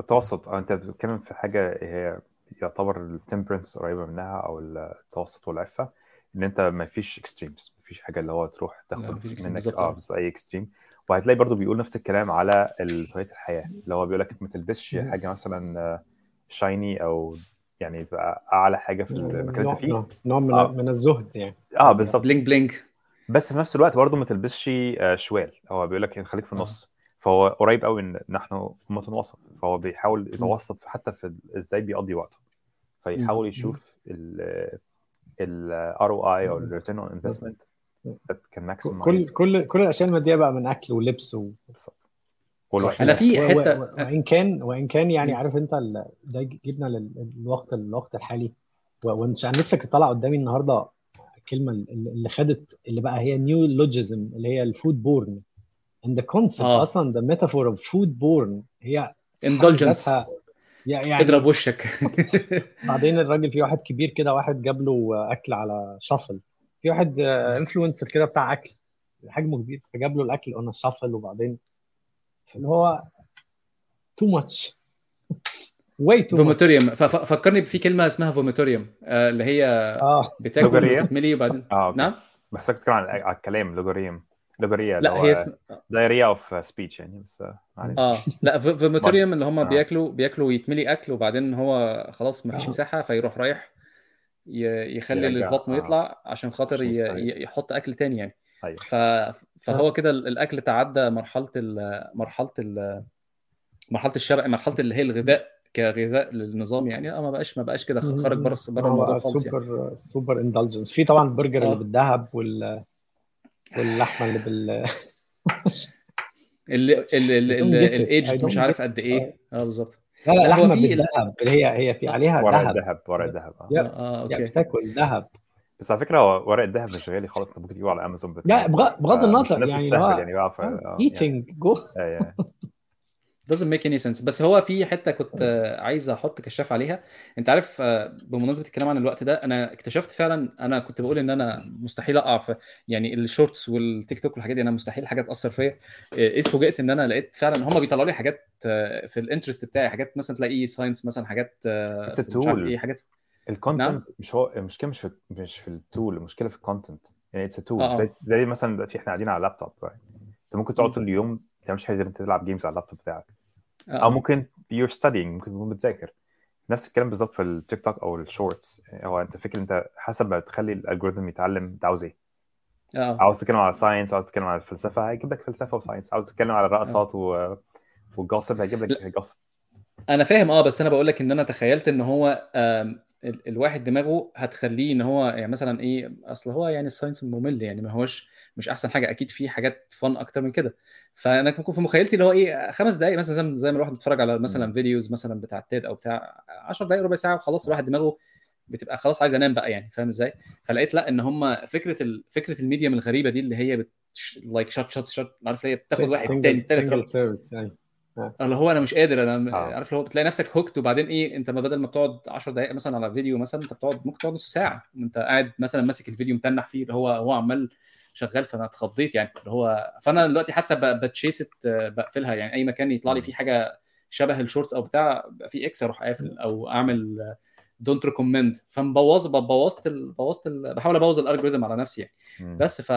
التوسط. أنت بتتكلم في حاجة هي يعتبر ال temperance قريبة منها أو التوسط والعفة إن أنت ما فيش extremes ما فيش حاجة اللي هو تروح تاخد منك آه أي extreme وهتلاقي برضو بيقول نفس الكلام على طريقه الحياة. اللي هو بيقول لك ما تلبسش حاجة مثلا shiny أو يعني تبقى أعلى حاجة في المكان اللي أنت فيه. نوع من, آه. من الزهد يعني. آه بالظبط. bling bling بس في نفس الوقت برضه ما تلبسش شوال. هو بيقول لك خليك في النص. فهو قريب قوي إن نحن امه وسط فهو بيحاول يتوسط في حتى في إزاي بيقضي وقته. فيحاول يشوف ال ROI أو ال return on investment كان كل كل كل الأشياء المادية بقى من أكل ولبس و... أنا في حتة وإن كان وإن كان يعني عارف أنت ده جبنا للوقت الوقت الحالي. وانت أنا لسه كنت طالع قدامي النهارده الكلمة اللي خدت اللي بقى هي نيو لوجيزم اللي هي الفود بورن the concept آه. أصلا the metaphor of food born. هي indulgence. يعني اضرب وشك. بعدين الراجل في واحد كبير كده واحد جاب له أكل على شافل في واحد انفلونسر كده بتاع أكل حجمه كبير فجاب له الأكل on shovel وبعدين اللي هو too much way too vomitorium فكرني في كلمة اسمها vomitorium آه اللي هي آه. بتاكل وتتملي وبعدين آه، نعم؟ بحسك تتكلم عن الكلام logorrhoeum logorrhea لا هي اسم diarrhea of speech يعني بس آه لا vomitorium اللي هم آه. بياكلوا بياكلوا ويتملي أكل وبعدين هو خلاص ما فيش آه. مساحة فيروح رايح يخلي البطن آه. يطلع عشان خاطر يحط أكل تاني يعني. أيوة. ف... فهو كده الأكل تعدى مرحلة ال... مرحلة ال... مرحلة الشبع مرحلة اللي هي الغذاء كغذاء للنظام يعني. آه ما بقاش ما بقاش كده خارج بره بره الموضوع خالص سوبر يعني. سوبر اندلجنس في طبعا البرجر اللي بالذهب وال واللحمة اللي بال اللي الايدج مش عارف قد إيه. آه. بالظبط. لا لا لحمة بالذهب. اللي هي هي في عليها ورق الذهب ورق الذهب. آه, آه okay. بتاكل ذهب. بس على فكرة ورق الذهب مش غالي خالص أنت ممكن تجيبه على امازون لا بغض النظر يعني يعني بقى eating gold. doesn't make any sense. بس هو في حتة كنت عايز أحط كشاف عليها. أنت عارف بمناسبة الكلام عن الوقت ده أنا اكتشفت فعلا أنا كنت بقول إن أنا مستحيل أقع في يعني ال shorts والتيك توك والحاجات دي أنا مستحيل حاجة تأثر فيا. إيه فوجئت إن أنا لقيت فعلا هم بيطلعوا لي حاجات في ال interest بتاعي حاجات مثلا تلاقي science مثلا حاجات مش عارف إيه حاجات ال content نعم؟ مش هو المشكلة مش في مش في ال tool المشكلة في ال content يعني it's tool آه. زي زي مثلا دلوقتي إحنا قاعدين على اللابتوب أنت ممكن تقعد طول اليوم ما تعملش حاجة غير انت تلعب games على اللابتوب بتاعك. آه. أو ممكن you're studying ممكن تكون بتذاكر. نفس الكلام بالظبط في التيك توك أو ال shorts هو أنت فكر أنت حسب ما تخلي ال algorithm يتعلم أنت عاوز إيه. آه. عاوز تتكلم على science عاوز تتكلم على الفلسفة هيجيب لك فلسفة و science عاوز تتكلم على الرقصات و... وال gossip هيجيب لك gossip أنا فاهم آه بس أنا بقول لك إن أنا تخيلت إن هو الواحد دماغه هتخليه إن هو يعني مثلا إيه أصل هو يعني ال science ممل يعني ما هوش مش أحسن حاجة أكيد في حاجات fun أكتر من كده. فأنا كنت في مخيلتي اللي هو إيه خمس دقائق مثلا زي, زي ما الواحد بيتفرج على مثلا videos مثلا بتاع تيد أو بتاع 10 دقائق ربع ساعة وخلاص الواحد دماغه بتبقى خلاص عايز أنام بقى يعني فاهم إزاي؟ فلقيت لأ إن هم فكرة ال... فكرة ال medium الغريبة دي اللي هي بت... like shot shot shot عارف هي بتاخد واحد تاني تالت اللي هو أنا مش قادر أنا آه. عارف اللي هو بتلاقي نفسك hooked وبعدين إيه أنت ما بدل ما بتقعد 10 دقائق مثلا على فيديو مثلا أنت بتقعد ممكن تقعد نص ساعة وأنت قاعد مثلا ماسك الفيديو متنح فيه اللي هو هو عمال شغال فأنا اتخضيت يعني اللي هو فأنا دلوقتي حتى just بقفلها يعني أي مكان يطلع لي فيه حاجة شبه ال shorts أو بتاع في إكس أروح قافل أو أعمل don't recommend فمبوظ بوظت ال... بوظت ال... بحاول أبوظ ال algorithm على نفسي يعني. بس ف...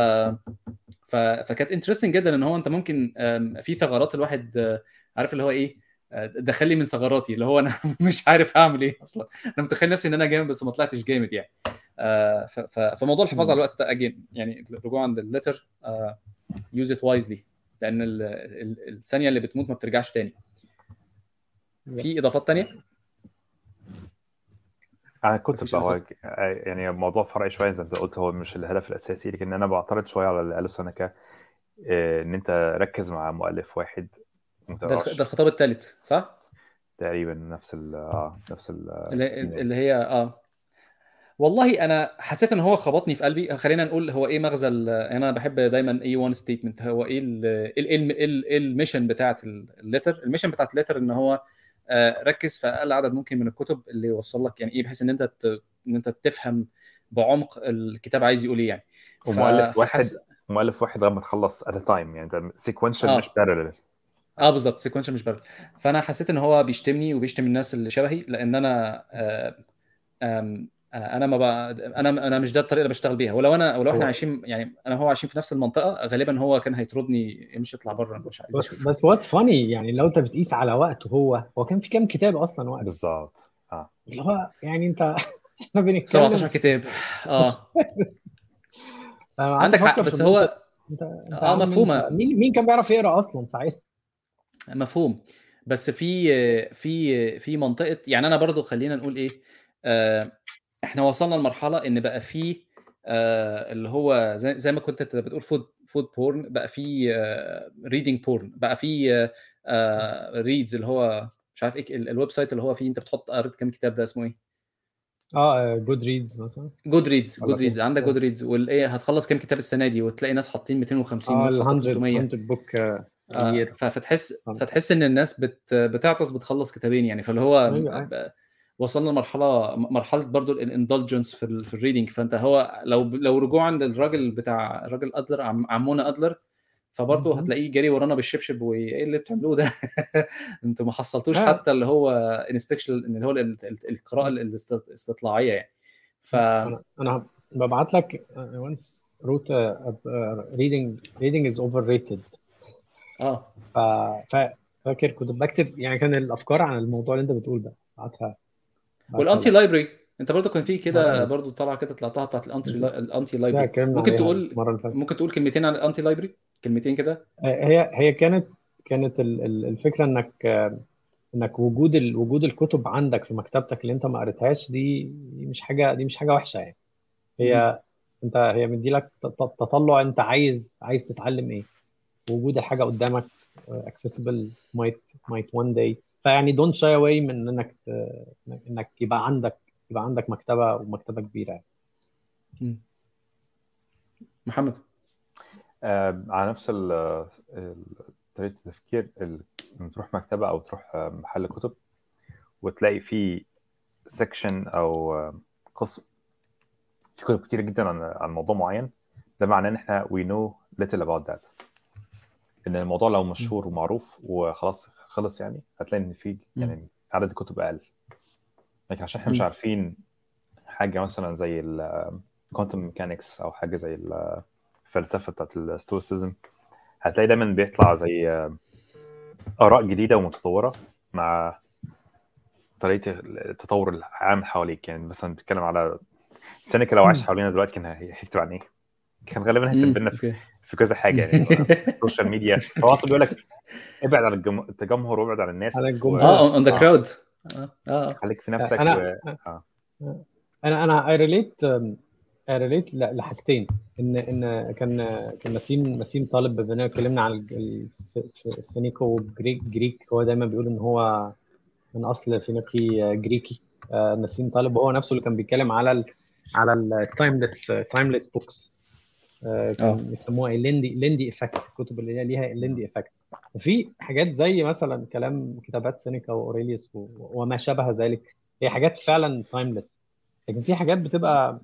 ف... فكانت interesting جدا إن هو أنت ممكن في ثغرات الواحد آه، عارف اللي هو إيه؟ آه، دخل لي من ثغراتي اللي هو أنا مش عارف اعمل إيه أصلا. أنا متخيل نفسي إن أنا جامد بس ما طلعتش جامد يعني. آه،. فموضوع الحفاظ على الوقت ده again يعني رجوعا للل letter use it wisely لأن ال... ال... الثانية اللي بتموت ما بترجعش تاني. في إضافات تانية؟ أنا كنت إضافات. يعني موضوع فرعي شوية زي ما أنت قلت هو مش الهدف الأساسي لكن أنا بعترض شوية على اللي قاله سنكا إن أنت ركز مع مؤلف واحد ده الخطاب الثالث صح؟ تقريبا نفس ال آه نفس ال اللي, اللي هي آه. والله أنا حسيت إن هو خبطني في قلبي. خلينا نقول هو إيه مغزى يعني أنا بحب دايما a one statement هو إيه إيه ال- إيه ال- الميشن بتاعت الليتر الميشن بتاعت الليتر إن هو آه، ركز في أقل عدد ممكن من الكتب اللي يوصل لك يعني إيه بحيث إن أنت ت- إن أنت تفهم بعمق الكتاب عايز يقول إيه يعني. ف- ومؤلف واحد فحس- مؤلف واحد لغايه ما تخلص a time يعني سيكونشال آه. مش parallel. آه بالظبط سيكونشال مش بارل فأنا حسيت إن هو بيشتمني وبيشتم الناس اللي شبهي لأن أنا آه آه أنا ما بقى أنا أنا مش ده الطريقة اللي بشتغل بيها. ولو أنا ولو إحنا عايشين يعني أنا هو عايشين في نفس المنطقة غالبا هو كان هيطردني امشي اطلع بره مش عايز بس بس what's funny يعني لو أنت بتقيس على وقته هو هو كان في كام كتاب أصلا وقت بالظبط. آه. اللي هو يعني أنت إحنا بنتكلم 17 كتاب. آه. أنا عندك حق بس هو. أنت أنت آه، مفهومة. انت مين مين كان بيعرف يقرأ أصلا ساعتها؟ مفهوم. بس في في في منطقة يعني أنا برضو خلينا نقول إيه آه إحنا وصلنا لمرحلة إن بقى في آه اللي هو زي, زي ما كنت أنت بتقول food food porn بقى في reading porn بقى في reads اللي هو مش عارف إيه ال- ال website اللي هو فيه أنت بتحط قريت كام كتاب ده اسمه إيه؟ آه جود ريدز مثلا. جود ريدز جود ريدز. عندك جود ريدز والايه هتخلص كام كتاب السنة دي وتلاقي ناس حاطين 250 آه وناس ال حاطين 100 300 100 book آه، year ف- فتحس آه. فتحس إن الناس بت بتعطس بتخلص كتابين يعني فاللي هو أيوة، أيوة. وصلنا لمرحلة مرحلة برضو ال indulgence في ال في ال reading فأنت هو لو لو رجوعا للراجل بتاع الراجل ادلر عم عمونا ادلر فبرضه. هتلاقيه جري ورانا بالشبشب وايه اللي بتعملوه ده أنتوا ما حصلتوش آه. حتى اللي هو inspection اللي هو ال- ال- القراءة الاست- الاستطلاعية يعني ف أنا أنا ببعت لك once wrote a, a, a reading reading is overrated آه. ف ف- فاكر كنت بكتب يعني كان الأفكار عن الموضوع اللي أنت بتقول ده. بعتها. وال anti لك. library أنت برضه كان في كده آه. برضه طالعه كده طلعتها بتاعت ال anti. ال anti library ممكن تقول ممكن تقول كلمتين عن ال anti library كلمتين كده؟ هي هي كانت كانت ال- ال- الفكرة إنك إنك وجود ال- وجود الكتب عندك في مكتبتك اللي أنت ما قريتهاش دي دي مش حاجة دي مش حاجة وحشة يعني. هي انت هي مديلك ت- ت- تطلع أنت عايز عايز تتعلم إيه. وجود الحاجة قدامك accessible might might one day. فيعني don't shy away من إنك إنك يبقى عندك يبقى عندك مكتبة ومكتبة كبيرة. يعني. محمد. آه على نفس طريقة التفكير ال- لما تروح مكتبة أو تروح آه، محل كتب وتلاقي فيه سيكشن أو آه، قسم في كتب كتير جدا عن عن موضوع معين ده معناه إن إحنا we know little about that. إن الموضوع لو مشهور ومعروف وخلاص خلص يعني هتلاقي إن في يعني عدد الكتب أقل لكن عشان إحنا مش. عارفين حاجة مثلا زي ال quantum mechanics أو حاجة زي الفلسفة بتاعت ال stoicism هتلاقي دايما بيطلع زي آراء جديدة ومتطورة مع طريقة التطور العام حواليك يعني مثلا بتتكلم على سينيكا لو عاش. حوالينا دلوقتي كان هي- هيكتب عن إيه؟ كان غالبا مم. هيسيب لنا في في كذا حاجة يعني ال social media هو أصلا بيقول لك ابعد عن الجم- التجمهر وابعد عن الناس عن الجمهور. آه on the آه. crowd آه آه خليك في نفسك أنا و... آه. أنا أنا I relate I relate لحاجتين ان إن كان كان نسيم نسيم طالب بما اتكلمنا عن ال- Phoenico Greek Greek هو دايما بيقول إن هو من أصل فينيقي جريكي آه، نسيم طالب هو نفسه اللي كان بيتكلم على ال على ال timeless timeless books آه. كان بيسموها ال Lindy Lindy effect الكتب اللي هي ليها ال Lindy effect وفي حاجات زي مثلا كلام كتابات سينيكا وأوريليوس وما شابه ذلك. هي حاجات فعلا timeless لكن في حاجات بتبقى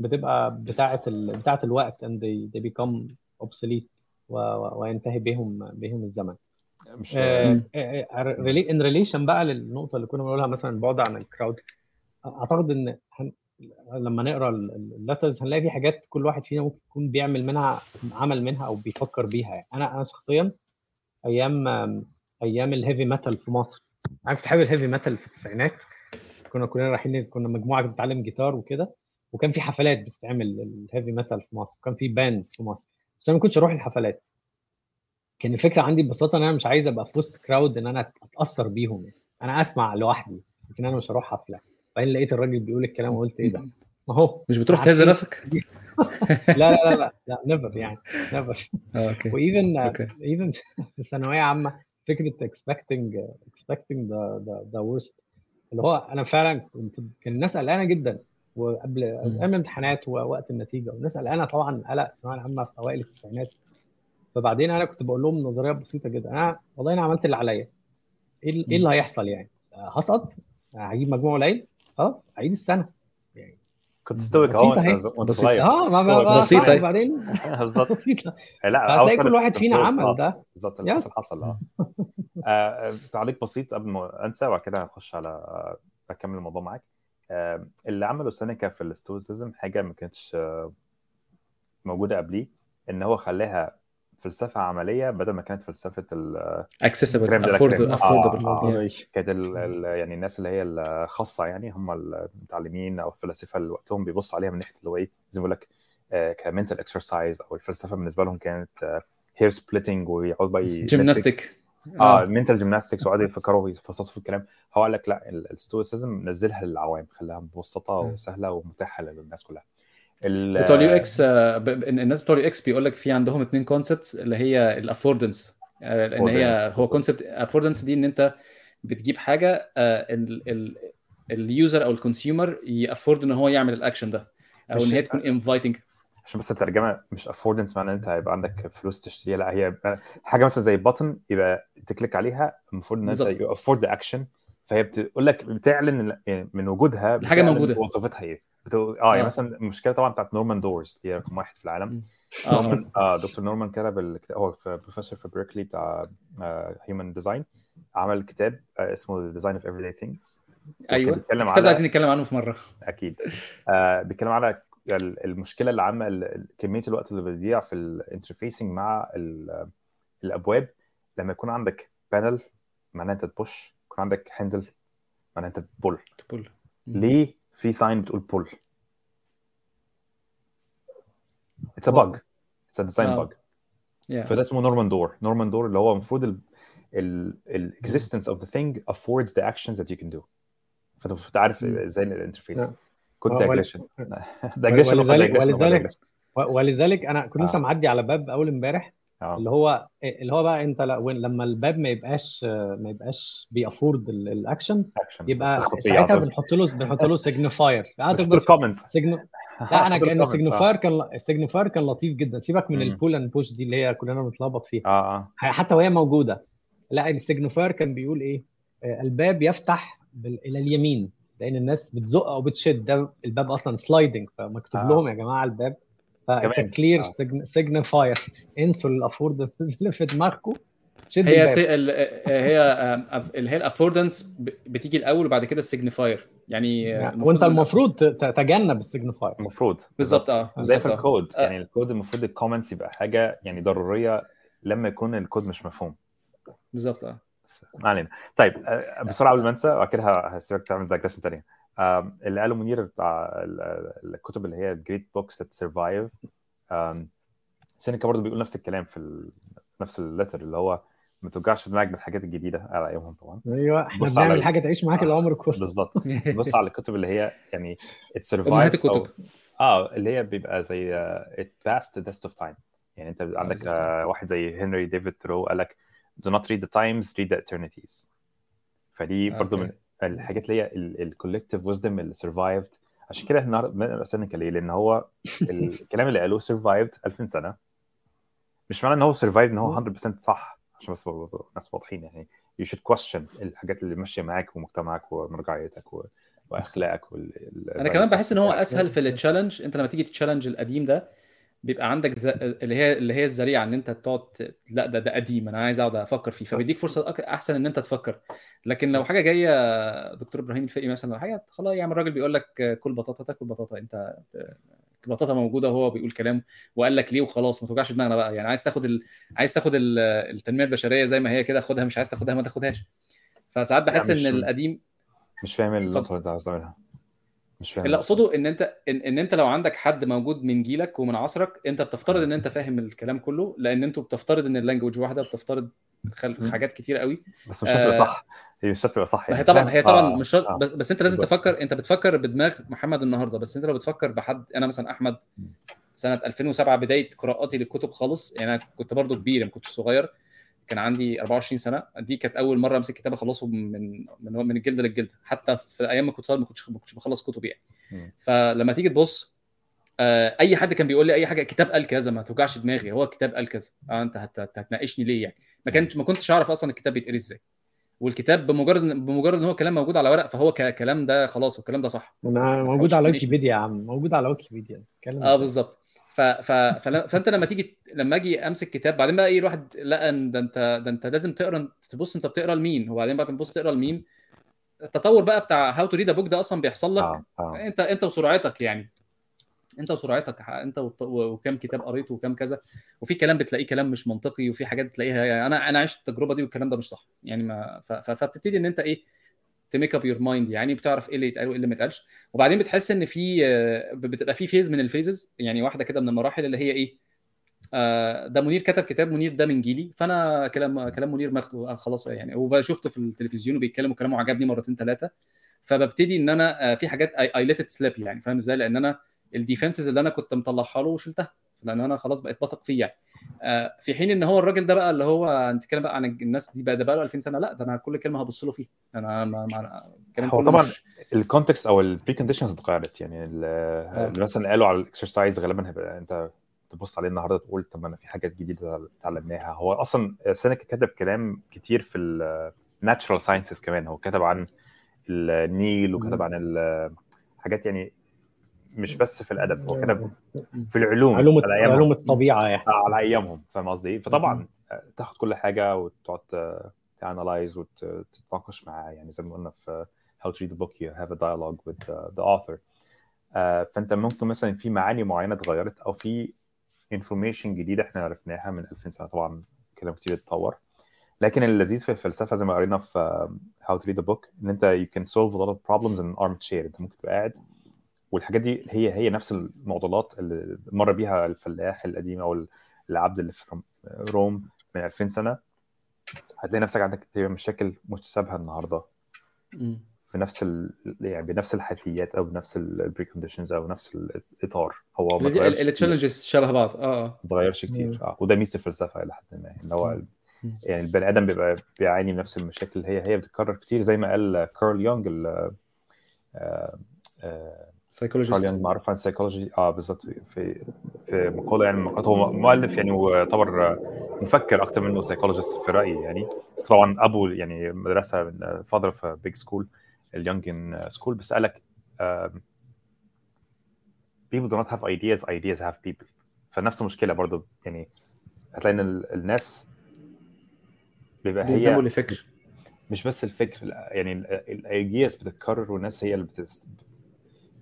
بتبقى بتاعه ال... بتاعه الوقت and they, they become obsolete و... و... وينتهي بهم بهم الزمن. مش. in relation بقى للنقطة اللي كنا بنقولها مثلا البعد عن ال crowd أعتقد إن. لما نقرا ال letters هنلاقي في حاجات كل واحد فينا ممكن يكون بيعمل منها عمل منها أو بيفكر بيها يعني. أنا أنا شخصيا أيام أيام ال heavy metal في مصر. أنا كنت حابب ال heavy metal في التسعينات. كنا كلنا رايحين كنا مجموعة بتتعلم جيتار وكده وكان في حفلات بتتعمل ال heavy metal في مصر. وكان في bands في مصر. بس أنا ما كنتش أروح الحفلات. كان الفكرة عندي ببساطة إن أنا مش عايز أبقى في وسط crowd إن أنا أتأثر بيهم يعني. أنا أسمع لوحدي لكن أنا مش هروح حفلة. بعدين لقيت الراجل بيقول الكلام وقلت إيه ده؟ ما هو مش بتروح تهز راسك؟ لا لا لا لا لا never يعني never okay. و even even في الثانويه عامة فكرة expecting the the, the worst. اللي هو أنا فعلا كنت كان الناس قلقانة جدا وقبل قبل الامتحانات ووقت النتيجة والناس قلقانة طبعا قلق الثانويه العامه في أوائل التسعينات. فبعدين أنا كنت بقول لهم نظرية بسيطة جدا. أنا والله أنا عملت اللي عليا. إيه إيه اللي هيحصل يعني؟ هسقط؟ هجيب مجموع قليل؟ خلاص هعيد السنة يعني كنت stoic اهو. وأنت بسيطة. صغير آه ما هي. وبعدين بالظبط بسيطة لا outside كل واحد فينا عمل. ده. بالظبط اللي. حصل آه آه، تعليق بسيط قبل ما أنسى وبعد كده هخش على آه، أكمل الموضوع معاك آه، اللي عمله سينيكا في ال stoicism حاجة ما كانتش آه، موجودة قبليه إن هو خلاها فلسفة عملية بدل ما كانت فلسفة ال- accessible. affordable آه، آه. كانت ال ال يعني الناس اللي هي الخاصة يعني هم المتعلمين أو الفلاسفة اللي وقتهم بيبصوا عليها من ناحية اللي هو إيه زي ما بقول لك ك mental exercise أو الفلسفة بالنسبة لهم كانت hair splitting ويقعدوا بقى gymnastic آه mental gymnastics وقعدوا يفكروا ويفصصوا في الكلام هو قال لك لا ال stoicism نزلها للعوام خلاها مبسطة. وسهلة ومتاحة للناس كلها بتوع ال UX الناس بتوع ال UX بيقول لك في عندهم اثنين concepts اللي هي ال affordance لأن هي Affordance، هو. concept affordance دي إن أنت بتجيب حاجة ال user أو ال consumer ي afford إن هو يعمل الاكشن ده أو إن هي تكون inviting عشان بس الترجمة مش affordance معناه إن أنت هيبقى عندك فلوس تشتريها لا هي حاجة مثلا زي بutton يبقى ت click عليها المفروض إن أنت afford action فهي بتقول لك بتعلن يعني من وجودها الحاجة بتعلن موجودة. وظيفتها إيه بتقول آه يعني آه. مثلا المشكلة طبعا بتاعت نورمان doors دي رقم واحد في العالم. نورمان آه دكتور نورمان كتب الكتاب هو في بروفيسور في بريكلي بتاع human design عمل كتاب آه، اسمه Design of Everyday Things أيوه. بيتكلم على عايزين نتكلم عنه في مرة. أكيد. آه بيتكلم على ال- المشكلة اللي عامة كمية الوقت اللي بيضيع في ال interfacing مع ال- الأبواب. لما يكون عندك panel معناه أنت ت push. يكون عندك handle معناه أنت pull تقول ليه في sign بتقول pull it's a bug it's a design yeah. فده اسمه نورمان door نورمان door اللي هو المفروض ال ال ال existence of the thing affords the actions that you can do. فانت المفروض عارف. إزاي ال interface. code ول- digression digression ولذلك- ولذلك- أنا كنت لسه آه. معدي على باب أول امبارح. آه. اللي هو اللي هو بقى انت لما الباب ما يبقاش ما يبقاش بي afford ال- الـ action action يبقى ساعتها بنحط له بنحط له signifier بتحط comment. لا أنا كأن ال signifier كان ال signifier كان لطيف جدا. سيبك من. ال pull and push دي اللي هي كلنا بنتلخبط فيها. آه آه. حتى وهي موجودة. لا ال signifier كان بيقول إيه؟ آه، الباب يفتح بال... إلى اليمين. لأن الناس بتزق أو بتشد. ده الباب أصلا sliding فمكتوب آه. لهم يا جماعة الباب كمان. clear آه. signifier انسوا ال afford اللي في دماغكم. شد هي سي... ال... هي اللي هي ال affordance بتيجي الأول وبعد كده ال signifier يعني آه، يعني وانت المفروض تتجنب ال signifier المفروض. بالظبط. آه زي في آه. الكود آه. يعني الكود المفروض ال comments يبقى حاجة يعني ضرورية لما يكون الكود مش مفهوم. بالظبط آه. ما علينا. طيب آه، بسرعة قبل ما انسى وبعد كده هسيبك تعمل digression ثانية اللي قاله منير بتاع ال- ال- الكتب اللي هي great books that survive سينيكا برضه بيقول نفس الكلام في ال... نفس ال letter اللي هو ما توجعش دماغك بالحاجات الجديدة على ايامهم طبعا أيوه إحنا على بنعمل ال- حاجة تعيش معاك آه. العمر كله بالظبط بص على الكتب اللي هي يعني ات امهات survive الكتب آه اللي هي بيبقى زي it passed the of time يعني أنت عندك بالظبط. آه واحد زي هنري ديفيد ثرو قال لك do not read the times read the eternities فدي برضو أوكي. من الحاجات اللي هي ال collective wisdom اللي survived عشان كده النهارده بنقرا سينيكا ليه؟ لأن هو الكلام اللي قالوه survived 2000 سنة. مش معنى إن هو survived إن هو 100% صح. عشان بس الناس واضحين يعني. You should question الحاجات اللي ماشية معاك ومجتمعك ومرجعيتك و... وأخلاقك وال... ال- أنا كمان بحس إن هو بتاعك. أسهل في ال challenge أنت لما تيجي challenge القديم ده بيبقى عندك ز... اللي هي اللي هي الذريعة إن أنت تقعد لأ ده ده قديم أنا عايز أقعد أفكر فيه فبيديك فرصة أك... أحسن إن أنت تفكر. لكن لو حاجة جاية دكتور إبراهيم الفقي مثلا حاجة خلاص يا عم الراجل بيقول لك كل بطاطا تاكل بطاطا أنت البطاطا موجودة وهو بيقول كلام وقال لك ليه وخلاص ما توجعش دماغنا بقى. يعني عايز تاخد ال... عايز تاخد ال... التنمية البشرية زي ما هي كده خدها مش عايز تاخدها ما تاخدهاش. فساعات بحس إن القديم مش فاهم. النقطة اللي أنت عايز تعملها. مش فاهم اللي اقصده إن أنت إن, إن أنت لو عندك حد موجود من جيلك ومن عصرك أنت بتفترض إن أنت فاهم الكلام كله لأن أنتوا بتفترض إن اللانجوج واحدة بتفترض خل... حاجات كتير قوي بس مش شرط آه، صح هي مش شرط صح ما هي يعني طبعا؟ هي طبعا آه، مش شرط آه. بس بس أنت لازم بالظبط. تفكر أنت بتفكر بدماغ محمد النهارده بس أنت لو بتفكر بحد أنا مثلا أحمد سنة 2007 بداية قراءاتي للكتب خالص يعني أنا كنت برضو كبير ما كنتش صغير كان عندي 24 سنة. دي كانت أول مرة أمسك كتاب أخلصه من من من الجلد للجلد حتى في أيام ما كنت طالب ما كنتش ما كنتش بخلص كتب يعني. فلما تيجي تبص آه، أي حد كان بيقول لي أي حاجة كتاب قال كذا ما توجعش دماغي هو الكتاب قال كذا. آه أنت هت- هت- هتناقشني ليه يعني؟ ما كنتش ما كنتش أعرف أصلا الكتاب بيتقري إزاي. والكتاب بمجرد بمجرد إن هو كلام موجود على ورق فهو ك- كلام ده خلاص الكلام ده صح. موجود على. ويكيبيديا يا عم. موجود على ويكيبيديا. آه بالظبط. ف... ف... فل... فانت لما تيجي لما أجي امسك كتاب بعدين بقى إيه الواحد ان ده انت ده انت لازم تقرا تبص انت بتقرا لمين؟ وبعدين بعد ما تبص تقرا لمين؟ التطور بقى بتاع how to read book ده أصلا بيحصل لك آه آه. انت انت وسرعتك يعني. انت وسرعتك انت وكم كتاب قريته وكم كذا وفي كلام بتلاقيه كلام مش منطقي وفي حاجات بتلاقيها يعني أنا أنا عشت التجربة دي والكلام ده مش صح يعني ما ف- ف- فبتبتدي إن أنت إيه ت make up your mind يعني بتعرف إيه اللي يتقال وإيه اللي ما يتقالش. وبعدين بتحس إن في بتبقى في phase من ال phases يعني واحدة كده من المراحل اللي هي إيه آه، ده منير كتب كتاب منير ده من جيلي. فأنا كلام كلام منير ماخده آه، خلاص يعني. وشفته في التلفزيون وبيتكلم وكلامه عجبني مرتين ثلاثة فببتدي إن أنا آه، في حاجات I let slip يعني فاهم إزاي؟ لأن أنا ال defenses اللي أنا كنت مطلعها له وشلتها. لأن أنا خلاص بقيت بثق فيه يعني. آه، في حين إن هو الراجل ده بقى اللي هو نتكلم بقى عن الناس دي بقى ده بقى له 2000 سنة لأ ده أنا كل كلمة هبص له فيها. أنا ما ما هو طبعا مش- ال context أو ال preconditions اتغيرت يعني. ال- اللي مثلا قالوا على ال exercise غالبا هيبقى أنت تبص عليه النهارده تقول طب أنا في حاجات جديدة اتعلمناها. هو أصلا سينيكا كتب كلام كتير في ال natural sciences كمان. هو كتب عن النيل وكتب. عن حاجات يعني مش بس في الأدب هو كتب مم. في العلوم علوم على أيامهم. علوم الطبيعة يعني. آه، على أيامهم فاهم قصدي؟ فطبعا تاخد كل حاجة وتقعد تانلايز وتتناقش معاه يعني زي ما قلنا في how to read a book you have a dialogue with the, the author. آه، فأنت ممكن مثلا في معاني معينة اتغيرت أو في information جديدة إحنا عرفناها من 2000 سنة طبعا كلام كتير اتطور. لكن اللذيذ في الفلسفة زي ما قرينا في آه، how to read a book إن أنت you can solve a lot of problems in an armchair. أنت ممكن تبقى قاعد والحاجات دي هي هي نفس المعضلات اللي مر بيها الفلاح القديم أو العبد اللي في روم- من 2000 سنة هتلاقي نفسك عندك تقريبا مشاكل متشابهة النهارده. في نفس ال... يعني بنفس الحيثيات أو بنفس ال preconditions أو نفس الإطار هو ما. ال challenges شبه بعض آه آه ما اتغيرش كتير مم. آه وده ميزة الفلسفة إلى حد ما إن هو. يعني البني آدم بيبقى بيعاني من نفس المشاكل هي هي بتتكرر كتير زي ما قال كارل يونغ ال- آه، آه، psychologist يونغ معروف عن السيكولوجي آه بالظبط في في مقاله يعني هو مؤلف يعني ويعتبر مفكر أكتر منه psychologist في رأيي يعني. بس طبعا أبو يعني مدرسة من فاضل في big school ال Jungian school بس قال لك people do not have ideas. Ideas have people. فنفس المشكلة برضو يعني هتلاقي إن ال- الناس بيبقى هي لفكر. مش بس الفكر يعني ال ideas بتتكرر والناس هي اللي بتست...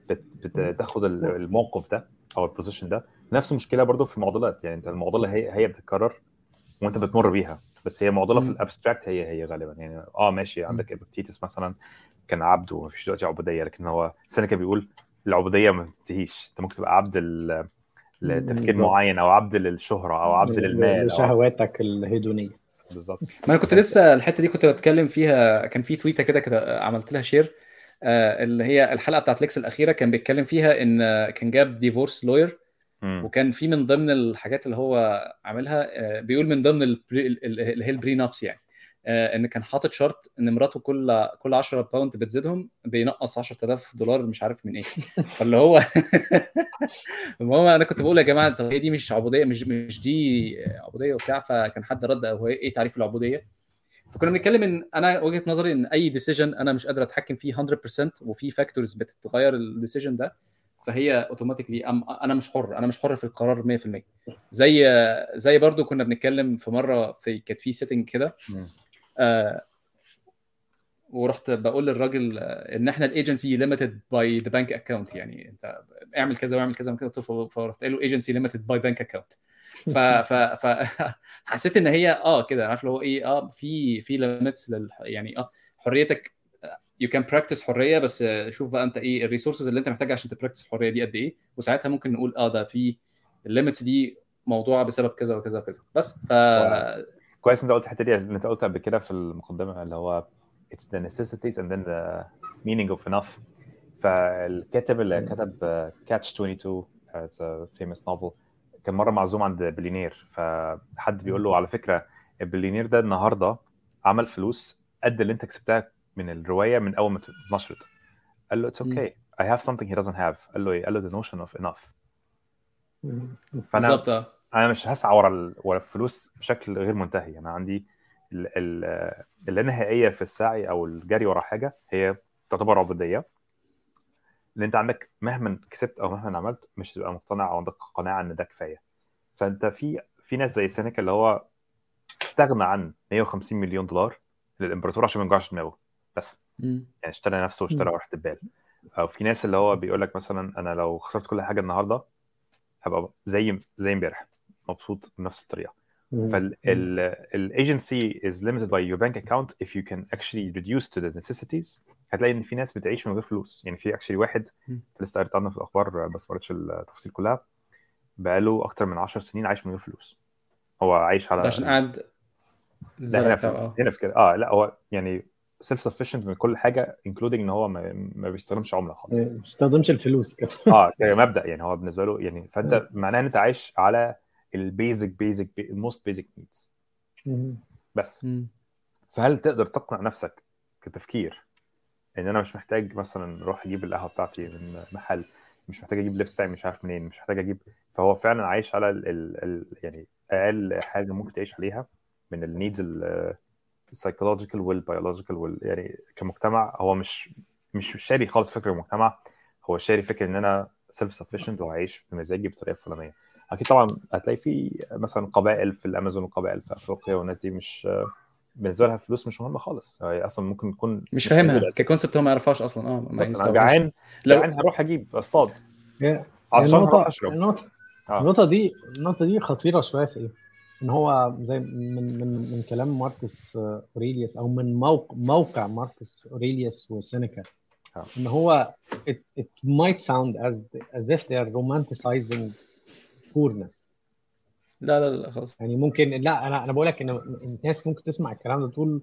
بت... بتاخد ال- الموقف ده أو ال position ده. نفس المشكلة برضو في المعضلات يعني أنت المعضلة هي هي بتتكرر وأنت بتمر بيها بس هي معضلة في. ال abstract هي هي غالبا. يعني آه ماشي عندك إبيكتيتس مثلا كان عبد ومفيش دلوقتي عبودية لكن هو سينيكا بيقول العبودية ما بتنتهيش. أنت ممكن تبقى عبد ل- لتفكير. معين أو عبد للشهرة أو عبد للمال أو لشهواتك الهيدونية. بالظبط. ما أنا كنت لسه الحتة دي كنت بتكلم فيها كان في تويتة كده كده عملت لها share آه، اللي هي الحلقة بتاعت ليكس الأخيرة كان بيتكلم فيها إن آه، كان جاب divorce lawyer. وكان في من ضمن الحاجات اللي هو عاملها آه، بيقول من ضمن اللي هي ال prenups يعني آه، إن كان حاطط شرط إن مراته كل كل 10 pound بتزيدهم بينقص 10000 دولار مش عارف من إيه فاللي هو المهم أنا كنت بقول يا جماعة طب هي دي مش عبودية مش مش دي عبودية وبتاع فكان حد رد هو إيه تعريف العبودية فكنا بنتكلم إن أنا وجهة نظري إن أي decision أنا مش قادر أتحكم فيه 100% وفي factors بتتغير ال decision ده فهي automatically أنا مش حر أنا مش حر في القرار 100% زي زي برضو كنا بنتكلم في مرة في كانت في setting كده. آه ورحت بقول للراجل إن إحنا ال agency limited by the bank account يعني أنت اعمل كذا واعمل كذا واعمل كذا فرحت قايل له agency limited by bank account ف ف ف حسيت إن هي آه كده عارف اللي هو إيه آه في في limits لل يعني آه حريتك you can practice حرية بس آه، شوف بقى أنت إيه ال resources اللي أنت محتاجها عشان ت practice الحرية دي قد إيه. وساعتها ممكن نقول آه ده في ال limits دي موضوع بسبب كذا وكذا وكذا. بس ف كويس أنت قلت الحتة دي أنت قلت قبل كده في المقدمة اللي هو it's the necessities and then the meaning of enough. فالكاتب اللي كتب Catch 22 it's a famous novel. كان مرة معزوم عند بليونير فحد بيقول له على فكرة البليونير ده النهارده عمل فلوس قد اللي انت كسبتها من الرواية من أول ما اتنشرت. قال له it's okay I have something he doesn't have. قال له إيه؟ قال له the notion of enough. فأنا بالظبط آه. أنا مش هسعى ورا ورا الفلوس بشكل غير منتهي. أنا عندي ال- ال- اللانهائيه في السعي أو الجري ورا حاجة هي تعتبر عبودية. اللي أنت عندك مهما كسبت أو مهما عملت مش هتبقى مقتنع أو عندك قناعة إن ده كفاية. فأنت في في ناس زي سينيكا اللي هو استغنى عن 150 مليون دولار للإمبراطور عشان ما يوجعش دماغه بس. يعني اشترى نفسه واشترى راحه البال أو في ناس اللي هو بيقول لك مثلا أنا لو خسرت كل حاجة النهارده هبقى زي زي إمبارح مبسوط بنفس الطريقة. فالايجنسي is limited by your bank account if you can actually reduce to the necessities. هتلاقي إن في ناس بتعيش من غير فلوس. يعني في actually واحد. لسه قريت عنه في الأخبار بس ما قريتش التفاصيل كلها بقاله أكتر من 10 سنين عايش من غير فلوس. هو عايش على عشان قاعد لا هنا في آه. هنا في كده. آه لا هو يعني self sufficient من كل حاجة including إن هو ما, ما بيستخدمش عملة خالص. ما بيستخدمش الفلوس كده. آه كمبدأ يعني هو بالنسبة له يعني فأنت معناه إن أنت عايش على ال basic basic ال most basic needs بس. مم. فهل تقدر تقنع نفسك كتفكير إن أنا مش محتاج مثلا أروح أجيب القهوة بتاعتي من محل مش محتاج أجيب لبس بتاعي مش عارف منين مش محتاج أجيب فهو فعلا عايش على ال ال ال يعني أقل حاجة ممكن تعيش عليها من ال needs ال psychological وال biological وال يعني كمجتمع هو مش مش شاري خالص فكره المجتمع هو شاري فكره إن أنا self sufficient وهعيش بمزاجي بالطريقة الفلانيه أكيد طبعا هتلاقي في مثلا قبائل في الأمازون وقبائل في أفريقيا والناس دي مش بالنسبة لها الفلوس مش مهمة خالص هي أصلا ممكن تكون مش فاهمها. ككونسبت هو ما يعرفهاش أصلا آه أنا. جعان لو جعان هروح أجيب أصطاد هي عطشان هروح النقطة أشرب النقطة آه. النقطة دي النقطة دي خطيرة شوية في إيه؟ إن هو زي من من من كلام ماركوس أوريليوس أو من موقع موقع ماركوس أوريليوس وسينيكا آه. إن هو it, it might sound as as if they are romanticizing poorness. لا لا لا خلاص. يعني ممكن لا أنا أنا بقول لك إن الناس ممكن تسمع الكلام ده تقول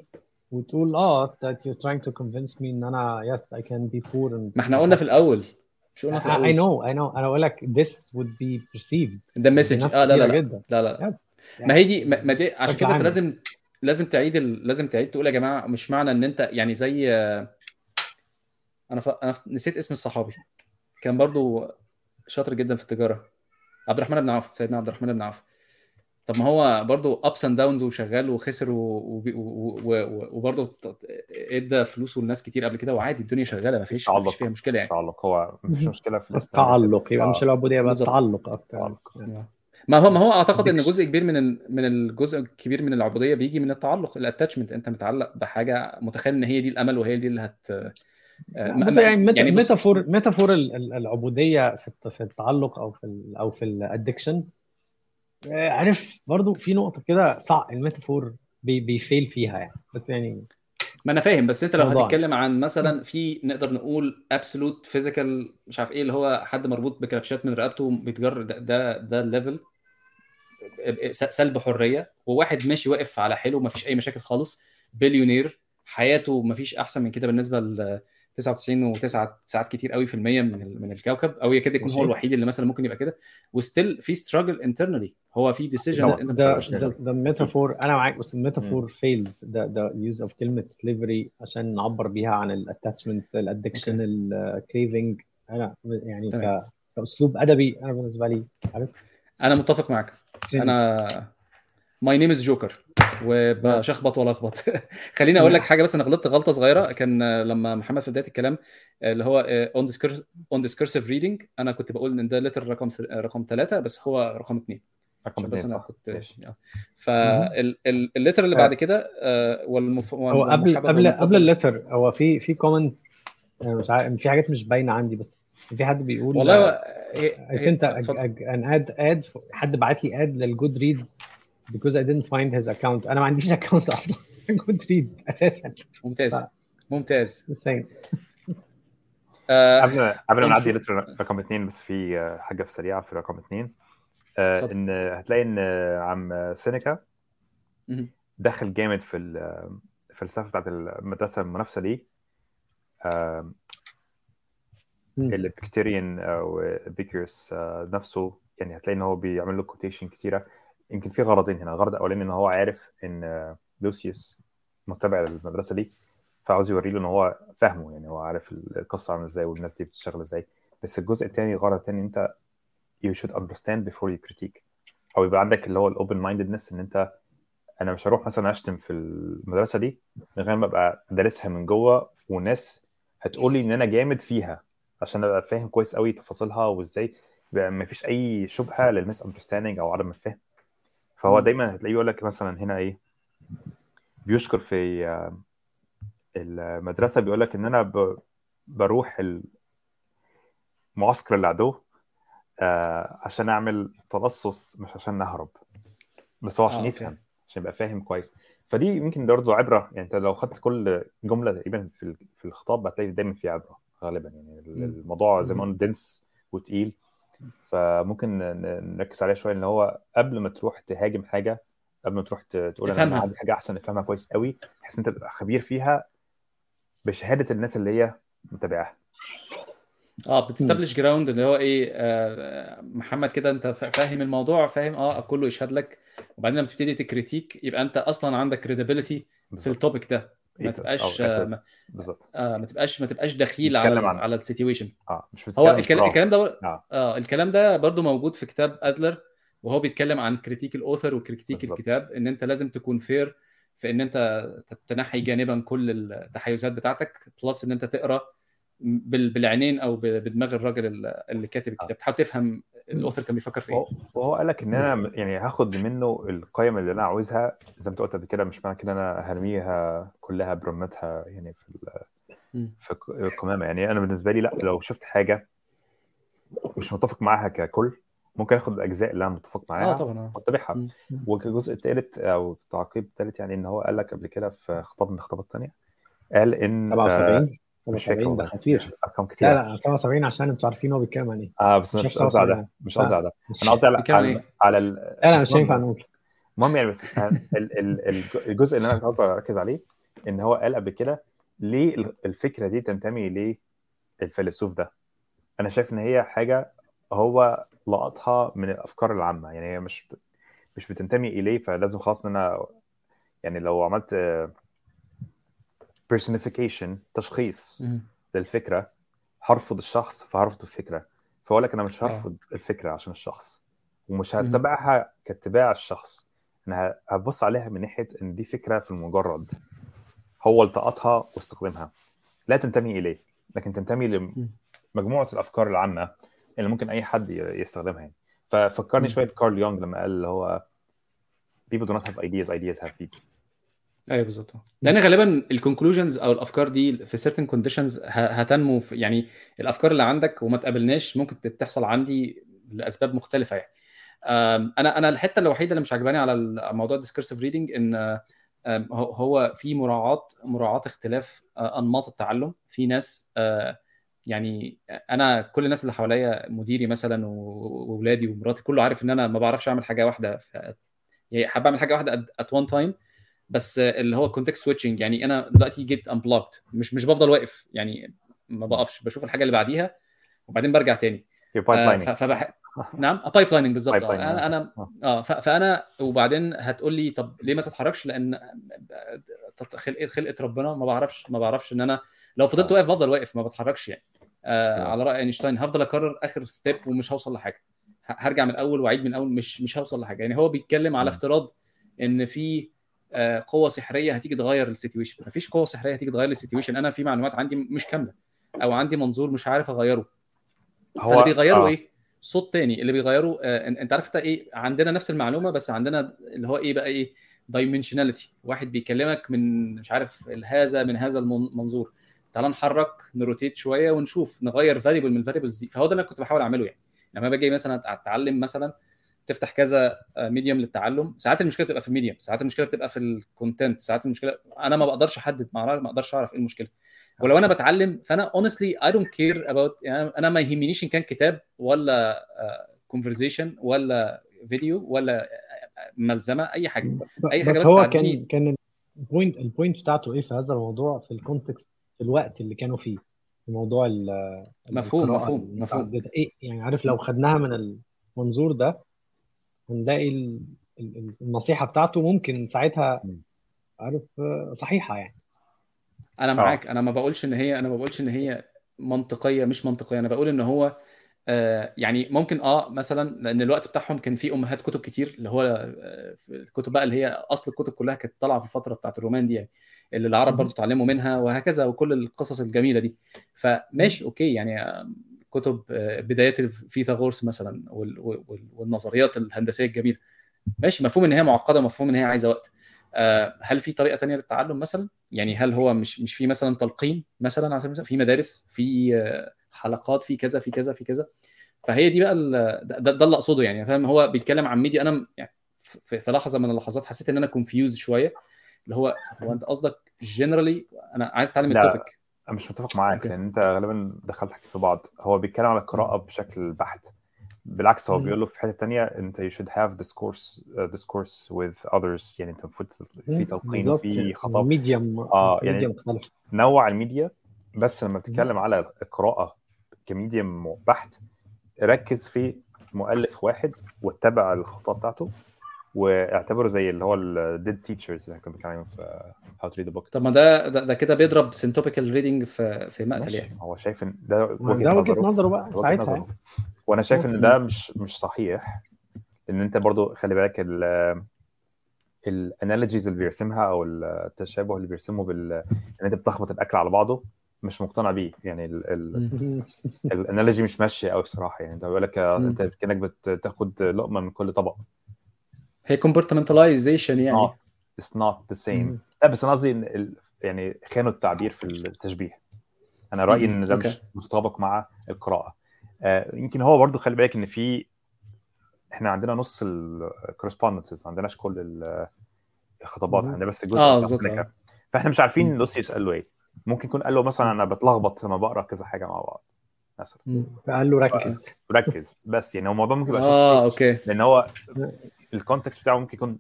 وتقول آه that you're trying to convince me إن أنا yes I can be poor and ما إحنا قلنا في الأول. مش قلنا في I, I الأول. know I know. أنا بقول لك this would be perceived. ده مسج آه لا لا لا. جدا. لا لا يعني ما هي دي ما دي عشان كده أنت. لازم لازم تعيد ال... لازم تعيد تقول يا جماعة مش معنى إن أنت يعني زي أنا ف... أنا ف... نسيت اسم الصحابي. كان برضو شاطر جدا في التجارة. عبد الرحمن بن عوف سيدنا عبد الرحمن بن عوف طب ما هو برضو ups and downs وشغال وخسر. وبرضه إدى فلوسه لناس كتير قبل كده وعادي الدنيا شغالة ما فيش ما تعلق. فيش فيها مشكلة يعني تعلق هو مفيش مشكلة في. التعلق يبقى آه. مش العبوديه يبقى بالظبط. التعلق أكتر تعلق. ما هو ما هو أعتقد إن. جزء كبير من ال- من الجزء الكبير من العبودية بيجي من التعلق ال attachment أنت متعلق بحاجة متخيل إن هي دي الأمل وهي دي اللي هت آه، ما- ما- يعني يعني ميتافور ميتافور ال- ال- العبودية في في التعلق أو في ال أو في ال addiction عارف برضو في نقطة كده صعب ال metaphor بي بي fail فيها يعني بس يعني ما أنا فاهم بس أنت لو موضوع. هتتكلم عن مثلا في نقدر نقول absolute physical مش عارف إيه اللي هو حد مربوط بكلبشات من رقبته بيتجر ده ده, ده ال level سلب حرية وواحد ماشي واقف على حيله ومفيش أي مشاكل خالص بليونير حياته مفيش أحسن من كده بالنسبة 99 و9 تسعات كتير قوي في المية من ال- من الكوكب أو يكاد يكون هو. الوحيد اللي مثلا ممكن يبقى كده. و still في struggle internally هو في decisions. أنت ده ده أنا معاك بس ال metaphor fails ده ده use of كلمه slavery عشان نعبر بيها عن ال attachment ال addiction ال craving أنا يعني. ك- كأسلوب أدبي أنا بالنسبة لي عارف؟ أنا متفق معاك. أنا my name is جوكر وبشخبط والخبط خليني أقول لك حاجة بس أنا غلطت غلطة صغيرة. كان لما محمد في بداية الكلام اللي هو on on discursive reading أنا كنت بقول إن ده letter رقم رقم ثلاثة بس هو رقم اثنين رقم بس أنا كنت ماشي. فال letter اللي بعد كده آه، والمف... هو قبل قبل. قبل ال letter هو في في comment مش عارف في حاجات مش باينة عندي بس في حد بيقول والله آه، a, an ad ad حد بعت لي ad لل Goodread because I didn't find his account أنا ما عنديش account أصلا Goodread أساسا ممتاز ممتاز saying. آه، قبل ما قبل نعدي letter رقم اثنين بس في آه، حاجة في سريعة في رقم اثنين آه، اتفضل. إن هتلاقي إن عم سينيكا. دخل جامد في ال- الفلسفه بتاعت المدرسة المنافسة ليه آه،. البكتيريان أو بيكرس نفسه يعني هتلاقي إن هو بيعمل له quotation كتيرة يمكن في غرضين هنا. الغرض الأولاني إن هو عارف إن لوسيوس متبع للمدرسة دي فعاوز يوري له إن هو فاهمه يعني هو عارف القصة عاملة إزاي والناس دي بتشتغل إزاي. بس الجزء الثاني الغرض الثاني أنت you should understand before you critique. أو يبقى عندك اللي هو ال open mindedness إن أنت أنا مش هروح مثلا أشتم في المدرسة دي من غير ما أبقى دارسها من جوه والناس هتقول لي إن أنا جامد فيها عشان أبقى فاهم كويس قوي تفاصيلها وإزاي. ما فيش أي شبهة للمس اندرستاندينج أو عدم الفهم. فهو. دايما هتلاقيه يقول لك مثلا هنا إيه بيشكر في آه، المدرسة بيقول لك إن أنا بروح معسكر العدو آه، عشان أعمل تلصص مش عشان نهرب بس هو عشان آه، يفهم okay. عشان يبقى فاهم كويس فدي يمكن برضه عبرة يعني أنت لو خدت كل جملة تقريبا في في الخطاب هتلاقي دايما في عبرة غالبا يعني. الموضوع زي ما قلنا dense وتقيل فممكن نركز عليه شوية إن هو قبل ما تروح تهاجم حاجة قبل ما تروح تقول أنا. عندي حاجة أحسن افهمها كويس قوي بحيث أنت تبقى خبير فيها بشهادة الناس اللي هي متابعاها آه بت establish ground اللي هو إيه آه محمد كده أنت فا- فاهم الموضوع فاهم آه كله يشهد لك وبعدين لما تبتدي ت critique يبقى أنت أصلا عندك credibility في. ال topic ده ما تبقاش آه بالظبط. آه ما تبقاش ما تبقاش دخيل على عن- على ال situation آه مش هو الكلام. الكلام ده آه. آه الكلام ده برضو موجود في كتاب أدلر وهو بيتكلم عن critique ال author و critique بالظبط. الكتاب إن أنت لازم تكون fair في إن أنت تنحي جانبا كل التحيزات بتاعتك plus إن أنت تقرأ بال- بالعينين أو بدماغ الراجل ال- اللي كاتب الكتاب. تحاول تفهم الأوثر كان بيفكر في إيه؟ وهو- قال لك إن أنا يعني هاخد منه القيم اللي أنا عاوزها زي ما أنت قلت قبل كده مش معنى كده أنا هرميها كلها برمتها يعني في. في الق- القمامة. يعني أنا بالنسبة لي لا لو شفت حاجة مش متفق معاها ككل ممكن آخد الأجزاء اللي أنا متفق معاها آه. طبعا واتبعها. والجزء الثالث أو التعقيب الثالث يعني إن هو قال لك قبل كده في خطاب من الخطابات الثانية قال إن آه 77 مش فاكر 77 ده خطير أرقام كتير لا لا 77 عشان أنتوا عارفين هو بيتكلم عن إيه آه بس مش قصدي على ده 77. مش قصدي على ده مش- أنا قصدي على على, إيه؟ على ال- لا لا مش المهم هينفع. نقول المهم يعني بس ال- ال- ال- الجزء اللي أنا كنت أركز عليه إن هو قال قبل كده ليه ال- الفكرة دي تنتمي للفيلسوف ده أنا شايف إن هي حاجة هو لقطها من الأفكار العامة يعني هي مش مش بتنتمي إليه فلازم خلاص إن أنا يعني لو عملت personification تشخيص مم. للفكرة هرفض الشخص فهرفض الفكرة فاقول لك أنا مش آه. هرفض الفكرة عشان الشخص ومش. هتبعها كاتباع الشخص أنا هبص عليها من ناحية إن دي فكرة في المجرد هو التقطها واستخدمها لا تنتمي إليه لكن تنتمي لمجموعه الأفكار العامة اللي ممكن أي حد يستخدمها يعني ففكرني. شوية بكارل يونغ لما قال اللي هو people do not have ideas ideas have people أيوه بالظبط. لأن غالبا ال conclusions أو الأفكار دي في conditions ه- هتنمو في يعني الأفكار اللي عندك وما تقابلناش ممكن تحصل عندي لأسباب مختلفة يعني. أنا أنا الحتة الوحيدة اللي مش عجباني على موضوع ال discursive reading إن هو- في مراعاة مراعاة اختلاف أه، أنماط التعلم. في ناس أه، يعني أنا كل الناس اللي حواليا مديري مثلا واولادي ومراتي كله عارف إن أنا ما بعرفش أعمل حاجة واحدة ف- يعني حابب أعمل حاجة واحدة at one time بس اللي هو context switching يعني أنا دلوقتي جيت unblocked مش مش بفضل واقف يعني ما بقفش بشوف الحاجة اللي بعديها وبعدين برجع تاني آه، فبح... نعم pipelining بالظبط آه، أنا أنا آه. آه فأنا وبعدين هتقول لي طب ليه ما تتحركش لأن خلقه خلقة ربنا ما بعرفش ما بعرفش إن أنا لو فضلت آه. واقف بفضل واقف ما بتحركش يعني آه. على رأي أينشتاين هفضل أكرر آخر step ومش هوصل لحاجة هرجع من الأول وأعيد من الأول مش مش هوصل لحاجة يعني هو بيتكلم على. افتراض إن في آه، قوة سحرية هتيجي تغير ال situation. مفيش قوة سحرية هتيجي تغير ال situation. أنا في معلومات عندي مش كاملة أو عندي منظور مش عارف أغيره. فاللي بيغيره آه. إيه؟ صوت تاني. اللي بيغيره آه إنت عارف أنت إيه؟ عندنا نفس المعلومة بس عندنا اللي هو إيه بقى إيه؟ dimensionality واحد بيكلمك من مش عارف هذا من هذا المنظور تعال نحرك ن rotate شوية ونشوف نغير variable من ال variables دي فهو ده اللي أنا كنت بحاول أعمله يعني. لما باجي مثلا أتعلم مثلا تفتح كذا medium للتعلم. ساعات المشكلة بتبقى في ال medium ساعات المشكلة بتبقى في ال content ساعات المشكلة أنا ما بقدرش أحدد ما أقدرش أعرف إيه المشكلة. ولو أنا بتعلم فأنا honestly I don't care about يعني أنا ما يهمنيش إن كان كتاب ولا conversation ولا فيديو ولا ملزمة أي حاجة. أي حاجة بس, بس هو تعديني- كان كان ال point ال point بتاعته إيه في هذا الموضوع؟ في ال context في الوقت اللي كانوا فيه. في موضوع مفهوم مفهوم مفهوم. إيه يعني عارف لو خدناها من المنظور ده هنلاقي ال- ال- النصيحة بتاعته ممكن ساعتها. عارف آه، صحيحة يعني. أنا معاك. أنا ما بقولش إن هي أنا ما بقولش إن هي منطقية مش منطقية. أنا بقول إن هو آه يعني ممكن آه مثلا لأن الوقت بتاعهم كان فيه أمهات كتب كتير اللي هو آه في الكتب بقى اللي هي أصل الكتب كلها كانت طالعة في الفترة بتاعت الرومان دي يعني اللي العرب. برضو اتعلموا منها وهكذا وكل القصص الجميلة دي. فماشي okay يعني آه، كتب آه، بدايات فيثاغورس مثلا وال- وال- والنظريات الهندسية الجميلة. ماشي مفهوم إن هي معقدة مفهوم إن هي عايزة وقت. آه، هل في طريقة تانية للتعلم مثلا؟ يعني هل هو مش مش في مثلا تلقين مثلا على سبيل المثال؟ في مدارس في آه، حلقات في كذا في كذا في كذا. فهي دي بقى ده, ده اللي أقصده يعني. فاهم؟ هو بيتكلم عن ميديا. أنا يعني في, لحظة من اللحظات حسيت إن أنا confused شوية. اللي هو هو أنت قصدك generally أنا عايز أتعلم. ال topic أنا مش متفق معاك. لأن أنت غالبا دخلت حكي في بعض. هو بيتكلم على القراءة بشكل بحت. بالعكس هو. بيقول له في حتة تانية أنت you should have discourse uh, discourse with others. يعني أنت المفروض في تلقين بالظبط. وفي خطاب. medium يعني- medium مختلف. نوع الميديا بس لما بتتكلم على القراءة ك medium بحت ركز في مؤلف واحد واتبع الخطه بتاعته. واعتبره زي اللي هو ال dead teachers اللي كنا بنتكلم عليهم في How to Read a Book طب ما ده ده, ده كده بيضرب syntopical reading في في مقتل يعني هو شايف إن ده وجهة ده وجهة نظره نظره بقى ساعتها نظره. يعني. وأنا شايف إن. ده مش مش صحيح لأن أنت برضو خلي بالك ال ال analogies اللي بيرسمها أو التشابه اللي بيرسمه بال إن أنت بتخبط الأكل على بعضه مش مقتنع بيه يعني ال analogy مش ماشية قوي بصراحة يعني أنت بيقول لك. أنت كأنك بتاخد لقمة من كل طبق هي compartmentalization يعني not it's not the same مم. لا بس أنا قصدي ال... يعني خانه التعبير في التشبيه أنا رأيي إن ده مش. متطابق مع القراءة آه يمكن هو برضو خلي بالك إن في إحنا عندنا نص ال correspondences ما عندناش كل ال- الخطابات. عندنا بس الجزء آه. آه. فإحنا مش عارفين. لوسيوس قال له إيه ممكن يكون قال له مثلا أنا بتلخبط لما بقرأ كذا حاجة مع بعض مثلا مم. فقال له ركز ركز بس يعني هو الموضوع ممكن يبقى آه شخصي okay لأن هو ال context بتاعه ممكن يكون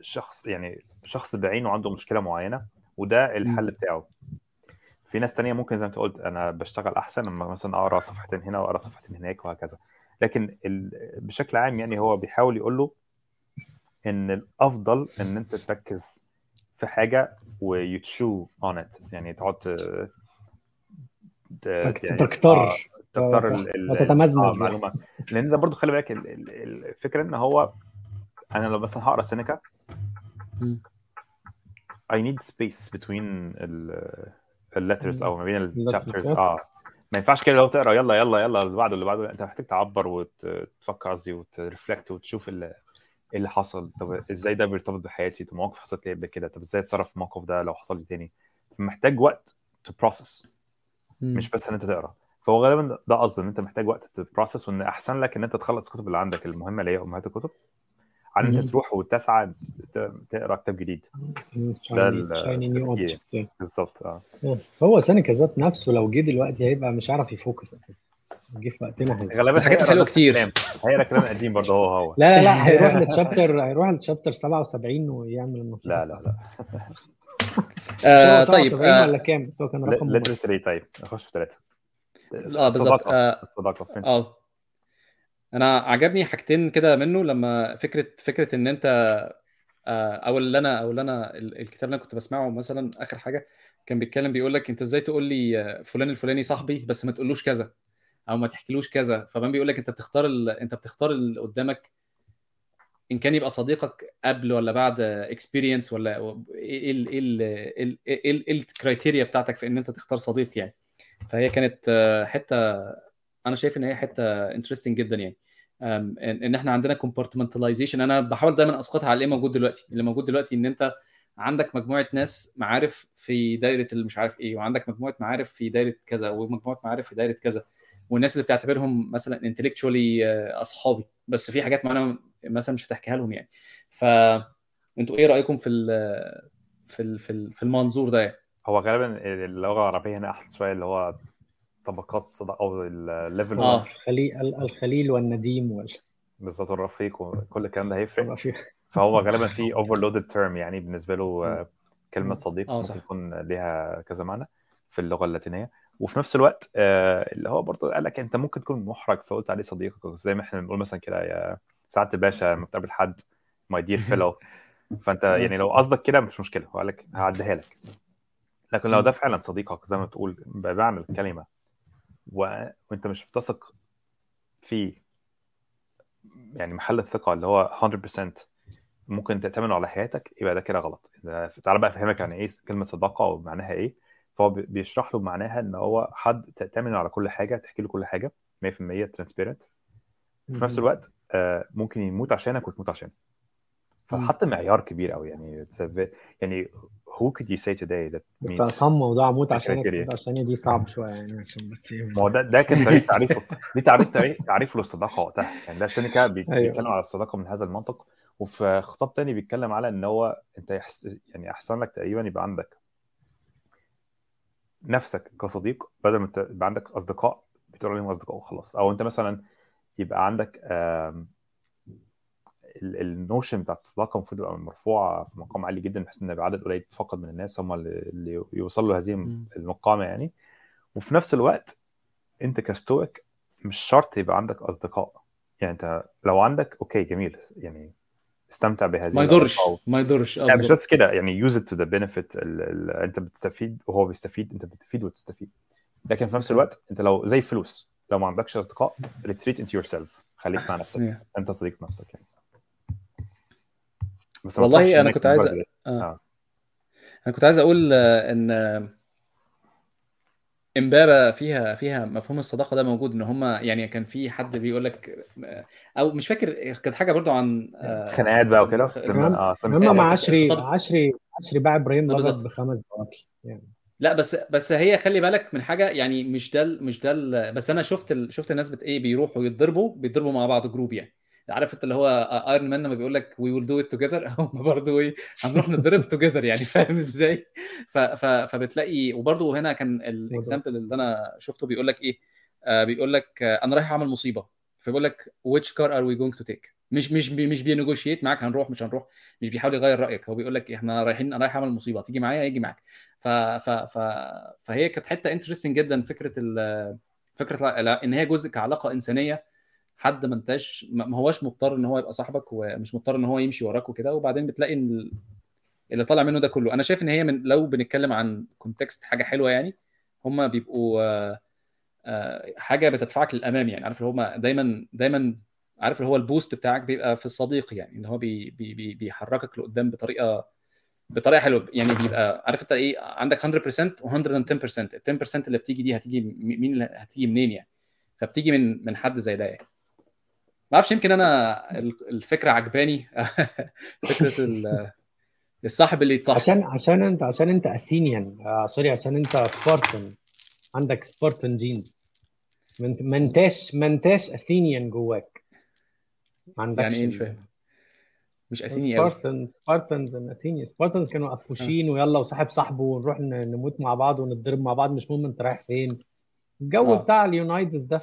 شخص يعني شخص بعينه عنده مشكلة معينة وده الحل بتاعه. في ناس تانية ممكن زي ما انت قلت أنا بشتغل أحسن لما مثلا أقرأ صفحتين هنا وأقرأ صفحتين هناك وهكذا. لكن ال... بشكل عام يعني هو بيحاول يقول له إن الأفضل إن أنت تركز في حاجة ويتشو on it يعني تقعد ت- يعني- تكتر. آه، تختار ال- ال- وتتمزمز آه يعني. معلومه لأن ده برضو خلي بالك ال- ال- الفكرة إن هو أنا لو مثلا هقرأ سينيكا مم. I need space between ال ال letters أو ما بين ال chapters. آه. ما ينفعش كده لو تقرأ يلا يلا يلا اللي بعده اللي بعده. أنت محتاج تعبر وتفكر قصدي وت reflect وتشوف ال- إيه اللي حصل. طب إزاي ده بيرتبط بحياتي؟ طب مواقف حصلت لي قبل كده؟ طب إزاي أتصرف في الموقف ده لو حصل لي تاني؟ محتاج وقت to process. مش بس إن أنت تقرأ. فهو غالبا ده قصده إن أنت محتاج وقت ت process وإن أحسن لك إن أنت تخلص الكتب اللي عندك المهمة اللي هي أمهات الكتب. عن. أنت تروح وتسعى ت- تقرأ كتاب جديد. ده بالظبط آه. هو سينيكا ذات نفسه لو جه دلوقتي هيبقى مش عارف يفوكس أساسا. جه في وقتنا. غالبا الحلوة نفس كتير. الكلام. هيقرأ كلام قديم برضه هو هو. لا لا لا هيروح للشابتر هيروح للشابتر 77 ويعمل النصيحة. لا لا لا. آه طيب 77 آه ولا كام؟ بس هو كان رقم ليتر 3 طيب. نخش في ثلاثة آه بالظبط الصداقه فين آه أنا عجبني حاجتين كده منه لما فكرة فكرة إن أنت آه، أو اللي أنا أو اللي أنا ال- الكتاب اللي أنا كنت بسمعه مثلا آخر حاجة كان بيتكلم بيقول لك أنت إزاي تقول لي آه، فلان الفلاني صاحبي بس ما تقولوش كذا أو ما تحكيلوش كذا فبان بيقول لك أنت بتختار ال... أنت بتختار اللي قدامك إن كان يبقى صديقك قبل ولا بعد experience ولا ال إيه ال إيه إيه ال criteria بتاعتك في إن أنت تختار صديق يعني. فهي كانت آه، حتة أنا شايف إن هي حتة interesting جدا يعني. ان إحنا عندنا كومبارتمنتاليزيشن أنا بحاول دايما أسقطها على اللي موجود دلوقتي. اللي موجود دلوقتي إن أنت عندك مجموعة ناس معارف في دايرة اللي مش عارف إيه وعندك مجموعة معارف في دايرة كذا ومجموعة معارف في دايرة كذا والناس اللي بتعتبرهم مثلا انتلكشوالي أصحابي. بس في حاجات معينة مثلا مش هتحكيها لهم يعني. فانتوا إيه رأيكم في في في المنظور ده يعني؟ هو غالبا اللغة العربية هنا أحسن شوية اللي هو طبقات الصداقه أو ال levels آه. الخليل ال- الخليل والنديم وال- بالظبط الرفيق وكل الكلام ده هيفرق. فهو غالبا في overloaded term يعني بالنسبة له آه، كلمة صديق آه، ممكن. يكون ليها كذا معنى في اللغة اللاتينية. وفي نفس الوقت آه، اللي هو برضه قال لك أنت ممكن تكون محرج فقلت عليه صديقك. زي ما إحنا بنقول مثلا كده يا سعادة الباشا لما بتقابل حد my dear fellow فأنت يعني لو قصدك كده مش مشكلة. هو قال لك هعديها لك. لكن لو ده فعلا صديقك زي ما بتقول بمعنى الكلمة و... وانت مش بتثق فيه يعني محل الثقة اللي هو 100% ممكن تأتمنه على حياتك يبقى ده كده غلط. تعالى بقى أفهمك يعني إيه كلمة صداقة ومعناها إيه. فهو بي- بيشرح له معناها إن هو حد تأتمنه على كل حاجة تحكي له كل حاجة 100% transparent وفي نفس الوقت آه، ممكن يموت عشانك وتموت عشانه. فحط معيار كبير قوي يعني يعني who could you say today that meets عصام موضوع أموت. أموت عشاني دي صعب شوية يعني عشان بس. ما هو ده ده كان طريقه تعريفه دي تعريف تعريف تعريفه للصداقة وقتها يعني ده سينيكا أيوة. بيتكلم على الصداقة من هذا المنطق وفي خطاب تاني بيتكلم على إن هو أنت يحس يعني أحسن لك تقريبا يبقى عندك نفسك كصديق بدل ما يبقى عندك أصدقاء بتقول عليهم أصدقاء وخلاص أو أنت مثلا يبقى عندك آم، ال notion بتاعت الصداقة المفروض تبقى مرفوعة في مقام عالي جدا بحيث إن عدد قليل فقط من الناس هم اللي يوصلوا لهذه. المقامة يعني وفي نفس الوقت أنت ك Stoic مش شرط يبقى عندك أصدقاء يعني أنت لو عندك okay جميل يعني استمتع بهذه ما يضرش. ما يضرش لا مش. بس كده يعني use it to the benefit أنت بتستفيد وهو بيستفيد أنت بتفيد وتستفيد لكن في نفس الوقت أنت لو زي فلوس لو ما عندكش أصدقاء retreat into yourself خليك مع نفسك. أنت صديق نفسك يعني بس ما والله هناك كنت عايز بس. آه. آه. أنا كنت عايز أقول آه، إن إمبابة فيها فيها مفهوم الصداقة ده موجود إن هم يعني كان في حد بيقول لك آه، أو مش فاكر كانت حاجة برضو عن خناقات بقى وكده. آه مع عشري عشري عشري باع إبراهيم. الابيض بخمس بواكي يعني لا بس بس هي خلي بالك من حاجة يعني مش ده مش ده بس أنا شفت ال... شفت الناس بت إيه بيروحوا يتضربوا بيتضربوا مع بعض group يعني عارف انت اللي هو Iron Man لما بيقول لك we will do it together هم برضه إيه هنروح نتضرب together يعني فاهم إزاي. فبتلاقي وبرضه هنا كان ال example اللي أنا شفته بيقول لك إيه آه بيقول لك آه أنا رايح أعمل مصيبة فبيقول لك which car are we going to take مش مش بي مش بي negotiate معاك هنروح مش هنروح مش بيحاول يغير رأيك هو بيقول لك إحنا رايحين أنا رايح أعمل مصيبة تيجي معايا يجي معاك. ف ف ف فهي كانت حتة interesting جدا فكرة ال فكرة إن هي جزء كعلاقة إنسانية حد ما انتش ما هوش مضطر إن هو يبقى صاحبك ومش مضطر إن هو يمشي وراك وكده وبعدين بتلاقي إن ال- اللي طالع منه ده كله. أنا شايف إن هي من لو بنتكلم عن context حاجة حلوة يعني هم بيبقوا آه، آه، حاجة بتدفعك للأمام يعني. عارف اللي هم دايما دايما عارف اللي هو ال boost بتاعك بيبقى في الصديق يعني إن هو بي بي بي بيحركك لقدام بطريقة بطريقة حلوة يعني. بيبقى عارف أنت إيه عندك 100% و110% ال 10% اللي بتيجي دي هتيجي مين هتيجي منين يعني؟ فبتيجي من من حد زي ده يعني. ما أعرفش يمكن أنا ال- الفكرة عجباني. فكرة ال- الصاحب اللي يتصاحب. عشان عشان انت عشان انت Athenian آه sorry عشان انت Spartan عندك Spartan genes ما انت- ما انتاش ما انتاش Athenian جواك. ما عندكش يعني إيه؟ مش ال- فاهم. مش أثيني قوي Spartans Spartans Athenians. Spartans كانوا قفوشين ويلا وصاحب صاحبه ونروح نموت مع بعض ونتضرب مع بعض. مش مهم انت رايح فين. الجو آه. بتاع ال united ز ده.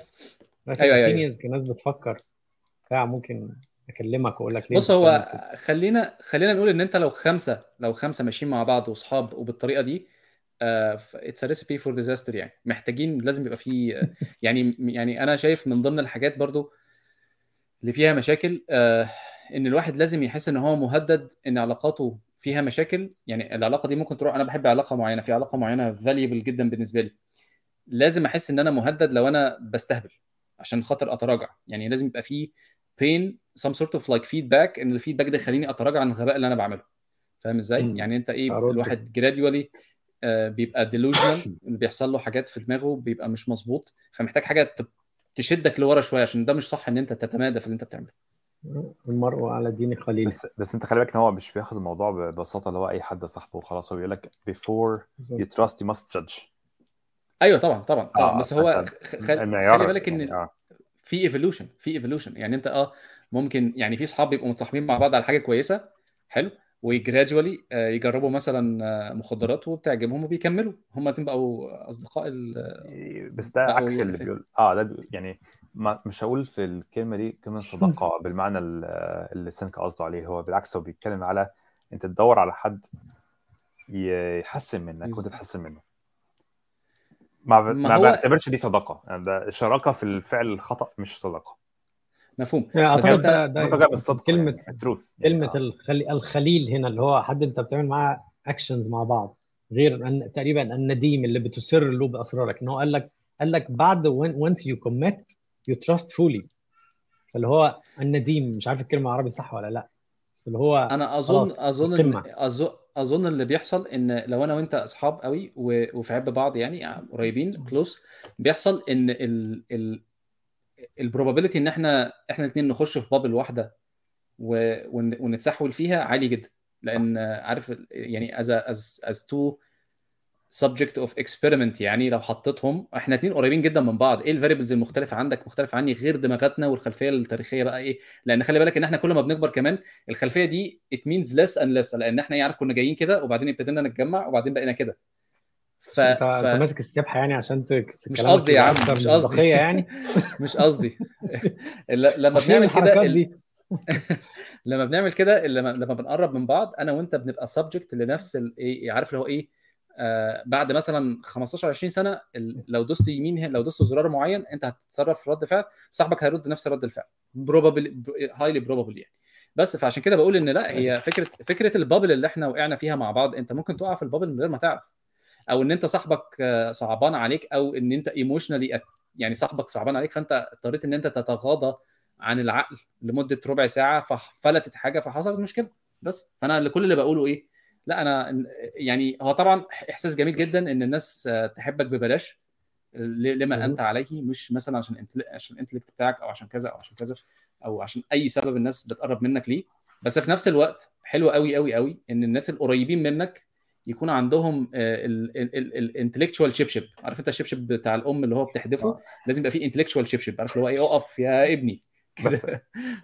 لكن أيوة، أيوة، Athenians كان ناس بتفكر. بتاع ممكن أكلمك وأقول لك ليه بص هو. خلينا خلينا نقول إن أنت لو خمسة لو خمسة ماشيين مع بعض واصحاب وبالطريقة دي it's recipe for disaster يعني. محتاجين لازم يبقى في يعني يعني أنا شايف من ضمن الحاجات برضو اللي فيها مشاكل آه، إن الواحد لازم يحس إن هو مهدد إن علاقاته فيها مشاكل. يعني العلاقة دي ممكن تروح أنا بحب علاقة معينة في علاقة معينة valuable جدا بالنسبة لي. لازم أحس إن أنا مهدد لو أنا بستهبل عشان خاطر أتراجع. يعني لازم يبقى في بين some sort of like feedback إن ال feedback ده يخليني أتراجع عن الغباء اللي أنا بعمله. فاهم إزاي. يعني أنت إيه أرد. الواحد gradually بيبقى delusional بيحصل له حاجات في دماغه بيبقى مش مظبوط فمحتاج حاجة تشدك لورا شوية عشان ده مش صح إن أنت تتمادى في اللي أنت بتعمله. المرء على دين خليله بس بس أنت خلي بالك إن هو مش بياخد الموضوع ببساطة اللي هو أي حد صاحبه وخلاص. هو بيقول لك before you trust you must judge. أيوه طبعا طبعا طبعا. آه، بس هو خ- خل... خلي بالك إن يعني آه. في evolution في evolution يعني انت آه ممكن يعني في اصحاب بيبقوا متصاحبين مع بعض على حاجة كويسة حلو وجرادجوالي يجربوا مثلا آه، مخدرات وبتعجبهم وبيكملوا. هم بقوا أصدقاء ال... بس ده عكس اللي بيقول آه ده يعني ما مش هقول في الكلمة دي كلمة صداقة بالمعنى ال- اللي سنكا قصده عليه. هو بالعكس هو بيتكلم على انت تدور على حد يحسن منك وانت تحسن منه. ما ب... ما ما هو- بعتبرش دي صداقة. يعني ده شراكه في الفعل الخطأ مش صداقة. مفهوم. يعني بس ده ده الصدق كلمة يعني ال truth كلمة الخلي الخليل هنا اللي هو حد أنت بتعمل معاه actions مع بعض غير أن تقريبا النديم اللي بتسر له بأسرارك. إن هو قال لك قال لك بعد once you commit you trust fully. فاللي هو النديم مش عارف الكلمة عربي صح ولا لأ بس اللي هو أنا اظن أظن. إن أظن أظن اللي بيحصل إن لو أنا وأنت أصحاب قوي وفي عب بعض يعني, يعني قريبين close بيحصل إن ال ال ال probability إن إحنا إحنا الاثنين نخش في bubble واحدة ونتسحول فيها عالي جدا. لأن عارف يعني as a, as as subject of experiment يعني لو حطيتهم إحنا اتنين قريبين جدا من بعض. إيه ال variables المختلفة عندك؟ مختلفة عني غير دماغاتنا والخلفية التاريخية بقى إيه؟ لأن خلي بالك إن إحنا كل ما بنكبر كمان الخلفية دي it means less and less لأن إحنا يعرف كنا جايين كده وبعدين ابتدينا نتجمع وبعدين بقينا كده. ف... أنت ف... أنت ماسك السبحة يعني عشان ت- مش قصدي يا عم أكتر مش قصدي. يعني. مش قصدي. لما بنعمل كده لما بنعمل كده لما بنقرب من بعض أنا وأنت بنبقى subject لنفس الايه عارف اللي هو إيه؟ بعد مثلا 15 20 سنة لو دوست يمين لو دوست زرار معين انت هتتصرف في رد فعل. صاحبك هيرد نفس رد الفعل. probable highly probable يعني. بس فعشان كده بقول إن لا هي فكرة فكرة ال bubble اللي إحنا وقعنا فيها مع بعض أنت ممكن تقع في ال bubble من غير ما تعرف. أو إن أنت صاحبك آه، صعبان عليك أو إن أنت emotionally يعني صاحبك صعبان عليك فأنت اضطريت إن أنت تتغاضى عن العقل لمدة ربع ساعة ففلتت حاجة فحصلت مشكلة. بس. فأنا كل اللي بقوله إيه؟ لا أنا يعني هو طبعا إحساس جميل جدا إن الناس تحبك ببلاش لما. أنت عليه مش مثلا عشان انت عشان ال intellect بتاعك أو عشان كذا أو عشان كذا أو عشان أي سبب الناس بتقرب منك ليه بس في نفس الوقت حلو قوي قوي قوي إن الناس القريبين منك يكون عندهم ال intellectual شبشب عارف أنت الشبشب بتاع الأم اللي هو بتحدفه آه. لازم يبقى فيه intellectual شبشب عارف اللي هو إيه أقف يا ابني بس.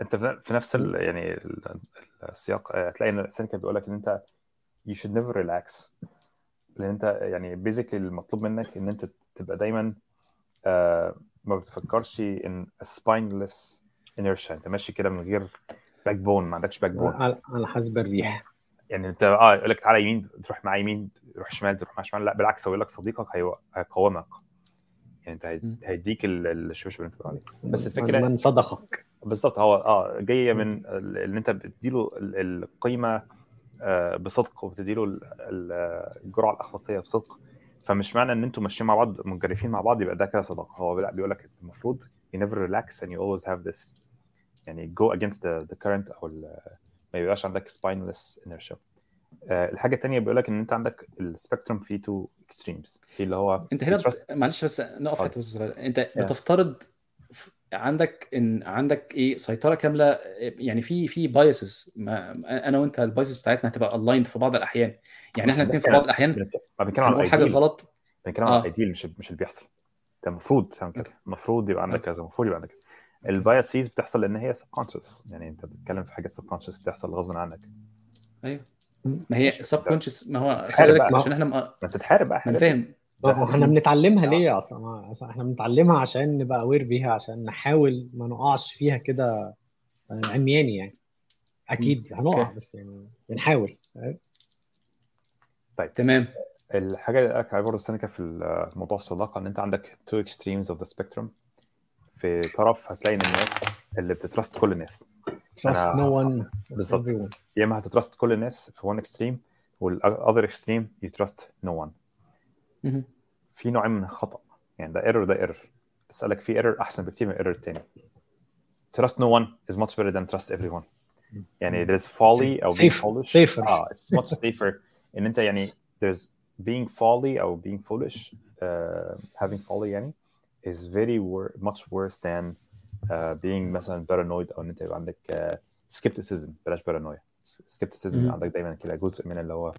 أنت في نفس ال يعني ال- السياق آه، هتلاقي إن سينكا بيقول لك إن أنت you should never relax. لأن أنت يعني basically المطلوب منك إن أنت تبقى دايما آه، ما بتفكرش ان spineless inertia. أنت ماشي كده من غير backbone ما عندكش backbone على حسب الريح. يعني أنت آه يقول لك تعالى يمين تروح مع يمين تروح شمال تروح مع شمال. لا بالعكس هو يقول لك صديقك هي- هيقاومك. يعني أنت. هيديك ال- الشوش اللي أنت بتقول عليه. بس الفكرة من صدقك. بالظبط هو آه جاية من ال- ان أنت بتديله ال- القيمة بصدق وبتديله ال- ال- الجرعة الأخلاقية بصدق فمش معنى إن أنتم ماشيين مع بعض منجرفين مع بعض يبقى ده كده صداقه هو لا بيقول لك المفروض you never relax and you always have this يعني go against the, the current أو ما يبقاش عندك spineless inertia آه، الحاجة الثانية بيقول لك إن أنت عندك ال spectrum فيه two extremes في اللي هو أنت هنا. معلش بس نقف. حتة بس. أنت بتفترض ف- عندك إن عندك إيه سيطرة كاملة يعني في في biases أنا وأنت ال biases بتاعتنا هتبقى aligned في بعض الأحيان. يعني إحنا الاثنين في بعض الأحيان بنتكلم- عن حاجة غلط. بنتكلم عن آه. ال ideal مش مش اللي بيحصل. انت المفروض تعمل كده. okay. المفروض يبقى عندك. كذا المفروض يبقى عندك كذا. ال biases بتحصل لأن هي subconscious يعني أنت بتتكلم في حاجات subconscious بتحصل غصب عنك. أيوه. ما هي ماشي. ال subconscious ما هو خلي بالك. عشان إحنا ما انت تحارب بقى. ما فاهم. إحنا بنتعلمها. ليه أصلا أصلاً إحنا بنتعلمها عشان نبقى aware بيها عشان نحاول ما نقعش فيها كده آه، عمياني يعني. أكيد هنقع. بس يعني بنحاول تمام. الحاجة اللي قالك عليها برضه سنكا في موضوع الصداقة إن أنت عندك two extremes of the spectrum في طرف هتلاقي إن الناس اللي بت trust كل الناس. No one trust بالظبط. يا إما هت trust كل الناس في one extreme وال other extreme you trust no one. مهم. في نوعين من الخطا يعني ده error ده error بس قال لك في error احسن بكتير من ال error التاني trust no one is much better than trust everyone يعني there's folly أو being foolish Safer. آه it's much safer ان انت يعني there's being folly أو being foolish uh, having folly يعني is very wor- much worse than uh, being مثلا paranoid أو ان انت يبقى عندك uh, skepticism بلاش paranoia skepticism. عندك دايما كده جزء من اللي هو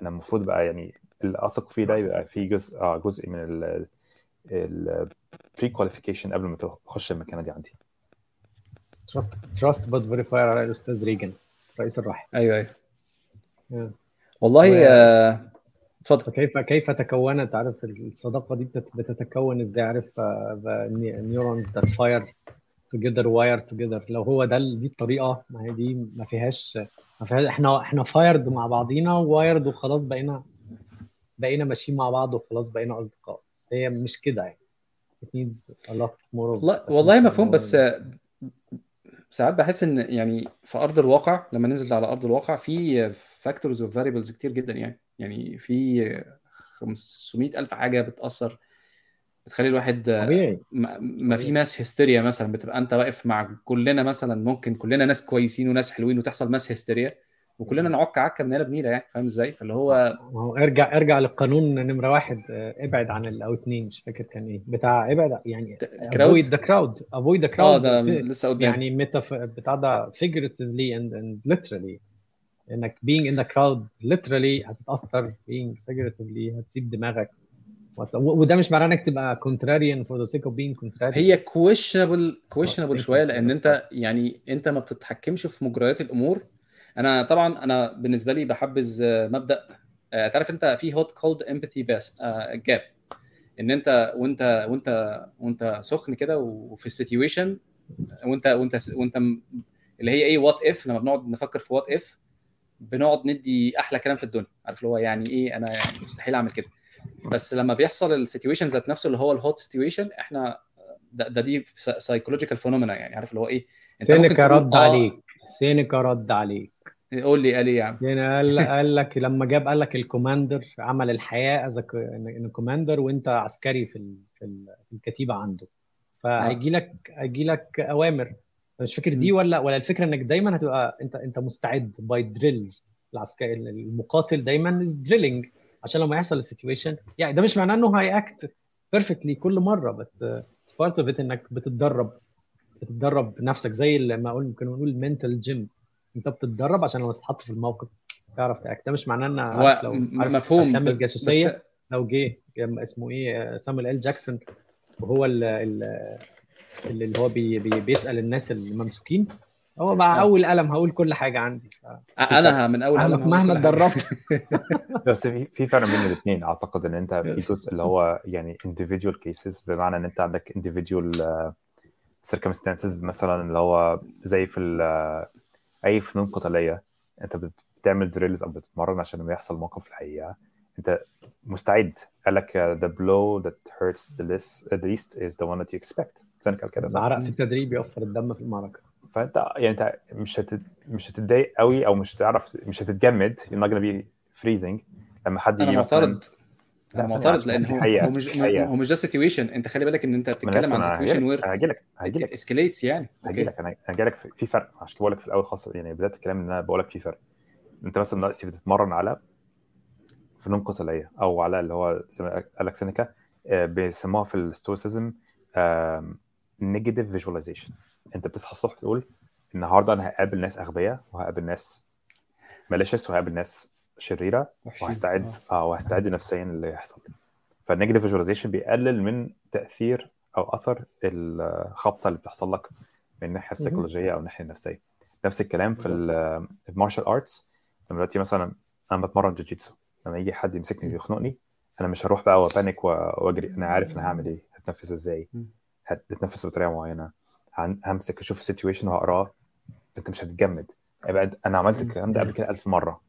أنا المفروض بقى يعني اللي اثق فيه ده يبقى فيه جزء آه جزء من ال ال pre qualification قبل ما تخش المكانة دي عندي. trust trust but verify على الأستاذ ريجان رئيس الراحل. أيوه أيوه. Yeah. والله و- آه، اتفضل. فكيف كيف تكونت؟ عارف الصداقة دي بتت- بتتكون إزاي؟ عارف neurons that fire together wire together لو هو ده دي الطريقة ما هي دي ما فيهاش ما فيهاش إحنا إحنا fired مع بعضينا wired وخلاص بقينا بقينا ماشيين مع بعض وخلاص بقينا أصدقاء. هي مش كده يعني. It needs a lot more of والله مفهوم بس. ساعات بحس إن يعني في أرض الواقع لما ننزل على أرض الواقع في factors و variables كتير جدا يعني. يعني في 500 ألف حاجة بتأثر بتخلي الواحد طبيعي. ما ما في mass hysteria مثلا بتبقى أنت واقف مع كلنا مثلا ممكن كلنا ناس كويسين وناس حلوين وتحصل mass hysteria وكلنا نعك عكة من بنيلة يعني فاهم إزاي؟ فاللي هو هو ارجع ارجع للقانون نمرة واحد آه، ابعد عن ال- أو اتنين مش فاكر كان إيه بتاع ابعد يعني avoid the crowd avoid the crowd آه ده لسه قدام يعني ميتا بتاع ده figuratively and, and literally إنك being in the crowd literally هتتأثر being figuratively هتسيب دماغك. وده مش معناه إنك تبقى contrarian for the sake of being contrarian. هي questionable questionable شوية لأن أنت يعني أنت ما بتتحكمش في مجريات الأمور أنا طبعا أنا بالنسبة لي بحبذ آه، مبدأ آه، تعرف أنت في hot cold empathy gap إن أنت وأنت وأنت وأنت سخن كده وفي ال situation وأنت وأنت وأنت اللي هي إيه what if لما بنقعد نفكر في what if بنقعد ندي أحلى كلام في الدنيا. عارف اللي هو يعني إيه أنا مستحيل أعمل كده. بس لما بيحصل ال situation ذات نفسه اللي هو ال hot situation إحنا ده, ده دي psychological phenomena يعني. عارف اللي هو إيه؟ أنت سينيكا تقول رد عليك. سينيكا رد عليك. قول لي قال إيه يا عم؟ يعني قال قال لك لما جاب قال لك ال commander عمل الحياة as in commander وأنت عسكري في ال- في ال- في الكتيبة عنده. فهيجي لك هيجي لك أوامر. مش فاكر دي. ولا ولا الفكرة إنك دايما هتبقى أنت أنت مستعد by drills العسكري المقاتل دايما is drilling عشان لما يحصل ال situation يعني ده مش معناه إنه هي act perfectly كل مرة بس part of it إنك بتتدرب بتتدرب نفسك. زي ما أقول ممكن نقول mental gym انت بتتدرب عشان لما تتحط في الموقف تعرف ت act ده مش معناه إن هو عارف لو عارف مفهوم بس, الجاسوسية بس لو جه جم- اسمه إيه سامويل ال. جاكسون وهو ال- ال- اللي اللي هو بي بي بيسأل الناس الممسوكين هو مع آه. أول قلم هقول كل حاجة عندي. ف- أنا من أول مهما قلم مهما. اتدربت. بس في في فرق بين الاثنين أعتقد إن أنت في جزء اللي هو يعني individual cases بمعنى إن أنت عندك individual uh, circumstances مثلا اللي هو زي في ال- أي فنون قتالية أنت بت- بتعمل دريلز أو بتتمرن عشان لما يحصل موقف في الحقيقة أنت مستعد. قال لك the blow that hurts the least, the least is the one that you expect. زي قال كده صح؟ العرق في التدريب يوفر الدم في المعركة. فأنت يعني أنت مش هت... مش هتتضايق قوي أو مش هتعرف مش هتتجمد. You're not gonna be freezing. لما حد أنا يجي مثلا معترض لا، معترض لأن هو حقيقة، هو مش حقيقة. هو مش ده situation أنت خلي بالك إن أنت بتتكلم عن situation where هاجي لك هاجي لك. escalates يعني. هاجي أوكي. لك. أنا هاجي لك في في فرق. عشان كده بقول لك في الأول خاصه يعني بداية الكلام إن أنا بقول لك في فرق. أنت مثلا دلوقتي بتتمرن على فنون قتالية أو على اللي هو قال لك سينيكا آه، بيسموها في ال stoicism negative visualization أنت بتصحى الصبح تقول النهارده أنا هقابل ناس أغبياء وهقابل ناس malicious وهقابل ناس شريرة. وهستعد آه. آه وهستعد نفسيا اللي هيحصل فال negative visualization بيقلل من تأثير أو أثر الخبطة اللي بتحصل لك من الناحيه السيكولوجية أو الناحيه النفسية. نفس الكلام في ال martial arts لما دلوقتي مثلا أنا بتمرن جوجيتسو لما يجي حد يمسكني ويخنقني أنا مش هروح بقى و panic و- وأجري. أنا عارف أنا هعمل إيه هتنفس إزاي مم. هتنفس بطريقة معينة. همسك أشوف ال situation وهقراه. أنت مش هتتجمد. أنا عملت الكلام ده قبل كده ألف مرة.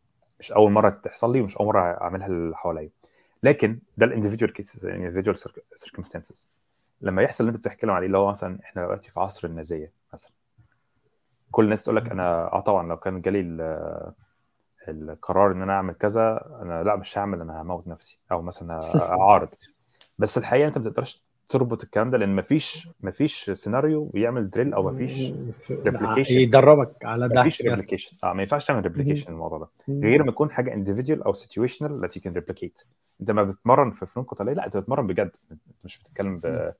مش أول مرة تحصل لي ومش أول مرة أعملها اللي حواليا. لكن ده ال individual cases ال individual circumstances لما يحصل اللي أنت بتتكلم عليه اللي هو مثلا إحنا دلوقتي في عصر النازية مثلا. كل الناس تقول لك أنا آه طبعا لو كان جالي ال- القرار إن أنا أعمل كذا أنا لا مش هعمل أنا هموت نفسي أو مثلا أعارض. بس الحقيقة أنت ما بتقدرش تربط الكلام ده لأن مفيش مفيش سيناريو بيعمل drill أو مفيش replication. يدربك على ده. مفيش. replication آه ما ينفعش تعمل replication الموضوع ده. غير ما يكون حاجة individual أو situational that you can replicate. أنت ما بتتمرن في فنون قتالية لا أنت بتتمرن بجد. أنت مش بتتكلم ب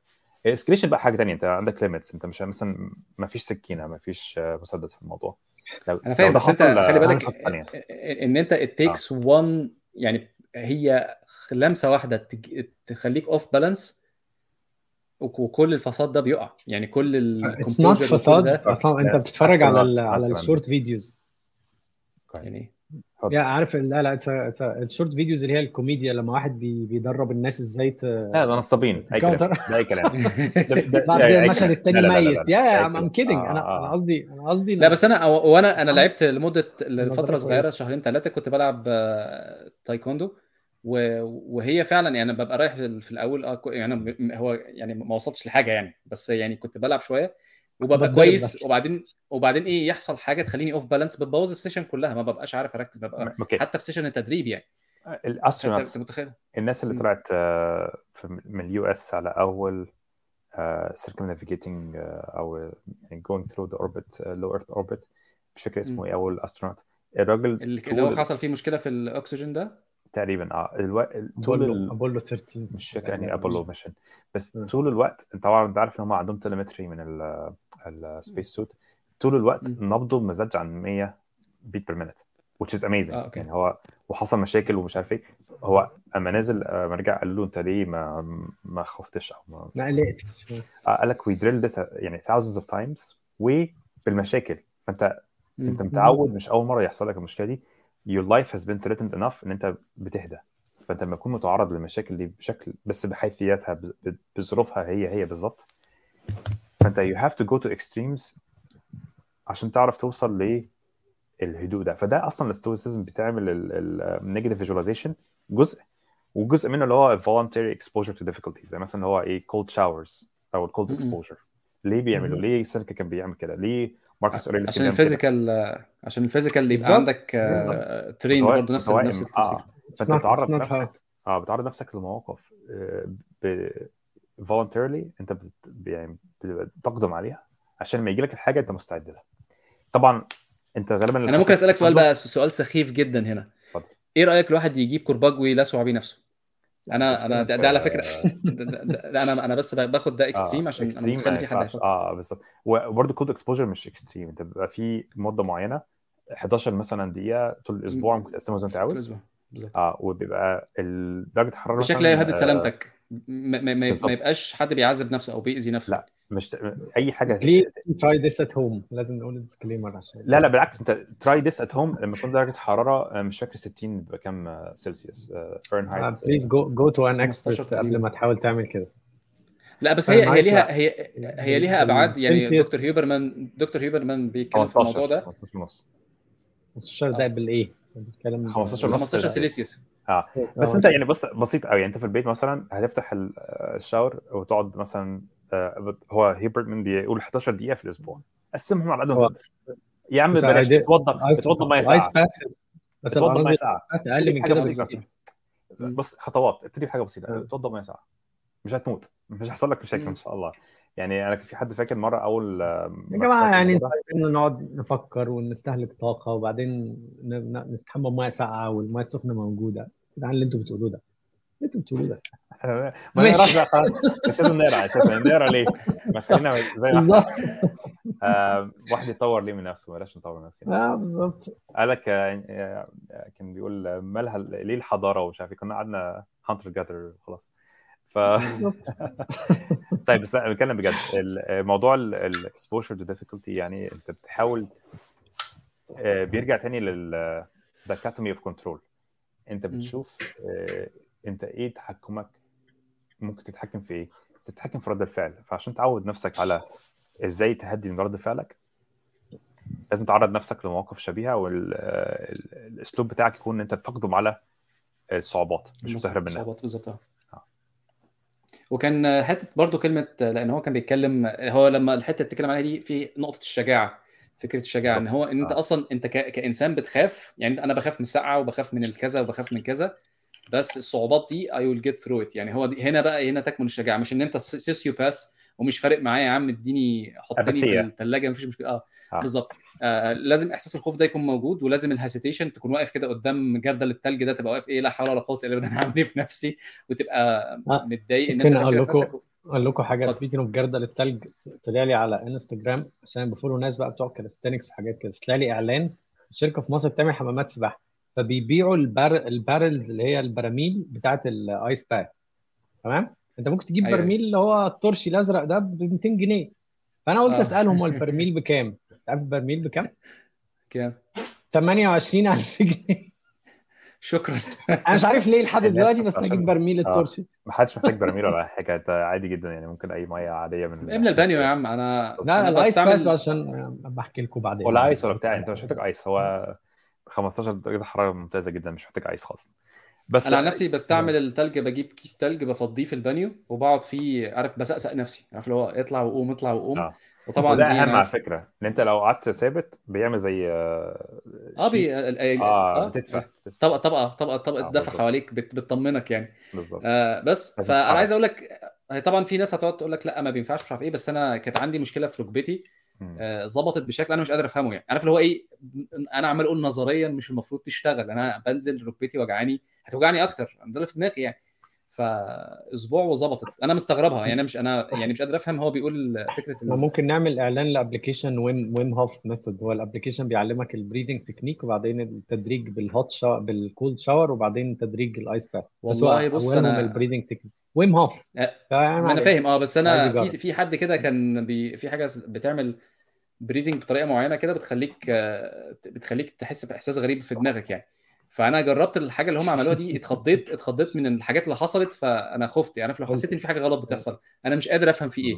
escalation بقى حاجة تانية. أنت عندك limits أنت مش مثلا ما فيش سكينة ما فيش آه، مسدس في الموضوع. لو أنا فاهم بس أنت خلي بالك. ان أنت it takes one يعني هي لمسة واحدة تج- تخليك off balance وكل الفساد ده بيقع يعني كل الكومبوجر فساد أصلا انت بتتفرج على على مثلاً. الشورت فيديوز يعني يا عارف لا لا الشورت فيديوز اللي هي الكوميديا لما واحد بي بيدرب الناس إزاي ت... لا ده نصابين أي كلام. ده أي كلام بعد المشهد لا، ميت. يا ام. كيدنج أنا آه، أنا آه. قصدي أنا قصدي لا بس أنا وأنا أنا. لعبت لمدة لفتره صغيرة. شهرين ثلاثة كنت بلعب آه، تايكوندو وهي فعلا يعني ببقى رايح في الأول آه، كو- يعني هو يعني ما وصلتش لحاجة يعني بس يعني كنت بلعب شوية وببقى كويس. وبعدين وبعدين إيه يحصل حاجة تخليني off balance بتبوظ ال session كلها ما ببقاش عارف أركز ببقى حتى في session التدريب يعني أنت متخيل الناس اللي. طلعت آه، من ال US على أول circumnavigating آه، أو يعني through the orbit آه، low earth orbit مش فاكر اسمه. إيه أول astronaut الراجل اللي هو حصل فيه مشكلة في الأكسجين ده تقريبا آه ألو... طول ال... أبولو 13 مش فاكر اني أبولو mission. بس. طول الوقت طبعا أنت عارف إن هم عندهم telemetry من ال space suit طول الوقت. نبضه زادش عن 100 beat per minute which is amazing. آه، أوكي. يعني هو وحصل مشاكل ومش عارف إيه. هو أما نزل اما رجع قال له أنت ليه ما ما خفتش أو ما ما قلقت آه، قال لك we drilled this يعني thousands of times وبالمشاكل. فأنت أنت. متعود مش أول مرة يحصل لك المشكلة دي. Your life has been threatened enough إن أنت بتهدى. فأنت لما تكون متعرض للمشاكل دي بشكل بس بحيثياتها بظروفها هي هي بالظبط. فأنت you have to go to extremes عشان تعرف توصل للهدوء ده. فده أصلا ال stoicism بتعمل ال negative visualization جزء وجزء منه اللي هو voluntary exposure to difficulties. زي مثلا اللي هو إيه cold showers أو م-م. exposure. ليه بيعملوا. ليه سينيكا كان بيعمل كده؟ ليه ماركوس أوريليس عشان؟ ال physical عشان ال physical اللي يبقى. عندك بالظبط. train برضه نفس. نفس التفسير آه فأنت بتعرض نفسك آه بتعرض نفسك لمواقف آه، ب voluntarily أنت بت... يعني بتقدم عليها عشان لما يجي لك الحاجة أنت مستعد لها طبعا أنت غالبا أنا ممكن أسألك سؤال بقى سؤال سخيف جدا هنا اتفضل. إيه رأيك الواحد يجيب كرباج ويلسع بيه نفسه أنا أنا ده, ده على فكرة. ده, ده, ده, ده أنا أنا بس باخد ده extreme عشان أنا متخيل في حد آه بالظبط. وبرده cold exposure مش extreme أنت بيبقى في مدة معينة 11 مثلا دقيقة طول الأسبوع ممكن تقسمها زي ما أنت عاوز. بالظبط. آه وبيبقى درجة الحرارة بشكل يهدد آه، سلامتك. ما, ما, ما, بالظبط. ما يبقاش حد بيعذب نفسه أو بيأذي نفسه لا. مش أي حاجة ليه try this at home لازم نقول disclaimer عشان لا لا بالعكس أنت try this at home لما يكون درجة حرارة آه، مش فاكر 60 بيبقى كام آه، سلسيوس Fahrenheit please go go to an 15 expert. قبل ما تحاول تعمل كده لا بس هي هي ليها. هي هي ليها أبعاد يعني. دكتور هيوبرمان دكتور هيوبرمان بيتكلم في الموضوع 15 ده 15 ونص 15 دقايق بالإيه؟ بنتكلم 15 ونص 15 سلسيوس بس أنت يعني بص بسيط قوي يعني أنت في البيت مثلا هتفتح آه، ال shower وتقعد مثلا آه، هو هيوبرمان بيقول 11 دقيقة في الأسبوع. قسمهم على قد ما تقدر. يا عم بس بلاش اتوضى اتوضى مية ساقعه بس اتوضى مية ساقعه أقل من كده. بكتير. بص خطوات. ابتدي بحاجة بسيطة. آه. اتوضى مية ساقعه مش هتموت. مش هيحصل لك مشاكل مم. إن شاء الله. يعني أنا في حد فاكر مرة أول آه، يا ما جماعة يعني نقعد نفكر ونستهلك طاقة وبعدين نستحمى بمية ساقعة والمية السخنة موجودة. ده اللي أنتوا بتقولوه ده. اللي أنتوا بتقولوه ده. إحنا ما. نقراش بقى خلاص. مش لازم نقرا أساسا نقرا ليه؟ ما خلينا زي ما آه، واحد يطور ليه من نفسه بلاش نطور من نفسنا آه بالظبط. قال لك آه، آه، كان بيقول آه، مالها ليه الحضارة ومش عارف إيه. كنا قعدنا hunter gatherer خلاص ف طيب بس بتكلم بجد. موضوع ال exposure to difficulty يعني انت بتحاول بيرجع تاني لل dichotomy of control انت. بتشوف آه، انت إيه تحكمك؟ ممكن تتحكم في إيه؟ تتحكم في رد الفعل. فعشان تعود نفسك على إزاي تهدي من رد فعلك لازم تعرض نفسك لمواقف شبيهة والاسلوب بتاعك يكون إن انت تقدم على الصعوبات مش بتهرب منها. صعوبات بالظبط آه. وكان حتة برضو كلمة لأن هو كان بيتكلم هو لما الحتة اللي بتتكلم عليها دي في نقطة الشجاعة. فكرة الشجاعة إن هو إن أنت آه. أصلا أنت ك... كإنسان بتخاف يعني أنا بخاف من السقعه وبخاف من الكذا وبخاف من كذا بس الصعوبات دي I will get through it يعني هو دي هنا بقى هنا تكمن الشجاعة مش إن أنت psychopath ومش فارق معايا يا عم اديني حطني في. الثلاجه مفيش مشكلة آه آه. بالظبط آه لازم إحساس الخوف ده يكون موجود ولازم ال hesitation تكون واقف كده قدام جردل التلج ده تبقى واقف إيه لا حول ولا قوة إلا بالله أنا هعمل إيه في نفسي وتبقى آه. متضايق إن أنت نفسك أقول لكم حاجة. speaking of جردل التلج طلع لي على انستجرام عشان ب follow ناس بقى بتوع calisthenics وحاجات كده. طلع لي إعلان شركه في مصر بتعمل حمامات سباحة فبيبيعوا ال bar... ال barrels اللي هي البراميل بتاعت ال ice bath تمام؟ أنت ممكن تجيب أيوة. برميل اللي هو الترشي الأزرق ده ب 200 جنيه. فأنا قلت آه. أسألهم هو البرميل بكام؟ عارف البرميل بكام؟ كام؟ 28000 جنيه. شكرا. أنا مش عارف ليه لحد دلوقتي بس أجيب برميل آه. الترشي ما حدش محتاج برميل ولا حاجة. انت عادي جدا يعني ممكن أي مية عادية من املى البانيو يا عم أنا لا أنا بستعمل عشان بحكي لكم بعدين. ولا ice ولا بتاع أنت مش محتاج ice. هو 15 درجة حرارة ممتازة جدا مش محتاج ice خالص. بس أنا عن نفسي بستعمل التلج بجيب كيس تلج بفضيه في البانيو وبقعد فيه عارف بسقسق نفسي. عارف اللي هو يطلع ويقوم يطلع ويقوم آه. وطبعا إيه، أهم على فكرة إن أنت لو قعدت ثابت بيعمل زي آه، آه بي sheets. آه, آه آه. بتدفع. طبقه طبقة طبقة طبقة آه، دفع. حواليك بت- بتطمنك يعني. بالظبط. آه بس فأنا. عايز أقول لك هي طبعا في ناس هتقعد تقول لك لا ما بينفعش مش عارف إيه بس أنا كانت عندي مشكلة في ركبتي مم. آه، ظبطت بشكل أنا مش قادر أفهمه يعني. عارف اللي هو إيه؟ أنا عمال أقول نظريا مش المفروض تشتغل. أنا بنزل ركبتي وجعاني هتوجعني أكتر. ده في دماغي يعني. فأسبوع وظبطت. أنا مستغربها يعني مش أنا يعني مش قادر أفهم هو بيقول فكرة ال- ممكن نعمل إعلان ل application Wim Wim Hof method هو ال application بيعلمك ال breathing technique وبعدين التدريج بال hot shower بال cold shower وبعدين تدريج ال ice bath والله بص أنا- ال breathing technique Wim Hof آه، فيعني ما أنا فاهم. آه بس أنا في. في حد كده كان بي في حاجة بتعمل breathing بطريقة معينة كده بتخليك آه، بتخليك تحس بإحساس غريب في دماغك يعني. فأنا جربت الحاجة اللي هم عملوها دي اتخضيت اتخضيت من الحاجات اللي حصلت فأنا خفت. يعني لو حسيت إن في حاجة غلط بتحصل أنا مش قادر أفهم في إيه.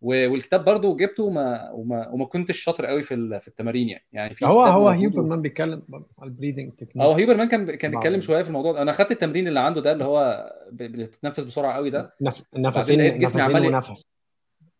والكتاب برضو جبته وما وما, وما كنتش شاطر قوي في ال- في التمارين يعني. يعني في هو هو و- هيوبرمان بيتكلم على ال breathing آه تكنيك هيوبرمان كان كان بيتكلم شوية في الموضوع ده. أنا خدت التمرين اللي عنده ده اللي هو بتتنفس بسرعة قوي ده. نفسين لقيت جسمي نفسين عمال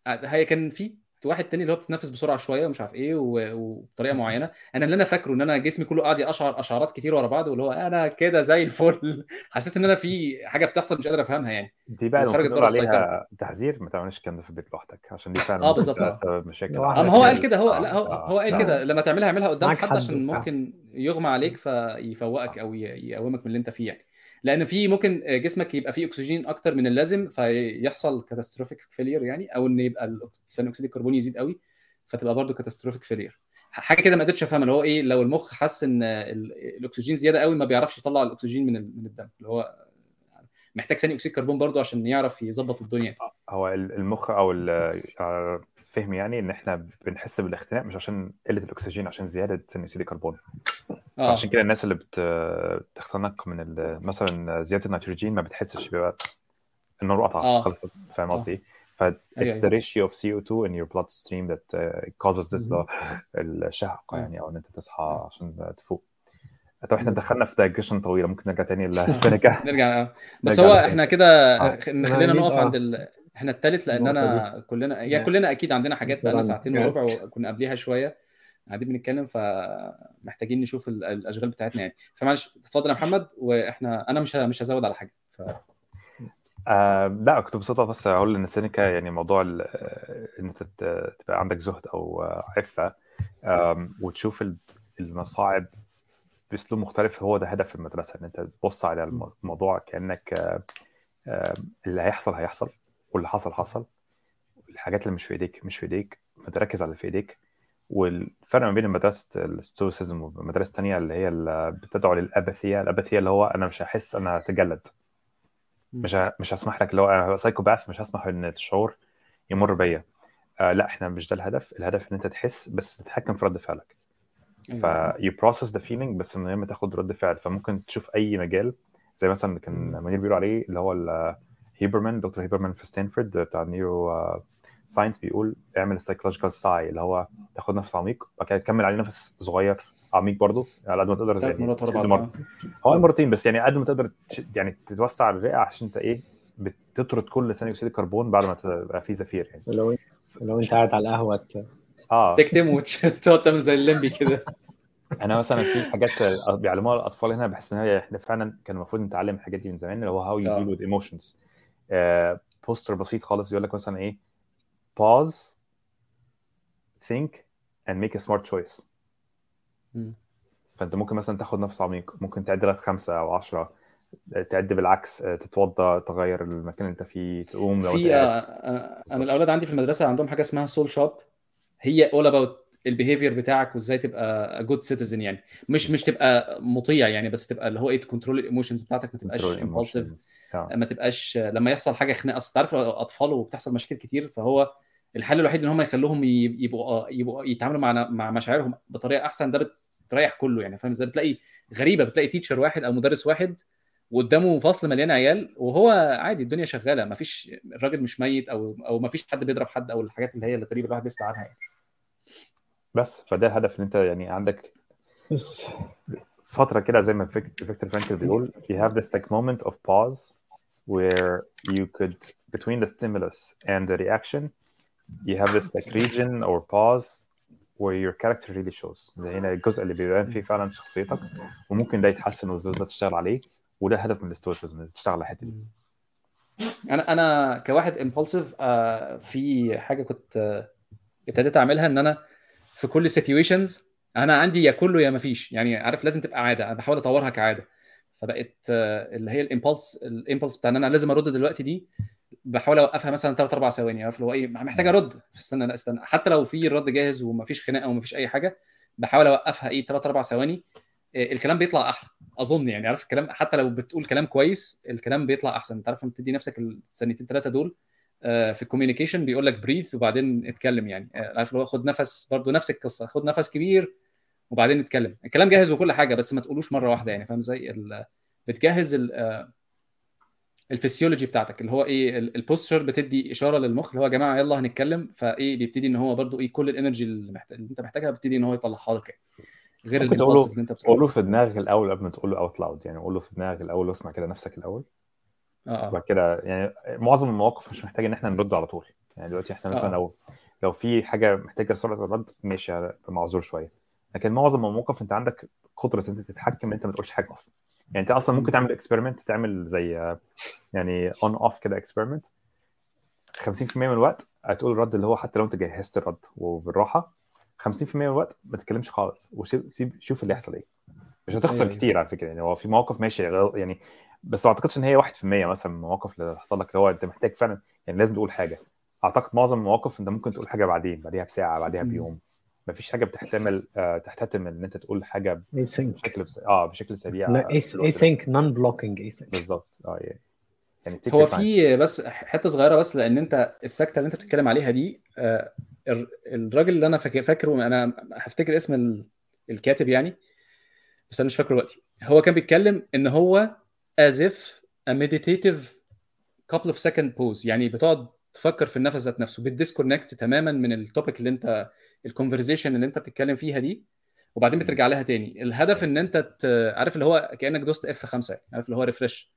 هي كان في واحد تاني اللي هو بتتنفس بسرعة شوية ومش عارف إيه و- وبطريقة معينة أنا اللي أنا فاكره إن أنا جسمي كله قاعد يقشعر اشعارات كتير ورا بعض واللي هو أنا كده زي الفل حسيت إن أنا في حاجة بتحصل مش قادر أفهمها يعني دي بقى نقول بره. عليها تحذير ما تعملش الكلام ده في البيت لوحدك عشان دي فعلا ممكن بالظبط،. سبب مشاكل. آه ما هو قال كده هو آه، لا هو, آه. هو قال آه. كده لما تعملها اعملها قدام حد عشان. ممكن يغمى عليك فيفوقك أو يقومك من اللي أنت فيه يعني لأن في ممكن جسمك يبقى فيه أكسجين أكتر من اللازم فيحصل catastrophic failure يعني أو إن يبقى ثاني أكسيد الكربون يزيد قوي فتبقى برضه catastrophic failure حاجة كده ما قدرتش أفهمها اللي هو إيه لو المخ حس إن ال- الأكسجين زيادة قوي ما بيعرفش يطلع الأكسجين من من الدم اللي هو محتاج ثاني أكسيد كربون برضه عشان يعرف يظبط الدنيا هو ال- المخ أو فهم يعني إن إحنا بنحس بالاختناق مش عشان قلة الأكسجين عشان زيادة ثاني أكسيد الكربون آه عشان كده الناس اللي بت- بتختنق من ال- مثلا زيادة النيتروجين ما بتحسش بيبقى النار قطع آه. خلص فاهم آه. قصدي إيه؟ ف it's أيوة. the ratio of CO2 in your bloodstream that uh, causes this. الشهقة مم. يعني أو إن أنت تصحى عشان تفوق طب إحنا دخلنا في دايجيشن طويلة ممكن نرجع تاني للسينيكا نرجع آه. بس نرجع هو. إحنا كده آه. خلينا نقف آه. عند ال... إحنا التالت لأن أنا كلنا يعني Yeah. كلنا أكيد عندنا حاجات بقى لنا. ساعتين. وربع وكنا قبليها شوية قاعدين بنتكلم فمحتاجين نشوف ال- الأشغال بتاعتنا يعني فمعلش اتفضل يا محمد وإحنا أنا مش مش هزود على حاجة ف... آه لا كنت ببساطة بس أقول إن السينيكا يعني موضوع إن أنت تبقى عندك زهد أو عفة وتشوف ال- المصاعب بأسلوب مختلف هو ده هدف المدرسة إن أنت تبص على الم- الموضوع كأنك اللي هيحصل هيحصل واللي حصل حصل. الحاجات اللي مش في إيديك مش في إيديك. فتركز على اللي في إيديك. والفرق ما بين مدرسه ال Stoicism ومدرسة تانية اللي هي اللي بتدعو لل apathy. ال apathy اللي هو أنا مش هحس أنا هتجلد مش ه- مش هسمح لك اللي هو أنا psychopath مش هسمح إن الشعور يمر بيا. آه لا إحنا مش ده الهدف. الهدف إن أنت تحس بس تتحكم في رد فعلك. ف أيوة. you process the feeling بس من غير ما تاخد رد فعل. فممكن تشوف أي مجال. زي مثلا كان منير بيقول عليه اللي هو هيبرمان دكتور هيبرمان في ستانفورد بتاع ال neuroscience بيقول اعمل ال psychological sigh اللي هو تاخد نفس عميق وبعد كده تكمل عليه نفس صغير عميق برضه على قد ما تقدر ثلاث مرات. آه. هو مرتين بس يعني قد ما تقدر يعني تتوسع الرئة عشان انت إيه بتطرد كل ثاني أكسيد الكربون بعد ما تبقى في زفير يعني لو لو انت قاعد على القهوة آه تكتم وتقعد تعمل زي الليمبي كده أنا مثلا في حاجات بيعلموها الأطفال هنا بحس إن هي إحنا فعلا كان المفروض نتعلم الحاجات دي من زمان اللي هو how you آه. deal with emotions poster بسيط خالص يقول لك مثلا إيه pause think and make a smart choice. فأنت ممكن مثلا تاخد نفس عميق ممكن تعد لك خمسة أو عشرة تعد بالعكس تتوضا تغير المكان اللي أنت فيه تقوم لو في آه، آه،. أنا الأولاد عندي في المدرسة عندهم حاجة اسمها سول شوب هي all about ال behavior بتاعك وازاي تبقى good citizen يعني مش مش تبقى مطيع يعني بس تبقى اللي هو إيه ت control ال emotions بتاعتك ما تبقاش emotions. آه. ما تبقاش لما يحصل حاجة خناقة أصل تعرف الاطفال وبتحصل مشاكل كتير فهو الحل الوحيد إن هم يخلوهم يبقوا يبقوا يتعاملوا مع مع مشاعرهم بطريقة أحسن ده بتريح كله يعني فاهم إزاي بتلاقي غريبة بتلاقي تيتشر واحد أو مدرس واحد وقدامه فصل مليان عيال وهو عادي الدنيا شغالة ما فيش الراجل مش ميت أو أو ما فيش حد بيضرب حد أو الحاجات اللي هي الغريبه الواحد بيسمع عنها يعني. بس فده الهدف إن أنت يعني عندك فترة كده زي ما فيك- فيكتور فرانكل بيقول you have this like moment of pause where you could between the stimulus and the reaction you have this like region or pause where your character really shows. ده هنا الجزء اللي بيبان فيه فعلا شخصيتك وممكن ده يتحسن وتقدر تشتغل عليه. وده هدف من ال Stoicism تشتغل على الحتة دي. أنا أنا كواحد impulsive في حاجة كنت آه، ابتديت أعملها إن أنا في كل situations أنا عندي يا كله يا ما فيش يعني عارف لازم تبقى عادة أنا بحاول أطورها كعادة. فبقت آه، اللي هي ال impulse ال impulse بتاع إن أنا لازم أرد دلوقتي دي بحاول أوقفها مثلا 3 4 ثواني. عارف اللي هو إيه؟ محتاج أرد. استنى لا استنى. حتى لو في الرد جاهز ومفيش خناقة ومفيش أي حاجة بحاول أوقفها إيه؟ 3 4 ثواني. آه، الكلام بيطلع أحلى. أظن يعني عارف الكلام؟ حتى لو بتقول كلام كويس الكلام بيطلع أحسن. أنت عارف لما تدي نفسك الثانيتين ثلاثة دول آه، في ال communication بيقول لك breathe وبعدين اتكلم يعني. آه، عارف اللي هو خد نفس برضو نفس القصة خد نفس كبير وبعدين نتكلم الكلام جاهز وكل حاجة بس ما تقولوش مرة واحدة يعني فاهم إزاي؟ بتجهز ال- آه، الفسيولوجي بتاعتك اللي هو إيه ال- ال posture بتدي إشارة للمخ اللي هو يا جماعة يلا هنتكلم. فإيه بيبتدي إن هو برضو إيه كل ال energy. اللي أنت محتاجها بيبتدي إن هو يطلعها لك يعني. غير ممكن تقوله اللي أنت بتقوله. قوله في دماغك الأول قبل ما تقوله out loud يعني قوله في دماغك الأول واسمع كده نفسك الأول. آه وبعد آه كده يعني معظم المواقف مش محتاج إن إحنا نرد على طول. يعني دلوقتي إحنا مثلا آه. لو لو في حاجة محتاجة سرعة الرد ماشي معذور شوية. لكن معظم المواقف أنت عندك قدرة إن أنت تتحكم إن أنت ما تقولش حاجة أصلا. يعني أنت أصلا ممكن تعمل experiment تعمل زي آه، يعني on off كده experiment 50% من الوقت هتقول الرد اللي هو حتى لو أنت جهزت الرد وبالراحة 50% من الوقت ما تتكلمش خالص. وسيب شوف اللي يحصل إيه. مش هتخسر أيوه. كتير على فكرة. يعني هو في مواقف ماشي يعني بس ما أعتقدش إن هي 1% مثلا من المواقف اللي حصل لك اللي هو أنت محتاج فعلا يعني لازم تقول حاجة. أعتقد معظم المواقف أنت ممكن تقول حاجة بعدين بعديها بساعة بعديها. بيوم. ما فيش حاجة بتحتمل آه تحتمل إن أنت تقول حاجة بشكل بس... آه بشكل سريع لا async non blocking async. بالظبط. آه يعني يعني هو. في بس حتة صغيرة بس لأن أنت السكتة اللي أنت بتتكلم عليها دي آه، الر- الراجل اللي أنا فاكر فاكره أنا هفتكر اسم ال- الكاتب يعني بس أنا مش فاكره دلوقتي. هو كان بيتكلم إن هو as if a meditative couple of second pose يعني بتقعد تفكر في النفس ذات نفسه بتديسكونكت تماما من التوبيك اللي أنت الكونفرزيشن اللي أنت بتتكلم فيها دي وبعدين بترجع لها تاني. الهدف إن أنت ت- عارف اللي هو كأنك دوست اف 5 عارف اللي هو ريفرش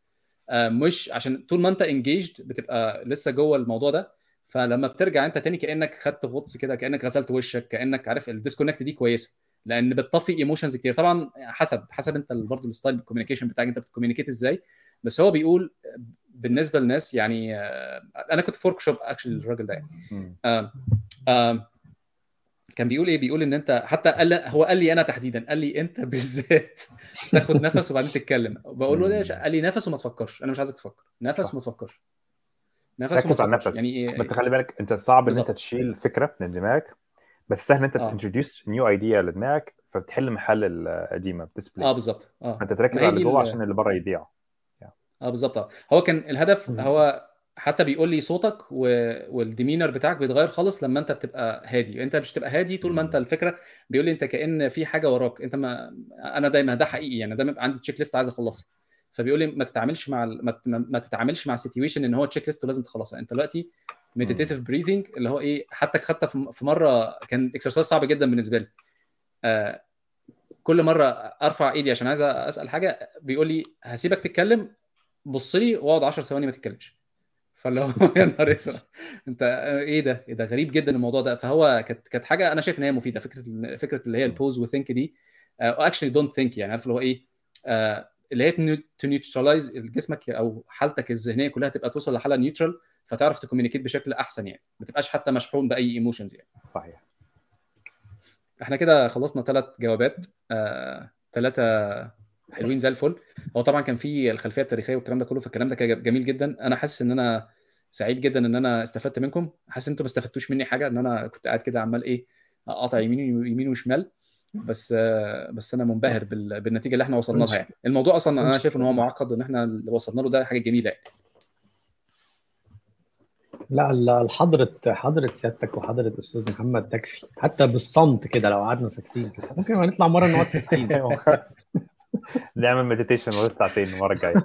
مش عشان طول ما انت انجيجد بتبقى لسه جوه الموضوع ده. فلما بترجع انت تاني كأنك خدت غطس كده كأنك غسلت وشك كأنك عارف الديسكونكت دي كويسة. لأن بتطفي emotions كتير. طبعا حسب حسب انت برضه ال style ال communication بتاعك انت بت communicate إزاي. بس هو بيقول بالنسبة للناس يعني آه، أنا كنت في workshop actually الراجل ده يعني. كان بيقول إيه؟ بيقول إن أنت حتى قال هو قال لي أنا تحديدا قال لي أنت بالذات تاخد نفس وبعدين تتكلم. بقول له ليه قال لي نفس وما تفكرش. أنا مش عايزك تفكر. نفس. وما تفكرش. نفس ركز على النفس. يعني إيه؟ انت خلي بالك أنت صعب إن أنت. تشيل فكرة من دماغك بس سهل إن أنت آه. ت introduce new idea لدماغك فبتحل محل القديمة بت displace آه بالظبط. آه. فأنت تركز على اللي جوه عشان اللي بره يضيع. آه بالظبط. آه. هو كان الهدف. هو حتى بيقول لي صوتك و... وال demeanor بتاعك بيتغير خالص لما انت بتبقى هادي. انت مش تبقى هادي طول ما انت. الفكرة بيقول لي انت كأن في حاجة وراك. انت ما أنا دايما ده حقيقي يعني دايما عندي checklist عايز أخلصها. فبيقول لي ما تتعاملش مع ال... ما, ت- ما تتعاملش مع situation إن هو checklist ولازم تخلصها. انت دلوقتي meditative breathing اللي هو إيه حتى في في مرة كان exercise صعب جدا بالنسبة لي. آه كل مرة أرفع إيدي عشان عايز أسأل حاجة بيقول لي هسيبك تتكلم بص لي واقعد 10 ثواني ما تتكلمش. فاللي هو يا نهار اسود. انت إيه ده؟ إيه ده؟ غريب جدا الموضوع ده. فهو كانت كانت حاجة أنا شايف إن هي مفيدة. فكرة فكرة اللي هي ال pause و think دي actually don't think يعني عارف اللي هو إيه؟ آه، اللي هي to neutralize جسمك أو حالتك الذهنية كلها تبقى توصل لحالة neutral فتعرف ت communicate بشكل أحسن يعني. ما تبقاش حتى مشحون بأي emotions يعني. صحيح. إحنا كده خلصنا ثلاث جوابات. ثلاثة آه، حلوين زي الفل. هو طبعا كان في الخلفية التاريخية والكلام ده كله فالكلام ده كان جميل جدا. أنا حاسس إن أنا سعيد جدا إن أنا استفدت منكم. حاسس إن أنتم ما استفدتوش مني حاجة إن أنا كنت قاعد كده عمال إيه أقاطع يمين يمين وشمال. بس بس أنا منبهر بال- بالنتيجة اللي إحنا وصلنا لها يعني. الموضوع أصلا أنا شايف إن هو معقد إن إحنا اللي وصلنا له ده حاجة جميلة يعني. لا لا حضرة حضرة سيادتك وحضرة أستاذ محمد تكفي حتى بالصمت كده لو قعدنا ساكتين. ممكن ما نطلع مرة نقعد ساكتين. نعمل مديتيشن لمده ساعتين المرة الجاية.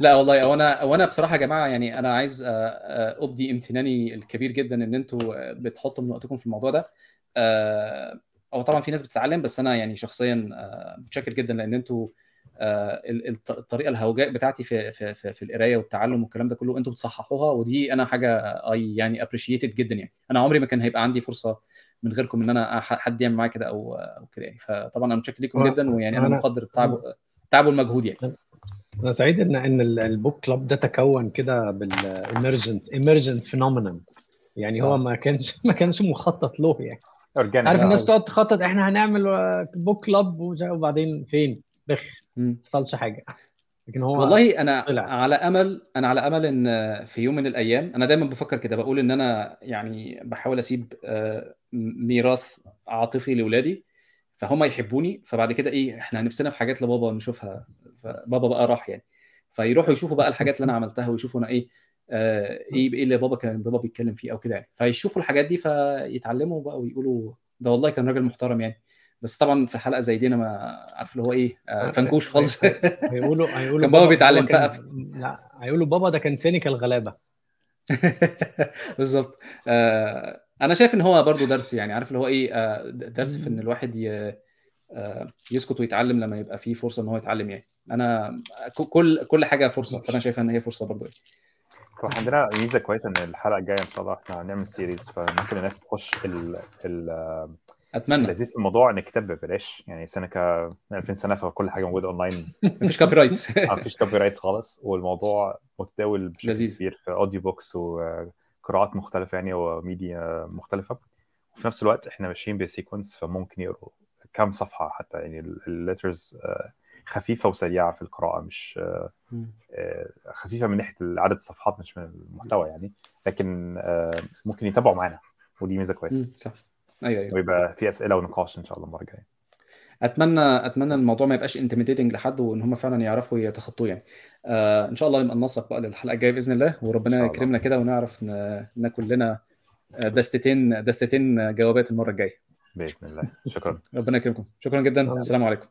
لا والله وأنا وأنا بصراحة يا جماعة يعني أنا عايز آه، آه، أبدي امتناني الكبير جدا إن أنتوا آه، بتحطوا من وقتكم في الموضوع ده. آه، هو طبعا في ناس بتتعلم بس أنا يعني شخصيا آه، متشكر جدا لأن أنتوا آه، ال- الط- الطريقة الهوجاء بتاعتي في في في, في القراية والتعلم والكلام ده كله أنتوا بتصححوها ودي أنا حاجة اي يعني appreciated جدا يعني. أنا عمري ما كان هيبقى عندي فرصة من غيركم إن أنا حد يعمل معايا كده أو أو كده يعني. فطبعا أنا متشكر لكم جدا ويعني أنا مقدر التعب التعب والمجهود يعني. أنا سعيد إن إن ال- ال book club ده تكون كده بال emergent emergent phenomena يعني هو آه. ما كانش ما كانش مخطط له يعني. organic عارف آه. الناس تقعد تخطط إحنا هنعمل بوك كلاب وبعدين فين؟ بخ. ما حصلش حاجة. لكن هو والله أنا طلع. على أمل أنا على أمل إن في يوم من الأيام أنا دايما بفكر كده بقول إن أنا يعني بحاول أسيب آه، ميراث عاطفي لاولادي فهم يحبوني فبعد كده إيه إحنا نفسنا في حاجات لبابا نشوفها فبابا بقى راح يعني. فيروحوا يشوفوا بقى الحاجات اللي أنا عملتها ويشوفوا أنا إيه آه، إيه إيه اللي بابا كان بابا بيتكلم فيه أو كده يعني. فيشوفوا الحاجات دي فيتعلموا بقى ويقولوا ده والله كان راجل محترم يعني. بس طبعا في حلقة زي دي أنا ما عارف اللي هو إيه آه، فنكوش خالص. هيقولوا هيقولوا كان بابا بيتعلم كان- فقف. لا هيقولوا بابا ده كان cynical غلابة. بالظبط. آه، أنا شايف إن هو برضو درس يعني عارف اللي هو إيه آه، درس في إن الواحد ي- آه، يسكت ويتعلم لما يبقى فيه فرصة إن هو يتعلم يعني. أنا كل كل حاجة فرصة فأنا شايفها إن هي فرصة برضو يعني. عندنا ميزة كويسة إن الحلقة الجاية إن شاء الله إحنا هنعمل series فممكن الناس تخش ال ال أتمنى. اللذيذ في الموضوع ان الكتاب ببلاش. يعني سينيكا من 2000 سنة فكل حاجة موجودة أونلاين. مفيش copyrights ما فيش copyrights خالص. والموضوع متداول بشكل لذيذ. كبير في audiobooks وقراءات مختلفة يعني وميديا مختلفة. وفي نفس الوقت إحنا ماشيين ب sequence فممكن يقروا كام صفحة حتى. يعني ال letters خفيفة وسريعة في القراءة مش آه، آه، خفيفة من ناحية عدد الصفحات مش من المحتوى يعني. لكن آه، ممكن يتابعوا معانا ودي ميزة كويسة. صح. أيوه أيوه. ويبقى في أسئلة ونقاش إن شاء الله المرة الجاية. أتمنى أتمنى الموضوع ما يبقاش انتميديتنج لحد وإن هم فعلا يعرفوا يتخطوه يعني. آه إن شاء الله نبقى ننسق بقى للحلقة الجاية بإذن الله وربنا. يكرمنا كده ونعرف ناكل لنا آه، دستتين دستتين جوابات المرة الجاية. بإذن الله. شكرا. ربنا يكرمكم. شكرا جدا. السلام عليكم.